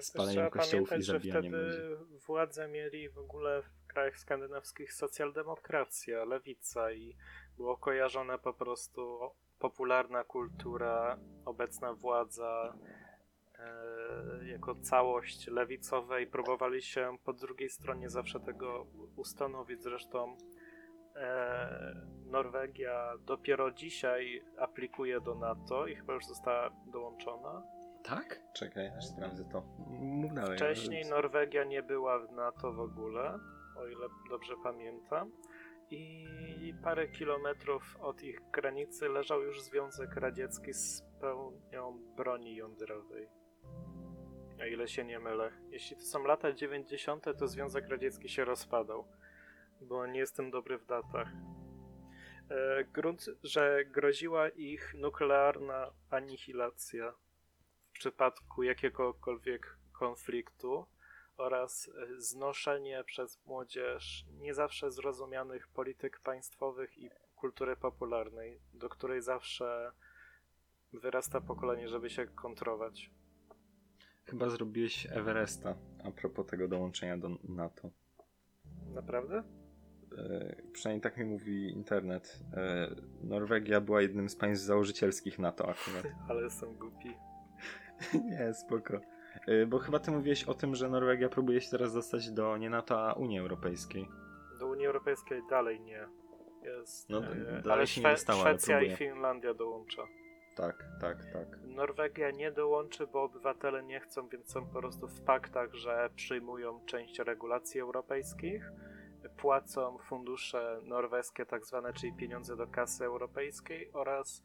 Speaker 3: spalenia kościołów i zabijania
Speaker 2: że wtedy władze mieli w ogóle w krajach skandynawskich socjaldemokracja, lewica i było kojarzone po prostu popularna kultura, obecna władza, jako całość lewicowe i próbowali się po drugiej stronie zawsze tego ustanowić. Zresztą e, Norwegia dopiero dzisiaj aplikuje do NATO i chyba już została dołączona.
Speaker 3: Tak? Czekaj, aż sprawdzę to. Mów dalej.
Speaker 2: Wcześniej Norwegia nie była w NATO w ogóle, o ile dobrze pamiętam. I parę kilometrów od ich granicy leżał już Związek Radziecki z pełnią broni jądrowej. O ile się nie mylę. Jeśli to są lata 90., to Związek Radziecki się rozpadał, bo nie jestem dobry w datach. E, grunt, że groziła ich nuklearna anihilacja w przypadku jakiegokolwiek konfliktu oraz znoszenie przez młodzież nie zawsze zrozumianych polityk państwowych i kultury popularnej, do której zawsze wyrasta pokolenie, żeby się kontrować.
Speaker 3: Chyba zrobiłeś Everesta a propos tego dołączenia do NATO.
Speaker 2: Naprawdę?
Speaker 3: E, przynajmniej tak mi mówi internet. E, Norwegia była jednym z państw założycielskich NATO akurat.
Speaker 2: Ale są głupi.
Speaker 3: nie, spoko. E, bo chyba ty mówiłeś o tym, że Norwegia próbuje się teraz dostać do nie NATO, a Unii Europejskiej.
Speaker 2: Do Unii Europejskiej dalej nie. Jest,
Speaker 3: No,
Speaker 2: e,
Speaker 3: dalej
Speaker 2: ale
Speaker 3: się nie stało, ale
Speaker 2: Szwecja i. Finlandia dołącza.
Speaker 3: Tak, tak, tak.
Speaker 2: Norwegia nie dołączy, bo obywatele nie chcą, więc są po prostu w paktach, że przyjmują część regulacji europejskich, płacą fundusze norweskie, tak zwane, czyli pieniądze do kasy europejskiej oraz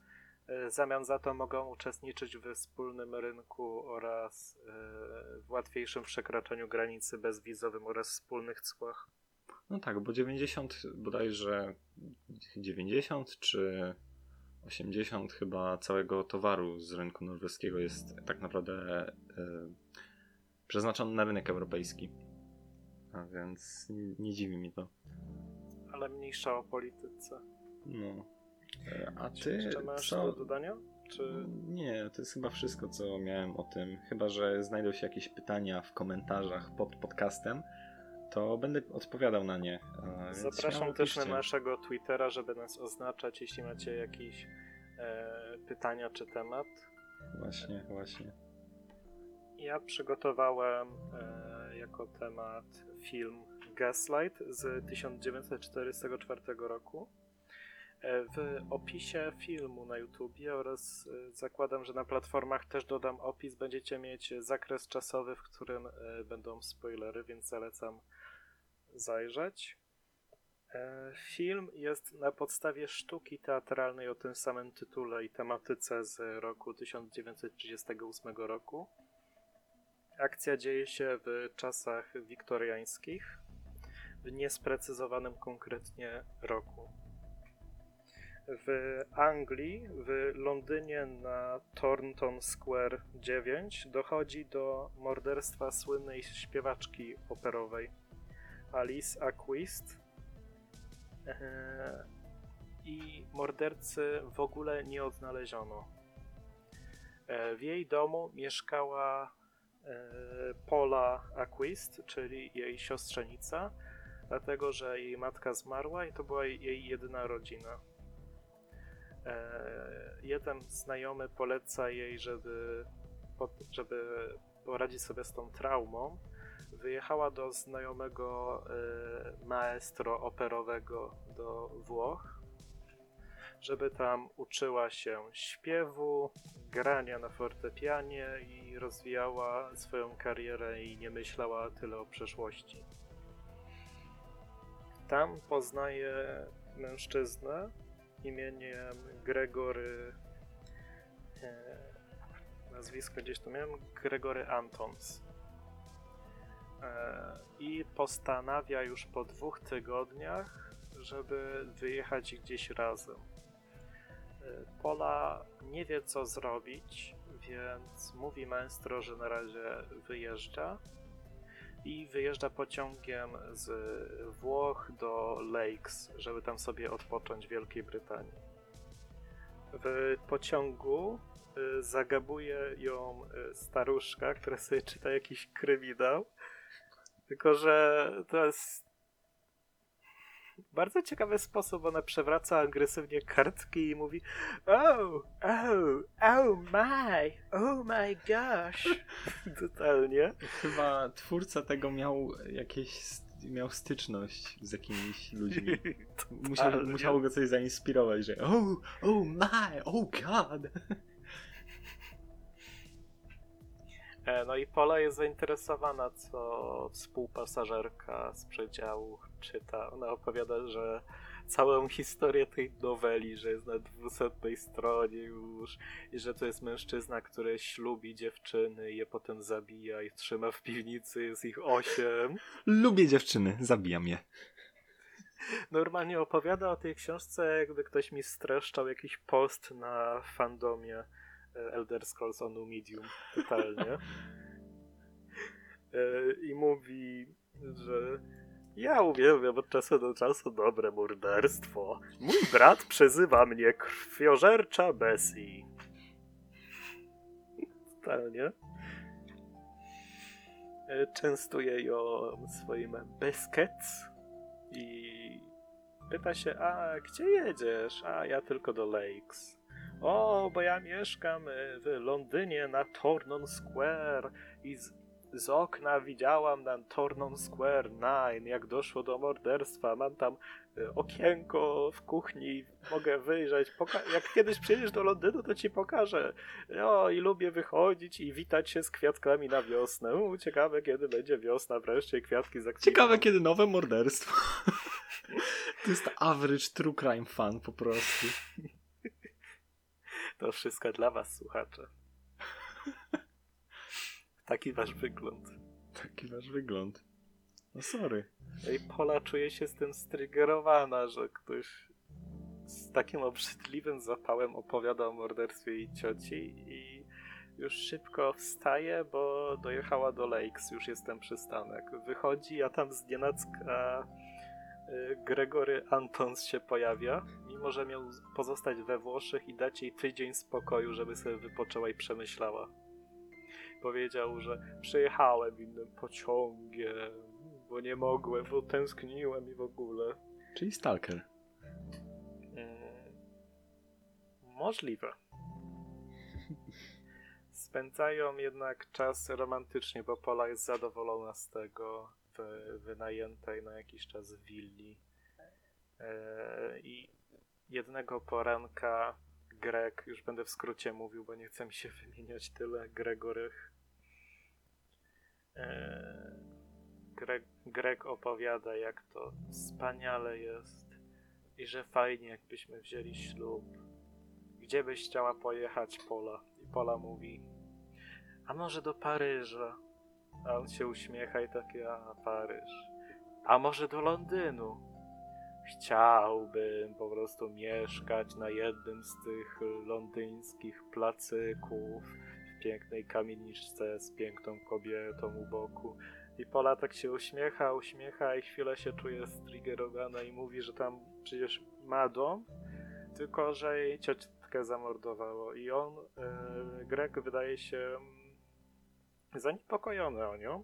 Speaker 2: e, w zamian za to mogą uczestniczyć w wspólnym rynku oraz e, w łatwiejszym przekraczaniu granicy bezwizowym oraz wspólnych cłach.
Speaker 3: No tak, bo 90 bodajże 90 czy 80 chyba całego towaru z rynku norweskiego jest tak naprawdę e, przeznaczony na rynek europejski. A więc nie, nie dziwi mi to.
Speaker 2: Ale mniejsza o polityce.
Speaker 3: No. E, A
Speaker 2: Czy
Speaker 3: ty
Speaker 2: jeszcze masz
Speaker 3: co?
Speaker 2: do dodania? Czy...
Speaker 3: Nie, to jest chyba wszystko, co miałem o tym. Chyba, że znajdą się jakieś pytania w komentarzach pod podcastem, to będę odpowiadał na nie. Więc
Speaker 2: Zapraszam też na naszego Twittera, żeby nas oznaczać, jeśli macie jakieś e, pytania czy temat.
Speaker 3: Właśnie, właśnie.
Speaker 2: Ja przygotowałem e, jako temat film Gaslight z 1944 roku. E, W opisie filmu na YouTubie oraz e, zakładam, że na platformach też dodam opis, będziecie mieć zakres czasowy, w którym e, będą spoilery, więc zalecam zajrzeć. E, Film jest na podstawie sztuki teatralnej o tym samym tytule i tematyce z roku 1938 roku. Akcja dzieje się w czasach wiktoriańskich, w niesprecyzowanym konkretnie roku. W Anglii, w Londynie na Thornton Square 9 dochodzi do morderstwa słynnej śpiewaczki operowej Alice Aquist. I mordercy w ogóle nie odnaleziono. E, W jej domu mieszkała e, Paula Aquist, czyli jej siostrzenica, dlatego że jej matka zmarła i to była jej jedyna rodzina. E, Jeden znajomy poleca jej, żeby, żeby poradzić sobie z tą traumą. Wyjechała do znajomego e, maestro operowego do Włoch, żeby tam uczyła się śpiewu, grania na fortepianie i rozwijała swoją karierę i nie myślała tyle o przeszłości. Tam poznaje mężczyznę imieniem Gregory. E, nazwisko gdzieś tu miałem. Gregory Antons. E, I postanawia już po dwóch tygodniach, żeby wyjechać gdzieś razem. E, Pola nie wie co zrobić, więc mówi maestro, że na razie wyjeżdża i wyjeżdża pociągiem z Włoch do Lakes, żeby tam sobie odpocząć w Wielkiej Brytanii. W pociągu y, zagabuje ją staruszka, która sobie czyta jakiś kryminał. Tylko, że to jest. bardzo ciekawy sposób ona przewraca agresywnie kartki i mówi Oh, oh, oh my, oh my gosh. Totalnie.
Speaker 3: Chyba twórca tego miał jakieś miał styczność z jakimiś ludźmi. Musiał, musiało go coś zainspirować, że oh, oh my, oh god.
Speaker 2: No i Pola jest zainteresowana, co współpasażerka z przedziału czyta. Ona opowiada, że całą historię tej noweli, że jest na dwusetnej stronie już i że to jest mężczyzna, który ślubi dziewczyny je potem zabija i trzyma w piwnicy, jest ich osiem.
Speaker 3: Lubię dziewczyny, zabijam je.
Speaker 2: Normalnie opowiada o tej książce, jakby ktoś mi streszczał jakiś post na fandomie e, Elder Scrolls on Medium. Totalnie. E, I mówi, że ja uwielbiam od czasu do czasu dobre morderstwo. Mój brat przezywa mnie krwiożercza Bessie. Totalnie. E, Częstuje ją swoim Beskets i pyta się, a gdzie jedziesz? A ja tylko do Lakes. O, bo ja mieszkam y, w Londynie na Tornon Square i z, z okna widziałam na Tornon Square 9, jak doszło do morderstwa. Mam tam y, okienko w kuchni, mogę wyjrzeć. Poka- jak kiedyś przyjedziesz do Londynu, to ci pokażę. O, i lubię wychodzić i witać się z kwiatkami na wiosnę. U, ciekawe, kiedy będzie wiosna, wreszcie kwiatki zakwitną.
Speaker 3: Ciekawe kiedy nowe morderstwo. To jest average true crime fan po prostu.
Speaker 2: To wszystko dla was, słuchacze. Taki wasz wygląd.
Speaker 3: Taki wasz wygląd. No sorry.
Speaker 2: I Pola czuje się z tym strygerowana, że ktoś z takim obrzydliwym zapałem opowiada o morderstwie jej cioci i już szybko wstaje, bo dojechała do Lakes, już jest ten przystanek. Wychodzi, a tam z nienacka y, Gregory Antons się pojawia, mimo że miał pozostać we Włoszech i dać jej tydzień spokoju, żeby sobie wypoczęła i przemyślała. Powiedział, że przyjechałem innym pociągiem, bo nie mogłem, bo tęskniłem i w ogóle.
Speaker 3: Czyli stalker.
Speaker 2: Mm, możliwe. Spędzają jednak czas romantycznie, bo Pola jest zadowolona z tego w wynajętej na jakiś czas willi. E, I jednego poranka Greg, już będę w skrócie mówił, bo nie chcę mi się wymieniać tyle Gregorych. E, Greg, Greg opowiada, jak to wspaniale jest i że fajnie, jakbyśmy wzięli ślub. Gdzie byś chciała pojechać, Pola? I Pola mówi, a może do Paryża? A on się uśmiecha i taki, a Paryż. A może do Londynu? Chciałbym po prostu mieszkać na jednym z tych londyńskich placyków w pięknej kamieniczce z piękną kobietą u boku. I Pola tak się uśmiecha, uśmiecha i chwilę się czuje striggerowana i mówi, że tam przecież ma dom, tylko że jej ciotkę zamordowało. I on, e, Greg, wydaje się mm, zaniepokojony o nią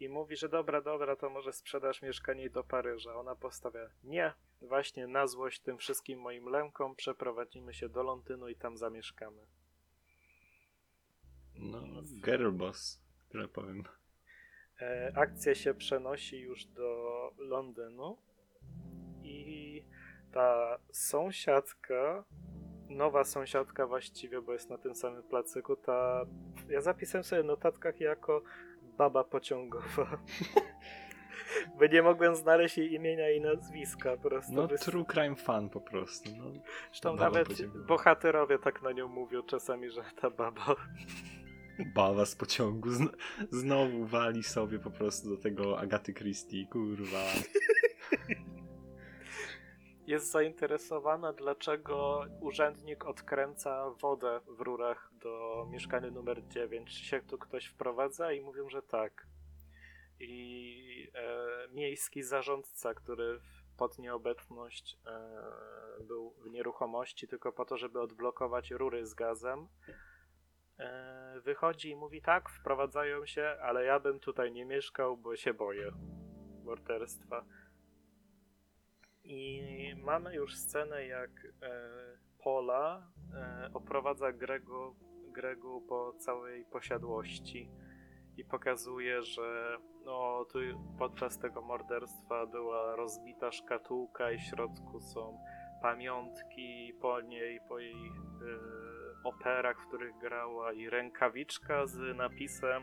Speaker 2: i mówi, że dobra, dobra, to może sprzedasz mieszkanie do Paryża. Ona postawia, nie, właśnie na złość tym wszystkim moim lękom przeprowadzimy się do Londynu i tam zamieszkamy.
Speaker 3: No, girl boss, tyle powiem.
Speaker 2: E, akcja się przenosi już do Londynu i ta sąsiadka, nowa sąsiadka właściwie, bo jest na tym samym placyku, ta ja zapisałem sobie w notatkach jako baba pociągowa. Bo nie mogłem znaleźć jej imienia i nazwiska, po prostu.
Speaker 3: No,
Speaker 2: wys-
Speaker 3: true crime fan po prostu. No,
Speaker 2: Zresztą
Speaker 3: baba
Speaker 2: nawet bohaterowie tak na nią mówią czasami, że ta baba
Speaker 3: bawa z pociągu zn- znowu wali sobie po prostu do tego Agaty Christie, kurwa.
Speaker 2: jest zainteresowana, dlaczego urzędnik odkręca wodę w rurach do mieszkania numer 9. Czy się tu ktoś wprowadza? I mówią, że tak. I e, miejski zarządca, który pod nieobecność e, był w nieruchomości tylko po to, żeby odblokować rury z gazem, e, wychodzi i mówi tak, wprowadzają się, ale ja bym tutaj nie mieszkał, bo się boję morderstwa. I mamy już scenę, jak e, Pola e, oprowadza Grego, Gregu po całej posiadłości i pokazuje, że no, tu podczas tego morderstwa była rozbita szkatułka i w środku są pamiątki po niej, po jej e, operach, w których grała i rękawiczka z napisem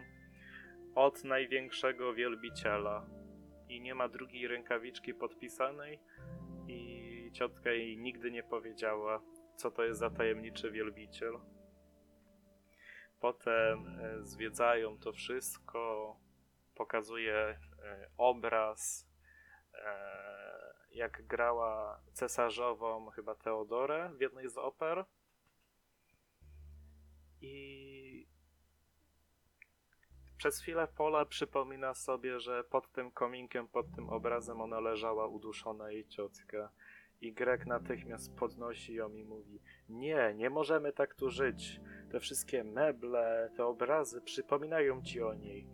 Speaker 2: od największego wielbiciela. I nie ma drugiej rękawiczki podpisanej i ciotka jej nigdy nie powiedziała, co to jest za tajemniczy wielbiciel. Potem e, zwiedzają to wszystko, pokazuje e, obraz, e, jak grała cesarzową, chyba Teodorę w jednej z oper. I przez chwilę Pola przypomina sobie, że pod tym kominkiem, pod tym obrazem ona leżała uduszona jej ciotka. I Greg natychmiast podnosi ją i mówi: Nie, nie możemy tak tu żyć. Te wszystkie meble, te obrazy przypominają ci o niej.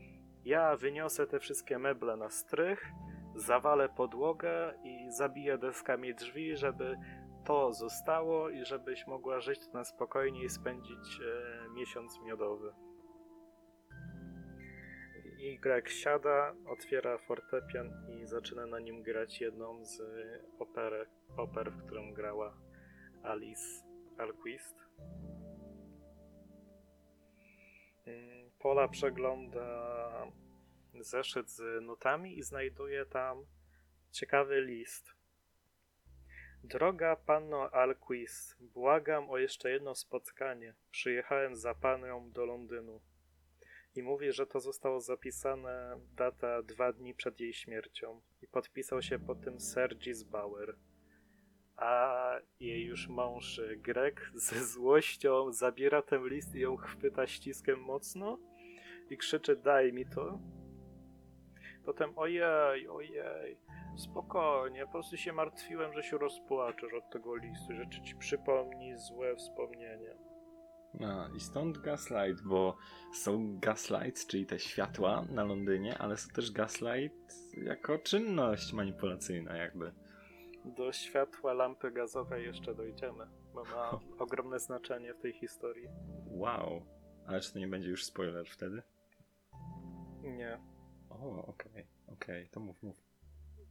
Speaker 2: Ja wyniosę te wszystkie meble na strych, zawalę podłogę i zabiję deskami drzwi, żeby to zostało i żebyś mogła żyć na spokojnie i spędzić e, miesiąc miodowy. Greg siada, otwiera fortepian i zaczyna na nim grać jedną z operek, oper, w którą grała Alice Alquist. Mm, Pola przegląda zeszyt z nutami i znajduje tam ciekawy list. Droga panno Alquist, błagam o jeszcze jedno spotkanie. Przyjechałem za panią do Londynu. I mówi, że to zostało zapisane data dwa dni przed jej śmiercią. I podpisał się po tym Sergis Bauer. A jej już mąż Greg ze złością zabiera ten list i ją chwyta ściskiem mocno i krzyczy daj mi to. Potem ojej, ojej, spokojnie, po prostu się martwiłem, że się rozpłaczesz od tego listu, że ci przypomni złe wspomnienia.
Speaker 3: A, i stąd gaslight, bo są gaslights, czyli te światła na Londynie, ale są też gaslight jako czynność manipulacyjna jakby.
Speaker 2: Do światła lampy gazowej jeszcze dojdziemy, bo ma ogromne znaczenie w tej historii.
Speaker 3: Wow. Ale czy to nie będzie już spoiler wtedy?
Speaker 2: Nie.
Speaker 3: O, okej, okay, okej, okay, to mów, mów.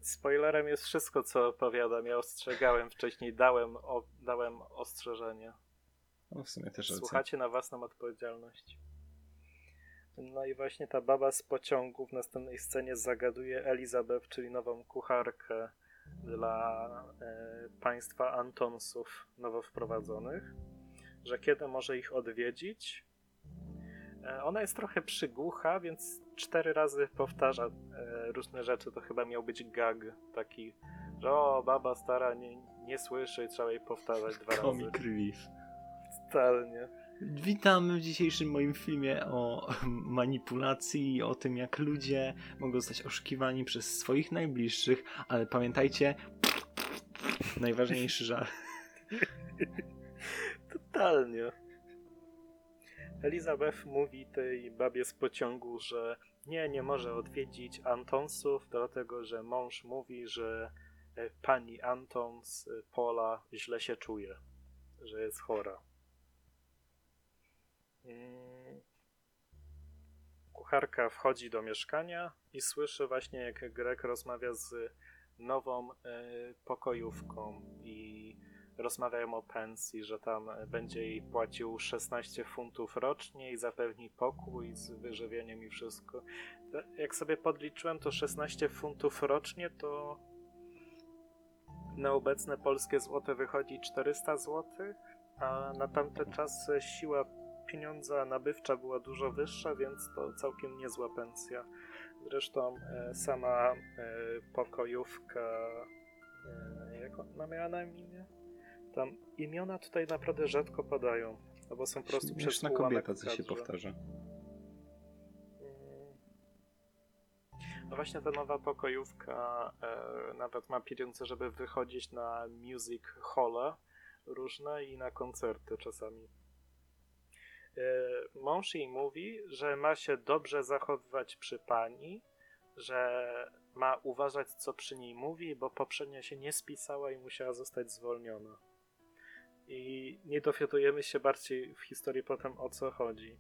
Speaker 2: Spoilerem jest wszystko, co opowiadam. Ja ostrzegałem wcześniej, dałem, o, dałem ostrzeżenie.
Speaker 3: No w sumie też
Speaker 2: Słuchacie na własną odpowiedzialność. No i właśnie ta baba z pociągu w następnej scenie zagaduje Elizabeth, czyli nową kucharkę dla e, państwa Antonsów nowo wprowadzonych, że kiedy może ich odwiedzić. E, ona jest trochę przygłucha, więc cztery razy powtarza e, różne rzeczy. To chyba miał być gag taki, że o, baba stara nie, nie słyszy, trzeba jej powtarzać dwa razy.
Speaker 3: Comic relief.
Speaker 2: Totalnie.
Speaker 3: Witamy w dzisiejszym moim filmie o manipulacji i o tym, jak ludzie mogą zostać oszukiwani przez swoich najbliższych, ale pamiętajcie, najważniejszy żart.
Speaker 2: Totalnie. Elizabeth mówi tej babie z pociągu, że nie, nie może odwiedzić Antonsów, dlatego że mąż mówi, że e, pani Antons, e, Pola, źle się czuje, że jest chora. Mm. Kucharka wchodzi do mieszkania i słyszy właśnie, jak Greg rozmawia z nową y, pokojówką i rozmawiają o pensji, że tam będzie jej płacił 16 funtów rocznie i zapewni pokój z wyżywieniem i wszystko. Jak sobie podliczyłem, to 16 funtów rocznie to na obecne polskie złote wychodzi 400 złotych, a na tamte czasy siła pieniądza nabywcza była dużo wyższa, więc to całkiem niezła pensja. Zresztą e, sama e, pokojówka, e, jak ona miała na imię? Tam imiona tutaj naprawdę rzadko padają, no bo są po prostu
Speaker 3: przez kobieta, co się powtarza.
Speaker 2: No właśnie ta nowa pokojówka e, nawet ma pieniądze, żeby wychodzić na music hall różne i na koncerty czasami. E, mąż jej mówi, że ma się dobrze zachowywać przy pani, że ma uważać, co przy niej mówi, bo poprzednio się nie spisała i musiała zostać zwolniona. I nie dowiadujemy się bardziej w historii potem o co chodzi.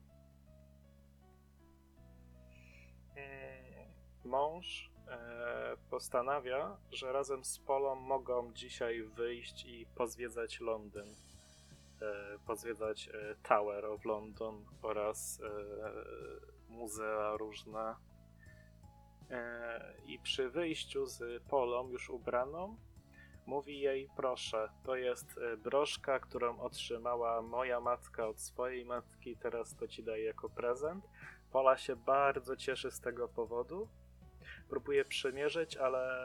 Speaker 2: Mm, Mąż e, postanawia, że razem z Polą mogą dzisiaj wyjść i pozwiedzać Londyn. E, pozwiedzać e, Tower of London oraz e, muzea różne. I przy wyjściu z Polą już ubraną, mówi jej: Proszę, to jest broszka, którą otrzymała moja matka od swojej matki, teraz to ci daję jako prezent. Pola się bardzo cieszy z tego powodu. Próbuje przymierzyć, ale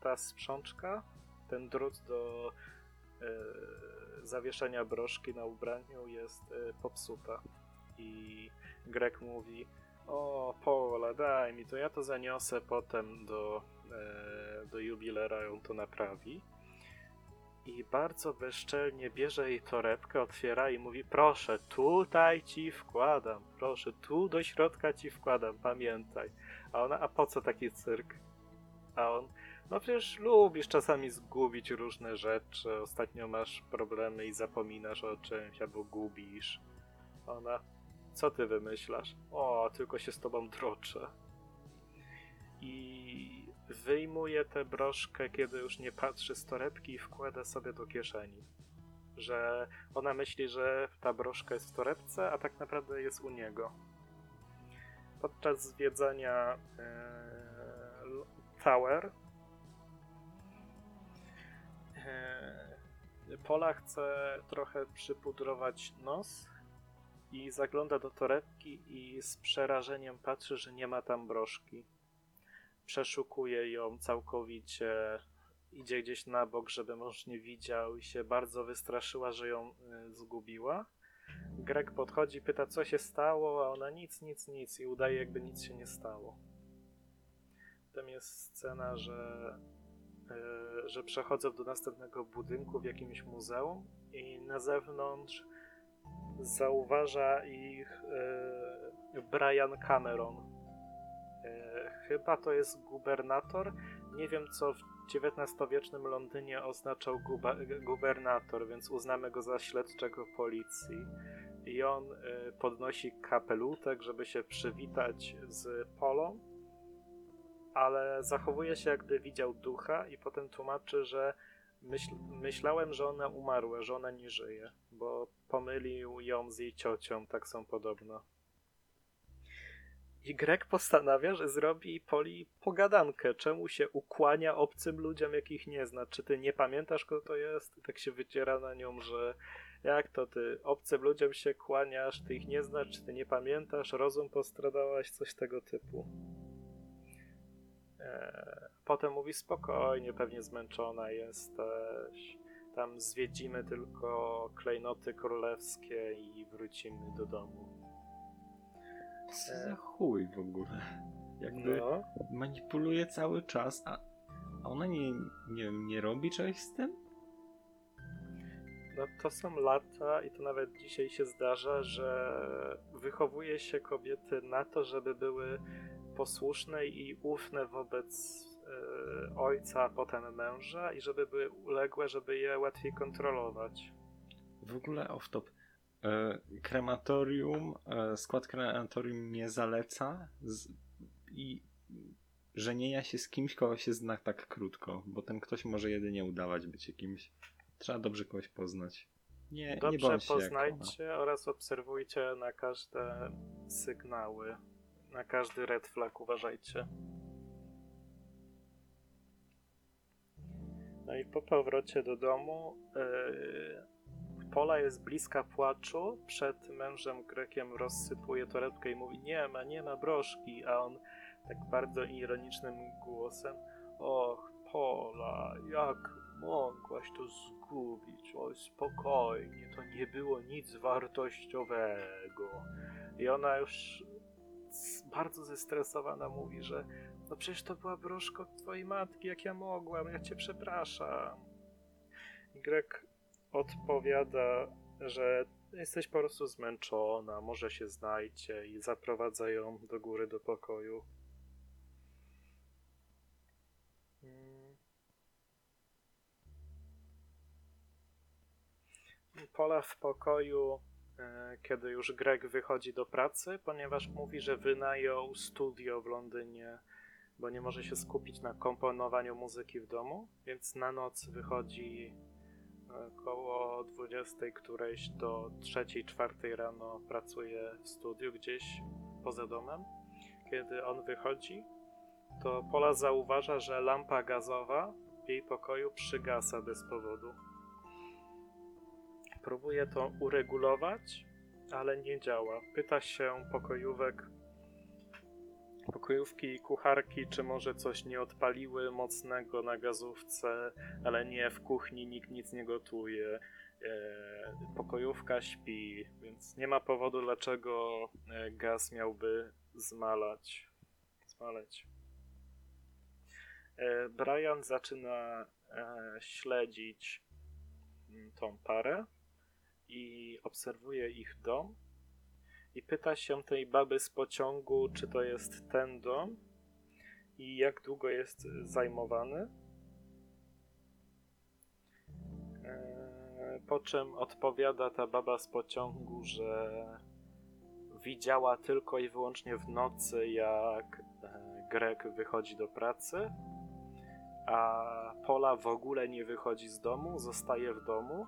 Speaker 2: ta sprzączka, ten drut do zawieszenia broszki na ubraniu jest e, popsuta. I Greg mówi: O, Pola, daj mi to, ja to zaniosę potem do, e, do jubilera, on to naprawi. I bardzo bezczelnie bierze jej torebkę, otwiera i mówi: Proszę, tutaj ci wkładam, proszę, tu do środka ci wkładam, pamiętaj. A ona: A po co taki cyrk? A on: No przecież lubisz czasami zgubić różne rzeczy. Ostatnio masz problemy i zapominasz o czymś albo gubisz. Ona: Co ty wymyślasz? O, tylko się z tobą droczę. I wyjmuje tę broszkę, kiedy już nie patrzy z torebki i wkłada sobie do kieszeni. Że ona myśli, że ta broszka jest w torebce, a tak naprawdę jest u niego. Podczas zwiedzania e, Tower Pola chce trochę przypudrować nos i zagląda do torebki i z przerażeniem patrzy, że nie ma tam broszki przeszukuje ją całkowicie, idzie gdzieś na bok, żeby mąż nie widział i się bardzo wystraszyła, że ją y, zgubiła. Greg podchodzi, pyta co się stało, a ona nic, nic, nic i udaje jakby nic się nie stało. Potem jest scena, że, że przechodzą do następnego budynku w jakimś muzeum i na zewnątrz zauważa ich y, Brian Cameron, E, Chyba to jest gubernator. Nie wiem, co w XIX-wiecznym Londynie oznaczał gubernator, więc uznamy go za śledczego policji. I on e, podnosi kapelutek, żeby się przywitać z Polą, ale zachowuje się, jakby widział ducha, i potem tłumaczy, że myśl- myślałem, że ona umarła, że ona nie żyje, bo pomylił ją z jej ciocią, tak są podobno. I Greg postanawia, że zrobi Poli pogadankę, czemu się ukłania obcym ludziom, jakich nie zna. Czy ty nie pamiętasz, kto to jest? I tak się wyciera na nią, że jak to ty obcym ludziom się kłaniasz, ty ich nie znasz, czy ty nie pamiętasz, rozum postradałaś, coś tego typu. Eee, potem mówi spokojnie, pewnie zmęczona jesteś. Tam zwiedzimy tylko klejnoty królewskie i wrócimy do domu.
Speaker 3: Co za chuj w ogóle. Jakby
Speaker 2: No.
Speaker 3: manipuluje cały czas, a ona nie, nie, nie robi czegoś z tym?
Speaker 2: No to są lata i to nawet dzisiaj się zdarza, że wychowuje się kobiety na to, żeby były posłuszne i ufne wobec e, ojca, a potem męża i żeby były uległe, żeby je łatwiej kontrolować.
Speaker 3: W ogóle off top. E, krematorium, e, skład krematorium nie zaleca z, i żenienia się z kimś, kogo się zna tak krótko, bo ten ktoś może jedynie udawać być jakimś. Trzeba dobrze kogoś poznać. Nie, nie
Speaker 2: Dobrze
Speaker 3: ona.
Speaker 2: poznajcie oraz obserwujcie na każde sygnały, na każdy red flag uważajcie. No i po powrocie do domu yy, Pola jest bliska płaczu, przed mężem Grekiem rozsypuje torebkę i mówi nie ma, nie ma broszki, a on tak bardzo ironicznym głosem och Pola, jak mogłaś to zgubić? Oj, spokojnie, to nie było nic wartościowego. I ona już bardzo zestresowana mówi, że no przecież to była broszka twojej matki, jak ja mogłam, ja cię przepraszam. Y odpowiada, że jesteś po prostu zmęczona, może się znajdzie i zaprowadza ją do góry do pokoju. Hmm. Pola w pokoju kiedy już Greg wychodzi do pracy, ponieważ mówi, że wynajął studio w Londynie, bo nie może się skupić na komponowaniu muzyki w domu, więc na noc wychodzi około 20 którejś do 3-4 rano pracuje w studiu gdzieś poza domem. Kiedy on wychodzi, to Pola zauważa, że lampa gazowa w jej pokoju przygasa bez powodu. Próbuje to uregulować, ale nie działa. Pyta się pokojówek, pokojówki i kucharki, czy może coś nie odpaliły mocnego na gazówce, ale nie, w kuchni nikt nic nie gotuje. E, pokojówka śpi, więc nie ma powodu, dlaczego e, gaz miałby zmalać. Zmaleć. E, Brian zaczyna śledzić mm, tą parę i obserwuje ich dom i pyta się tej baby z pociągu, czy to jest ten dom i jak długo jest zajmowany. E, Po czym odpowiada ta baba z pociągu, że widziała tylko i wyłącznie w nocy, jak e, Greg wychodzi do pracy, a Pola w ogóle nie wychodzi z domu, zostaje w domu.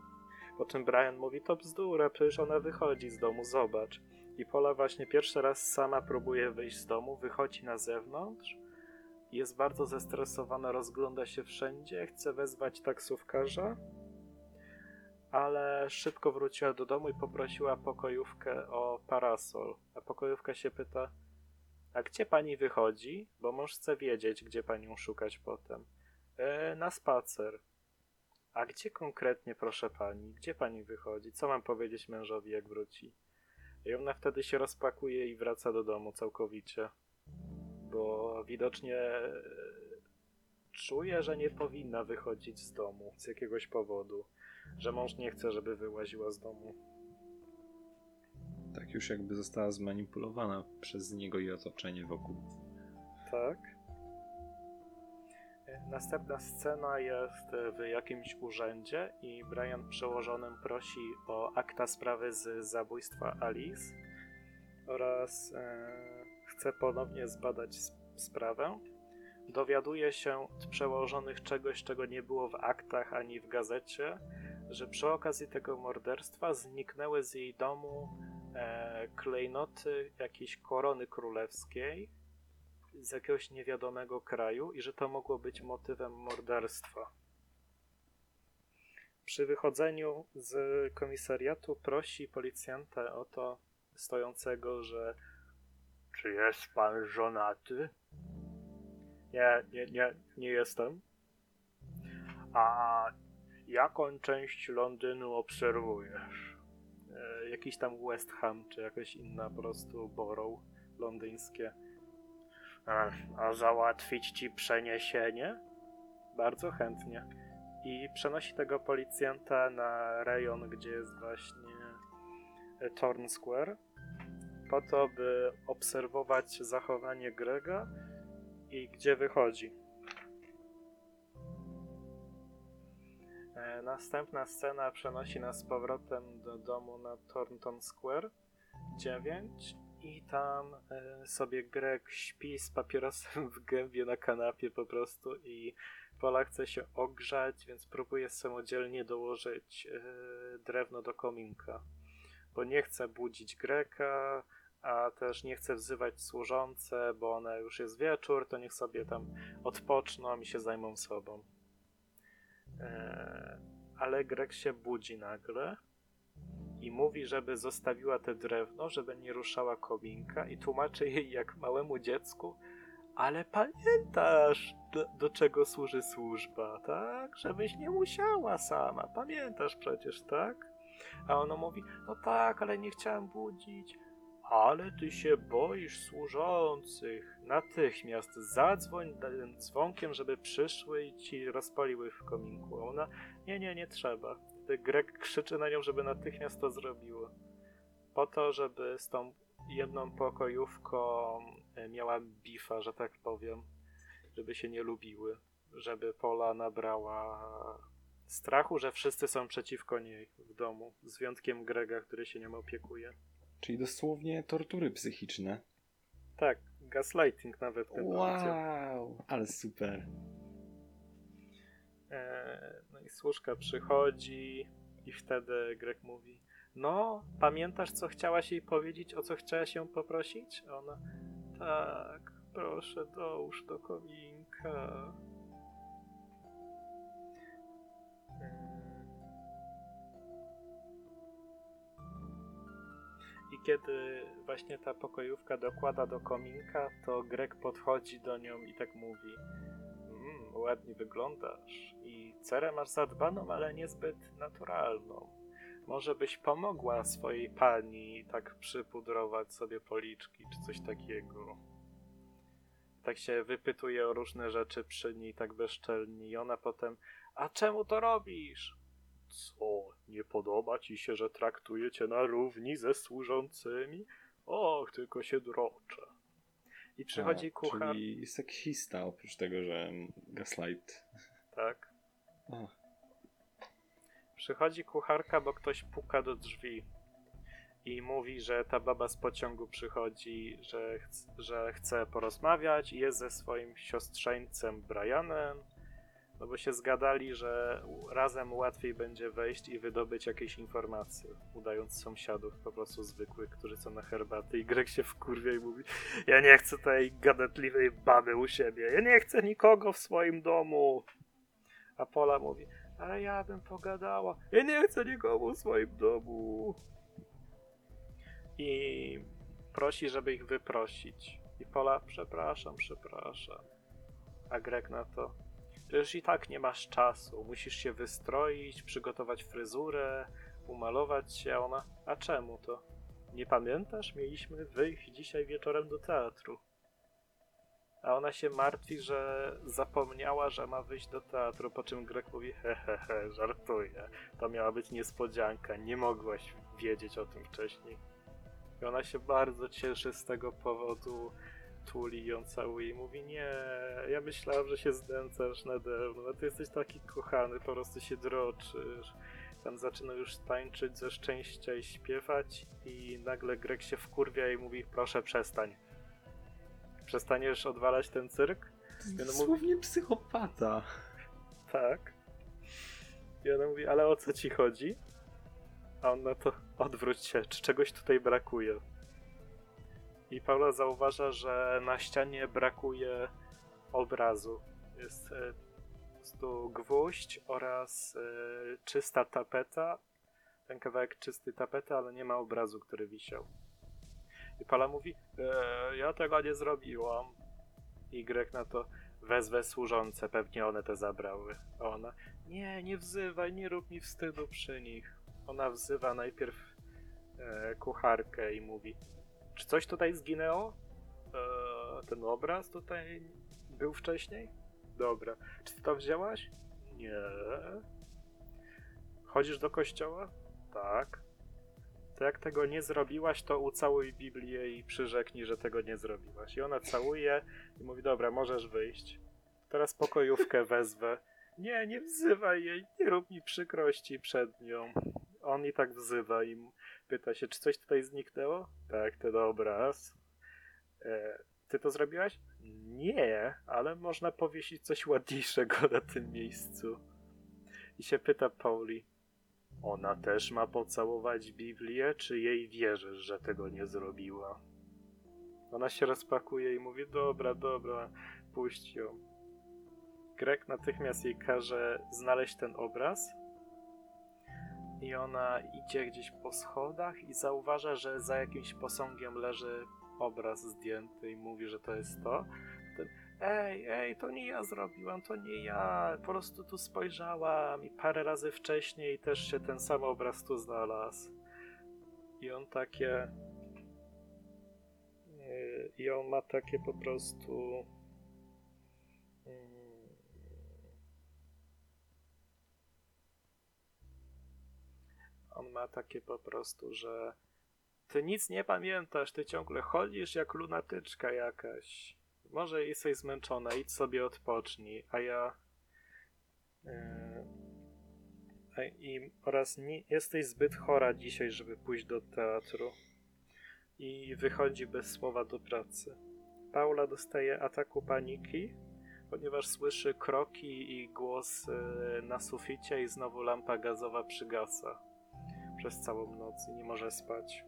Speaker 2: Po czym Brian mówi: To bzdura, przecież ona wychodzi z domu, zobacz. I Pola właśnie pierwszy raz sama próbuje wyjść z domu, wychodzi na zewnątrz, jest bardzo zestresowana, rozgląda się wszędzie, chce wezwać taksówkarza, ale szybko wróciła do domu i poprosiła pokojówkę o parasol. A pokojówka się pyta, a gdzie pani wychodzi? Bo mąż chce wiedzieć, gdzie panią szukać potem. E, na spacer. A gdzie konkretnie, proszę pani? Gdzie pani wychodzi? Co mam powiedzieć mężowi, jak wróci? I ona wtedy się rozpakuje i wraca do domu całkowicie. Bo widocznie e, czuje, że nie powinna wychodzić z domu z jakiegoś powodu. Że mąż nie chce, żeby wyłaziła z domu.
Speaker 3: Tak już jakby została zmanipulowana przez niego i otoczenie wokół.
Speaker 2: Tak. Następna scena jest w jakimś urzędzie i Brian przełożonym prosi o akta sprawy z zabójstwa Alice oraz e, chce ponownie zbadać sprawę. Dowiaduje się od przełożonych czegoś, czego nie było w aktach ani w gazecie, że przy okazji tego morderstwa zniknęły z jej domu e, klejnoty jakiejś korony królewskiej z jakiegoś niewiadomego kraju i że to mogło być motywem morderstwa. Przy wychodzeniu z komisariatu prosi policjanta o to stojącego, że czy jest pan żonaty? Nie, nie, nie, nie jestem. A jaką część Londynu obserwujesz? E, jakiś tam West Ham, czy jakaś inna po prostu borough londyńskie. A, a załatwić ci przeniesienie? Bardzo chętnie. I przenosi tego policjanta na rejon, gdzie jest właśnie Torn Square, po to, by obserwować zachowanie Grega i gdzie wychodzi. E, Następna scena przenosi nas z powrotem do domu na Thornton Square 9 i tam e, sobie Greg śpi z papierosem w gębie na kanapie po prostu i Pola chce się ogrzać, więc próbuje samodzielnie dołożyć e, drewno do kominka, bo nie chce budzić Greka, a też nie chce wzywać służące, bo one już jest wieczór, to niech sobie tam odpoczną i się zajmą sobą. E, ale Greg się budzi nagle i mówi, żeby zostawiła te drewno, żeby nie ruszała kominka i tłumaczy jej jak małemu dziecku, ale pamiętasz, do, do czego służy służba, tak? Żebyś nie musiała sama, pamiętasz przecież, tak? A ona mówi, no tak, ale nie chciałem budzić. Ale ty się boisz służących. Natychmiast zadzwoń dzwonkiem, żeby przyszły i ci rozpaliły w kominku. Ona, nie, nie, nie trzeba. Wtedy Greg krzyczy na nią, żeby natychmiast to zrobiło. Po to, żeby z tą jedną pokojówką e, miała bifa, że tak powiem. Żeby się nie lubiły. Żeby Pola nabrała strachu, że wszyscy są przeciwko niej w domu, z wyjątkiem Grega, który się nią opiekuje.
Speaker 3: Czyli dosłownie tortury psychiczne.
Speaker 2: Tak, gaslighting nawet
Speaker 3: Wow, ale super.
Speaker 2: E, i służka przychodzi i wtedy Greg mówi no, pamiętasz co chciałaś jej powiedzieć, o co chciałaś ją poprosić? A ona tak, proszę dołóż do kominka. I kiedy właśnie ta pokojówka dokłada do kominka, to Greg podchodzi do nią i tak mówi ładnie wyglądasz i cerę masz zadbaną, ale niezbyt naturalną. Może byś pomogła swojej pani tak przypudrować sobie policzki czy coś takiego. Tak się wypytuje o różne rzeczy przy niej tak bezczelnie i ona potem a czemu to robisz? Co, nie podoba ci się, że traktuję cię na równi ze służącymi? Och, tylko się droczę. I przychodzi
Speaker 3: A,
Speaker 2: kucharz.
Speaker 3: Czyli seksista, oprócz tego, że gaslight.
Speaker 2: Tak.
Speaker 3: O,
Speaker 2: Przychodzi kucharka, bo ktoś puka do drzwi i mówi, że ta baba z pociągu przychodzi, że, chc- że chce porozmawiać i jest ze swoim siostrzeńcem Brianem, no bo się zgadali, że razem łatwiej będzie wejść i wydobyć jakieś informacje, udając sąsiadów po prostu zwykłych, którzy są na herbaty i Greg się wkurwia i mówi ja nie chcę tej gadatliwej baby u siebie, ja nie chcę nikogo w swoim domu. A Pola mówi, ale ja bym pogadała. Ja nie chcę nikomu w swoim domu. I prosi, żeby ich wyprosić. I Pola, przepraszam, przepraszam. A Greg na to, przecież i tak nie masz czasu. Musisz się wystroić, przygotować fryzurę, umalować się. A ona, a czemu to? Nie pamiętasz? Mieliśmy wyjść dzisiaj wieczorem do teatru. A ona się martwi, że zapomniała, że ma wyjść do teatru, po czym Greg mówi hehehe, żartuję. To miała być niespodzianka, nie mogłaś wiedzieć o tym wcześniej. I ona się bardzo cieszy z tego powodu, tuli ją całuje i mówi nie, ja myślałam, że się zdęcasz nade mną, a ty jesteś taki kochany, po prostu się droczysz. Tam zaczyna już tańczyć ze szczęścia i śpiewać i nagle Greg się wkurwia i mówi proszę przestań. Przestaniesz odwalać ten cyrk?
Speaker 3: to jest dosłownie psychopata.
Speaker 2: Tak. I ona mówi, ale o co ci chodzi? A on na to, odwróć się, czy czegoś tutaj brakuje? I Paula zauważa, że na ścianie brakuje obrazu. Jest e, prostu gwóźdź oraz e, czysta tapeta. Ten kawałek czysty tapety, ale nie ma obrazu, który wisiał. I Paula mówi, e, ja tego nie zrobiłam. Grek na to, wezwę służące, pewnie one te zabrały. A ona, nie, nie wzywaj, nie rób mi wstydu przy nich. Ona wzywa najpierw kucharkę i mówi, czy coś tutaj zginęło? E, ten obraz tutaj był wcześniej? Dobra. Czy ty to wzięłaś? Nie. Chodzisz do kościoła? Tak. To jak tego nie zrobiłaś, to ucałuj Biblię i przyrzeknij, że tego nie zrobiłaś. I ona całuje i mówi, dobra, możesz wyjść. Teraz pokojówkę wezwę. Nie, nie wzywaj jej, nie rób mi przykrości przed nią. On i tak wzywa i m- pyta się, czy coś tutaj zniknęło? Tak, ten obraz. E, ty to zrobiłaś? Nie, ale można powiesić coś ładniejszego na tym miejscu. I się pyta Pauli, ona też ma pocałować Biblię, czy jej wierzysz, że tego nie zrobiła? Ona się rozpakuje i mówi, dobra, dobra, puść ją. Greg natychmiast jej każe znaleźć ten obraz. I ona idzie gdzieś po schodach i zauważa, że za jakimś posągiem leży obraz zdjęty i mówi, że to jest to. Ej, ej, to nie ja zrobiłam, to nie ja. Po prostu tu spojrzałam i parę razy wcześniej też się ten sam obraz tu znalazł. I on takie. Yy, I on ma takie po prostu. On ma takie po prostu, że ty nic nie pamiętasz, ty ciągle chodzisz jak lunatyczka jakaś. Może jesteś zmęczona, idź sobie odpocznij, a ja. Yy, I oraz nie jesteś zbyt chora dzisiaj, żeby pójść do teatru. I wychodzi bez słowa do pracy. Paula dostaje ataku paniki, ponieważ słyszy kroki i głos e, na suficie i znowu lampa gazowa przygasa przez całą noc i nie może spać.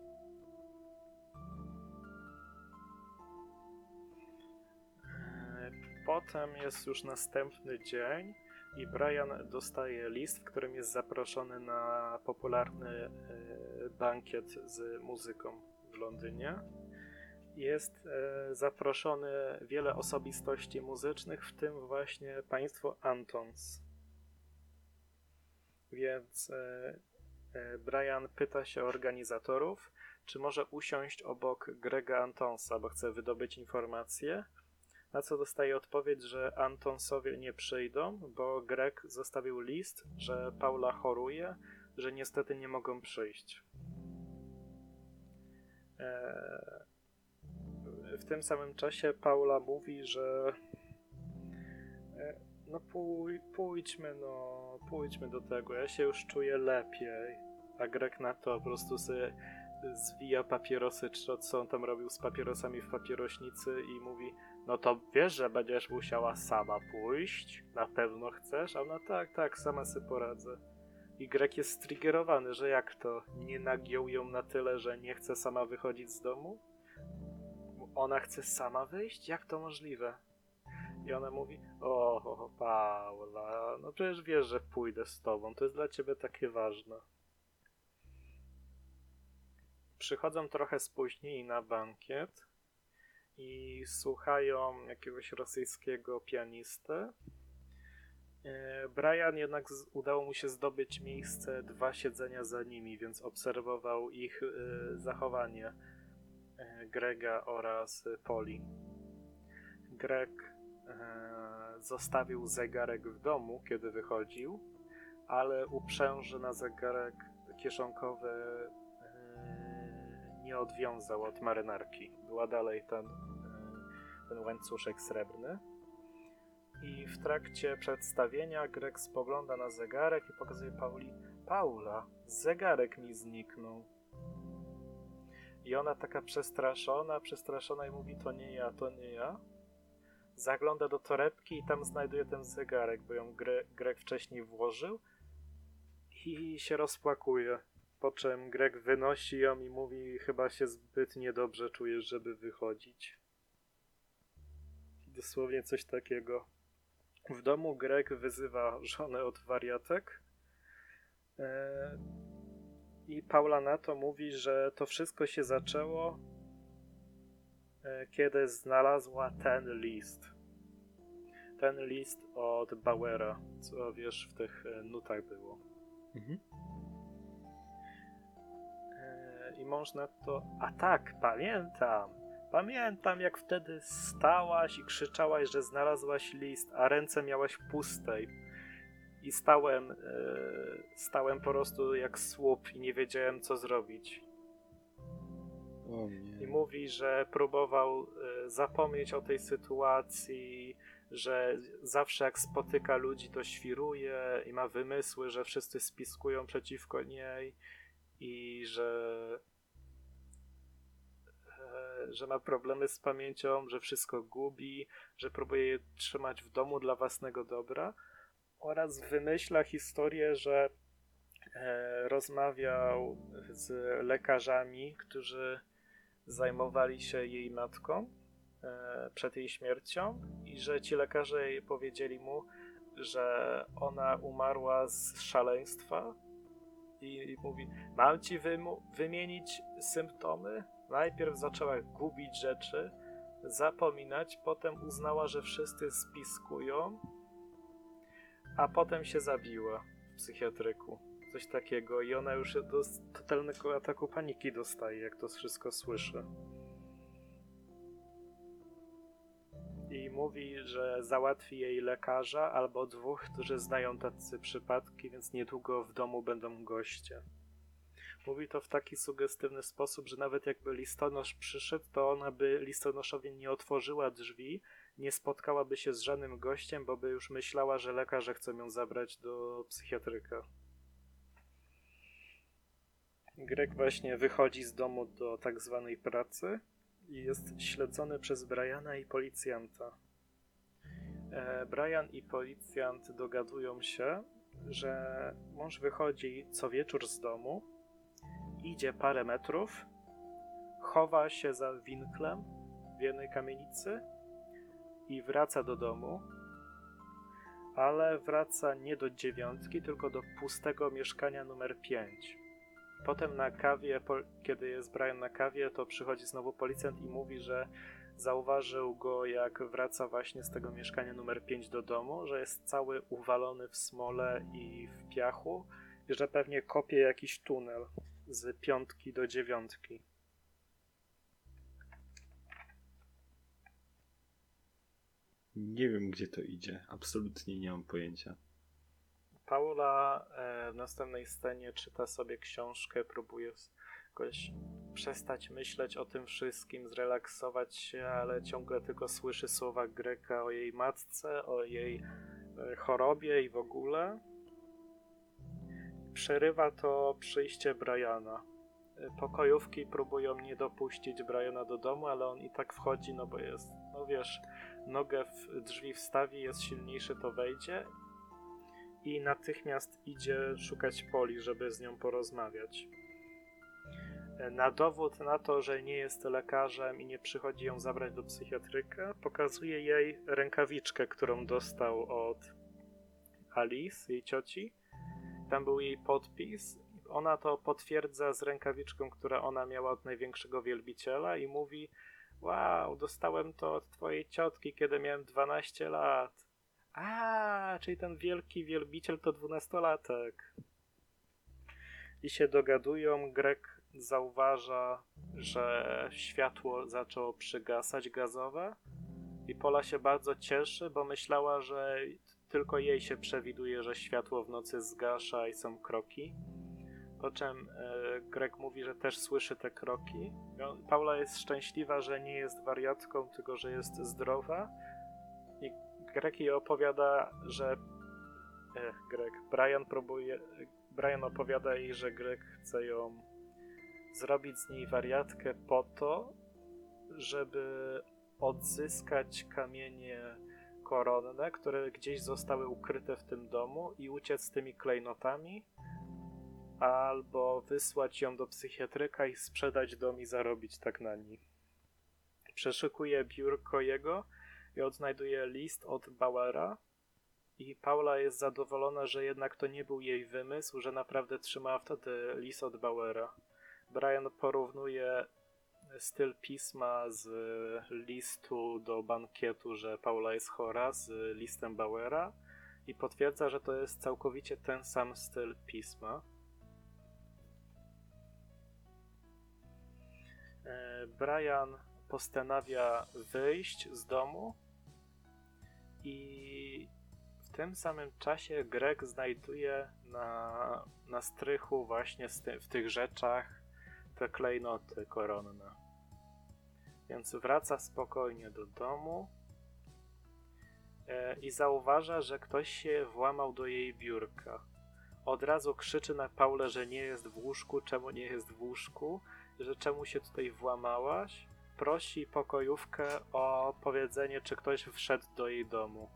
Speaker 2: E, Potem jest już następny dzień i Brian dostaje list, w którym jest zaproszony na popularny e, bankiet z muzyką w Londynie. Jest e, zaproszony wiele osobistości muzycznych, w tym właśnie państwo Antons. Więc Brian pyta się organizatorów, czy może usiąść obok Grega Antonsa, bo chce wydobyć informacje. Na co dostaje odpowiedź, że Antonsowie nie przyjdą, bo Greg zostawił list, że Paula choruje, że niestety nie mogą przyjść. E, w tym samym czasie Paula mówi, że e, pój, pójdźmy, no pójdźmy do tego, ja się już czuję lepiej. A Greg na to po prostu sobie zwija papierosy, czy co on tam robił z papierosami w papierośnicy i mówi, no to wiesz, że będziesz musiała sama pójść, na pewno chcesz? A ona tak, tak, sama sobie poradzę. I Greg jest striggerowany, że jak to, nie nagiął ją na tyle, że nie chce sama wychodzić z domu? Ona chce sama wyjść? Jak to możliwe? I ona mówi, o, Paula, no przecież wiesz, że pójdę z tobą, to jest dla ciebie takie ważne. Przychodzą trochę spóźnieni na bankiet i słuchają jakiegoś rosyjskiego pianisty. E, Brian jednak udało mu się zdobyć miejsce dwa siedzenia za nimi, więc obserwował ich e, zachowanie e, Grega oraz Poli. Greg zostawił zegarek w domu, kiedy wychodził, ale uprzęży na zegarek kieszonkowy e, nie odwiązał od marynarki. Była dalej ten, e, ten łańcuszek srebrny. I w trakcie przedstawienia Greg spogląda na zegarek i pokazuje Pauli: Paula, zegarek mi zniknął. I ona taka przestraszona, przestraszona i mówi: To nie ja, to nie ja. Zagląda do torebki i tam znajduje ten zegarek, bo ją Gre Greg wcześniej włożył i się rozpłakuje. Po czym Greg wynosi ją i mówi: Chyba się zbyt niedobrze czujesz, żeby wychodzić. Dosłownie coś takiego. W domu Greg wyzywa żonę od wariatek. E, I Paula na to mówi, że to wszystko się zaczęło, kiedy znalazła ten list. Ten list od Bauera, co wiesz, w tych e, nutach było.
Speaker 3: Mhm.
Speaker 2: E, I mąż na to, a tak, pamiętam. Pamiętam, jak wtedy stałaś i krzyczałaś, że znalazłaś list, a ręce miałaś puste. I stałem, e, stałem po prostu jak słup i nie wiedziałem, co zrobić. I mówi, że próbował e, zapomnieć o tej sytuacji, że zawsze jak spotyka ludzi, to świruje i ma wymysły, że wszyscy spiskują przeciwko niej i że e, że ma problemy z pamięcią, że wszystko gubi, że próbuje je trzymać w domu dla własnego dobra oraz wymyśla historię, że e, rozmawiał z lekarzami, którzy zajmowali się jej matką e, przed jej śmiercią i że ci lekarze powiedzieli mu, że ona umarła z szaleństwa i, mówi, mam ci wymienić symptomy? Najpierw zaczęła gubić rzeczy, zapominać, potem uznała, że wszyscy spiskują, a potem się zabiła w psychiatryku. Coś takiego i ona już do totalnego ataku paniki dostaje, jak to wszystko słyszy. I mówi, że załatwi jej lekarza albo dwóch, którzy znają tacy przypadki, więc niedługo w domu będą goście. Mówi to w taki sugestywny sposób, że nawet jakby listonosz przyszedł, to ona by listonoszowi nie otworzyła drzwi, nie spotkałaby się z żadnym gościem, bo by już myślała, że lekarze chcą ją zabrać do psychiatryka. Greg właśnie wychodzi z domu do tak zwanej pracy i jest śledzony przez Briana i policjanta. E, Brian i policjant dogadują się, że mąż wychodzi co wieczór z domu, idzie parę metrów, chowa się za winklem w jednej kamienicy i wraca do domu, ale wraca nie do dziewiątki, tylko do pustego mieszkania numer 5. Potem na kawie, kiedy jest Brian na kawie, to przychodzi znowu policjant i mówi, że zauważył go, jak wraca właśnie z tego mieszkania numer 5 do domu, że jest cały uwalony w smole i w piachu i że pewnie kopie jakiś tunel z piątki do dziewiątki.
Speaker 3: Nie wiem, gdzie to idzie. Absolutnie nie mam pojęcia.
Speaker 2: Paula e, w następnej scenie czyta sobie książkę, próbuje jakoś przestać myśleć o tym wszystkim, zrelaksować się, ale ciągle tylko słyszy słowa Greka o jej matce, o jej e, chorobie i w ogóle. Przerywa to przyjście Briana. E, pokojówki próbują nie dopuścić Briana do domu, ale on i tak wchodzi, no bo jest, no wiesz, nogę w drzwi wstawi, jest silniejszy, to wejdzie i natychmiast idzie szukać Poli, żeby z nią porozmawiać. Na dowód na to, że nie jest lekarzem i nie przychodzi ją zabrać do psychiatryka, pokazuje jej rękawiczkę, którą dostał od Alice, jej cioci. Tam był jej podpis. Ona to potwierdza z rękawiczką, która ona miała od największego wielbiciela i mówi: Wow, dostałem to od twojej ciotki, kiedy miałem 12 lat. A, czyli ten wielki wielbiciel to dwunastolatek. I się dogadują. Grek zauważa, że światło zaczęło przygasać gazowe. I Pola się bardzo cieszy, bo myślała, że tylko jej się przewiduje, że światło w nocy zgasza i są kroki. Po czym e, Greg mówi, że też słyszy te kroki. Paula jest szczęśliwa, że nie jest wariatką, tylko że jest zdrowa. I Greg jej opowiada, że. Ech, Greg. Brian próbuje. Brian opowiada jej, że Greg chce ją zrobić z niej wariatkę po to, żeby odzyskać kamienie koronne, które gdzieś zostały ukryte w tym domu i uciec z tymi klejnotami, albo wysłać ją do psychiatryka i sprzedać dom i zarobić tak na niej. Przeszukuje biurko jego i odnajduje list od Bauera. I Paula jest zadowolona, że jednak to nie był jej wymysł, że naprawdę trzymała wtedy list od Bauera. Brian porównuje styl pisma z listu do bankietu, że Paula jest chora, z listem Bauera i potwierdza, że to jest całkowicie ten sam styl pisma. E, Brian postanawia wyjść z domu i w tym samym czasie Greg znajduje na, na strychu właśnie ty, w tych rzeczach te klejnoty koronne. Więc wraca spokojnie do domu e, i zauważa, że ktoś się włamał do jej biurka. Od razu krzyczy na Paulę, że nie jest w łóżku, czemu nie jest w łóżku, że czemu się tutaj włamałaś prosi pokojówkę o powiedzenie, czy ktoś wszedł do jej domu.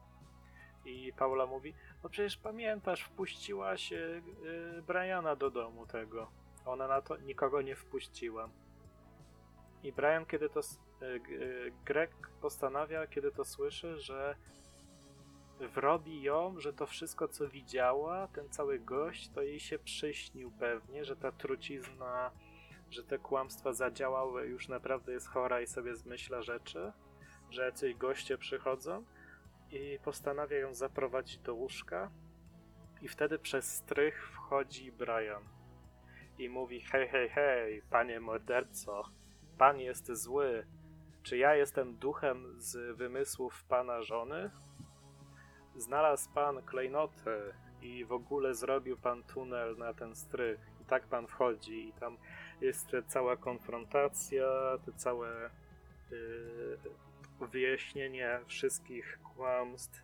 Speaker 2: I Paula mówi, no przecież pamiętasz, wpuściłaś yy, Briana do domu tego. Ona na to nikogo nie wpuściła. I Brian, kiedy to. Yy, Greg postanawia, kiedy to słyszy, że wrobi ją, że to wszystko, co widziała, ten cały gość, to jej się przyśnił pewnie, że ta trucizna że te kłamstwa zadziałały, już naprawdę jest chora i sobie zmyśla rzeczy, że jacyś goście przychodzą i postanawia ją zaprowadzić do łóżka i wtedy przez strych wchodzi Brian i mówi hej, hej, hej, panie morderco, pan jest zły, czy ja jestem duchem z wymysłów pana żony? Znalazł pan klejnoty i w ogóle zrobił pan tunel na ten strych i tak pan wchodzi i tam jest cała konfrontacja, te całe yy, wyjaśnienie wszystkich kłamstw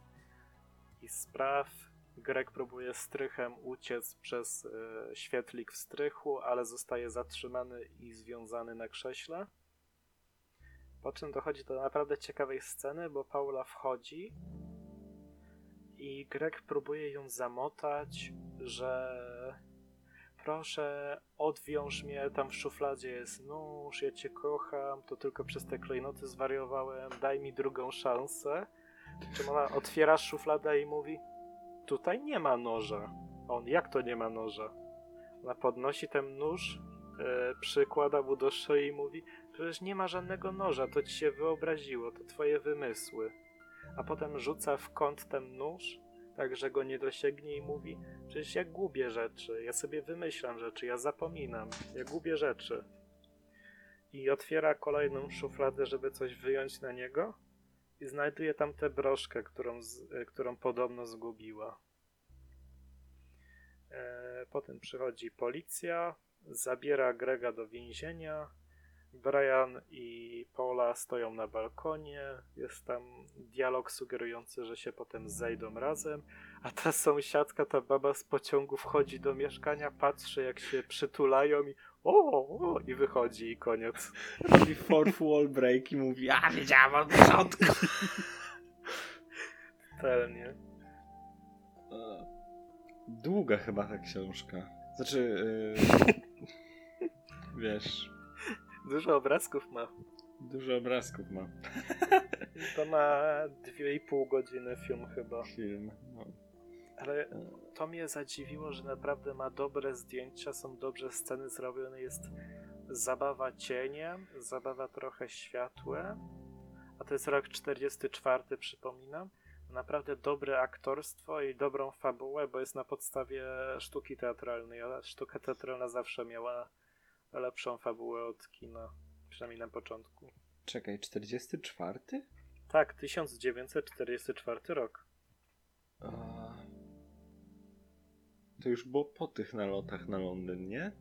Speaker 2: i spraw Greg próbuje strychem uciec przez e, świetlik w strychu, ale zostaje zatrzymany i związany na krześle. Po czym dochodzi do naprawdę ciekawej sceny, bo Paula wchodzi i Greg próbuje ją zamotać, że proszę, odwiąż mnie, tam w szufladzie jest nóż, ja cię kocham, to tylko przez te klejnoty zwariowałem, daj mi drugą szansę. Czym ona otwiera szufladę i mówi, tutaj nie ma noża. On, jak to nie ma noża? Ona podnosi ten nóż, e, przykłada mu do szyi i mówi, przecież nie ma żadnego noża, to ci się wyobraziło, to twoje wymysły. A potem rzuca w kąt ten nóż, tak że go nie dosięgnie i mówi, przecież ja gubię rzeczy, ja sobie wymyślam rzeczy, ja zapominam, ja gubię rzeczy. I otwiera kolejną szufladę, żeby coś wyjąć na niego i znajduje tam tę broszkę, którą, z, e, którą podobno zgubiła. E, potem przychodzi policja, zabiera Grega do więzienia. Brian i Paula stoją na balkonie. Jest tam dialog sugerujący, że się potem zejdą razem. A ta sąsiadka, ta baba z pociągu wchodzi do mieszkania, patrzy jak się przytulają i o, o i wychodzi i koniec.
Speaker 3: Robi fourth wall break i mówi, a wiedziałam od początku.
Speaker 2: Telnie.
Speaker 3: E, Długa chyba ta książka. Znaczy, yy, wiesz,
Speaker 2: Dużo obrazków ma.
Speaker 3: dużo obrazków ma
Speaker 2: To ma 2,5 godziny film chyba.
Speaker 3: film. No.
Speaker 2: Ale to mnie zadziwiło, że naprawdę ma dobre zdjęcia, są dobrze sceny zrobione, jest zabawa cieniem, zabawa trochę światłem, a to jest rok 44, przypominam. Naprawdę dobre aktorstwo i dobrą fabułę, bo jest na podstawie sztuki teatralnej, a sztuka teatralna zawsze miała lepszą fabułę od kina, przynajmniej na początku.
Speaker 3: Czekaj, 44?
Speaker 2: Tak, 1944 rok.
Speaker 3: A... To już było po tych nalotach na Londyn, nie?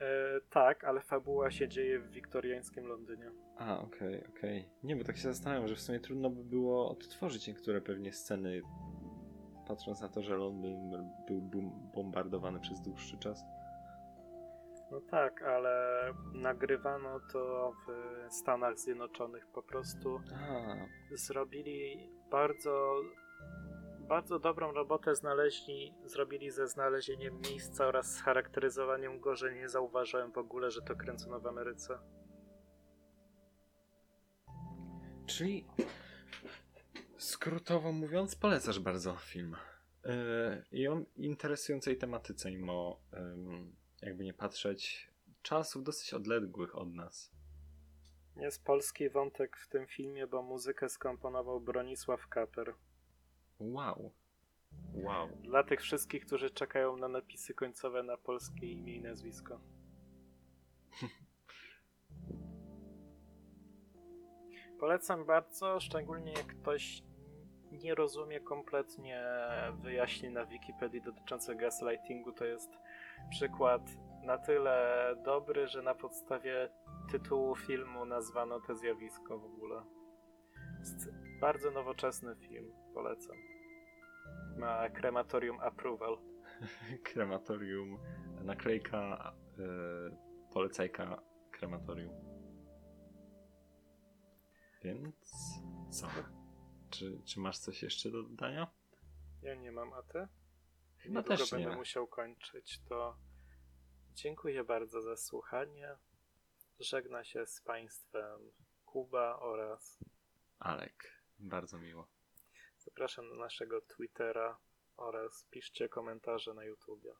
Speaker 2: E, tak, ale fabuła się dzieje w wiktoriańskim Londynie.
Speaker 3: A, okej, okej. Nie, bo tak się zastanawiam, że w sumie trudno by było odtworzyć niektóre pewnie sceny, patrząc na to, że Londyn był bombardowany przez dłuższy czas.
Speaker 2: No tak, ale nagrywano to w Stanach Zjednoczonych. Po prostu
Speaker 3: A,
Speaker 2: zrobili bardzo, bardzo dobrą robotę, znaleźli, zrobili ze znalezieniem miejsca oraz z charakteryzowaniem go, że nie zauważyłem w ogóle, że to kręcono w Ameryce.
Speaker 3: czyli skrótowo mówiąc, polecasz bardzo film. Yy, I o interesującej tematyce, mimo ym, jakby nie patrzeć, czasów dosyć odległych od nas.
Speaker 2: Jest polski wątek w tym filmie, bo muzykę skomponował Bronisław Kaper.
Speaker 3: Wow. Wow.
Speaker 2: Dla tych wszystkich, którzy czekają na napisy końcowe na polskie imię i nazwisko. Polecam bardzo, szczególnie jak ktoś nie rozumie kompletnie wyjaśnień na Wikipedii dotyczących gaslightingu. To jest przykład na tyle dobry, że na podstawie tytułu filmu nazwano to zjawisko w ogóle. Jest bardzo nowoczesny film, polecam. Ma krematorium approval.
Speaker 3: Krematorium, naklejka, yy, polecajka krematorium. Więc co? Czy, czy masz coś jeszcze do dodania?
Speaker 2: Ja nie mam, a ty?
Speaker 3: Chyba
Speaker 2: Niedługo
Speaker 3: też nie.
Speaker 2: będę musiał kończyć, to dziękuję bardzo za słuchanie. Żegna się z Państwem Kuba oraz
Speaker 3: Alek, bardzo miło.
Speaker 2: zapraszam na naszego Twittera oraz piszcie komentarze na YouTubie.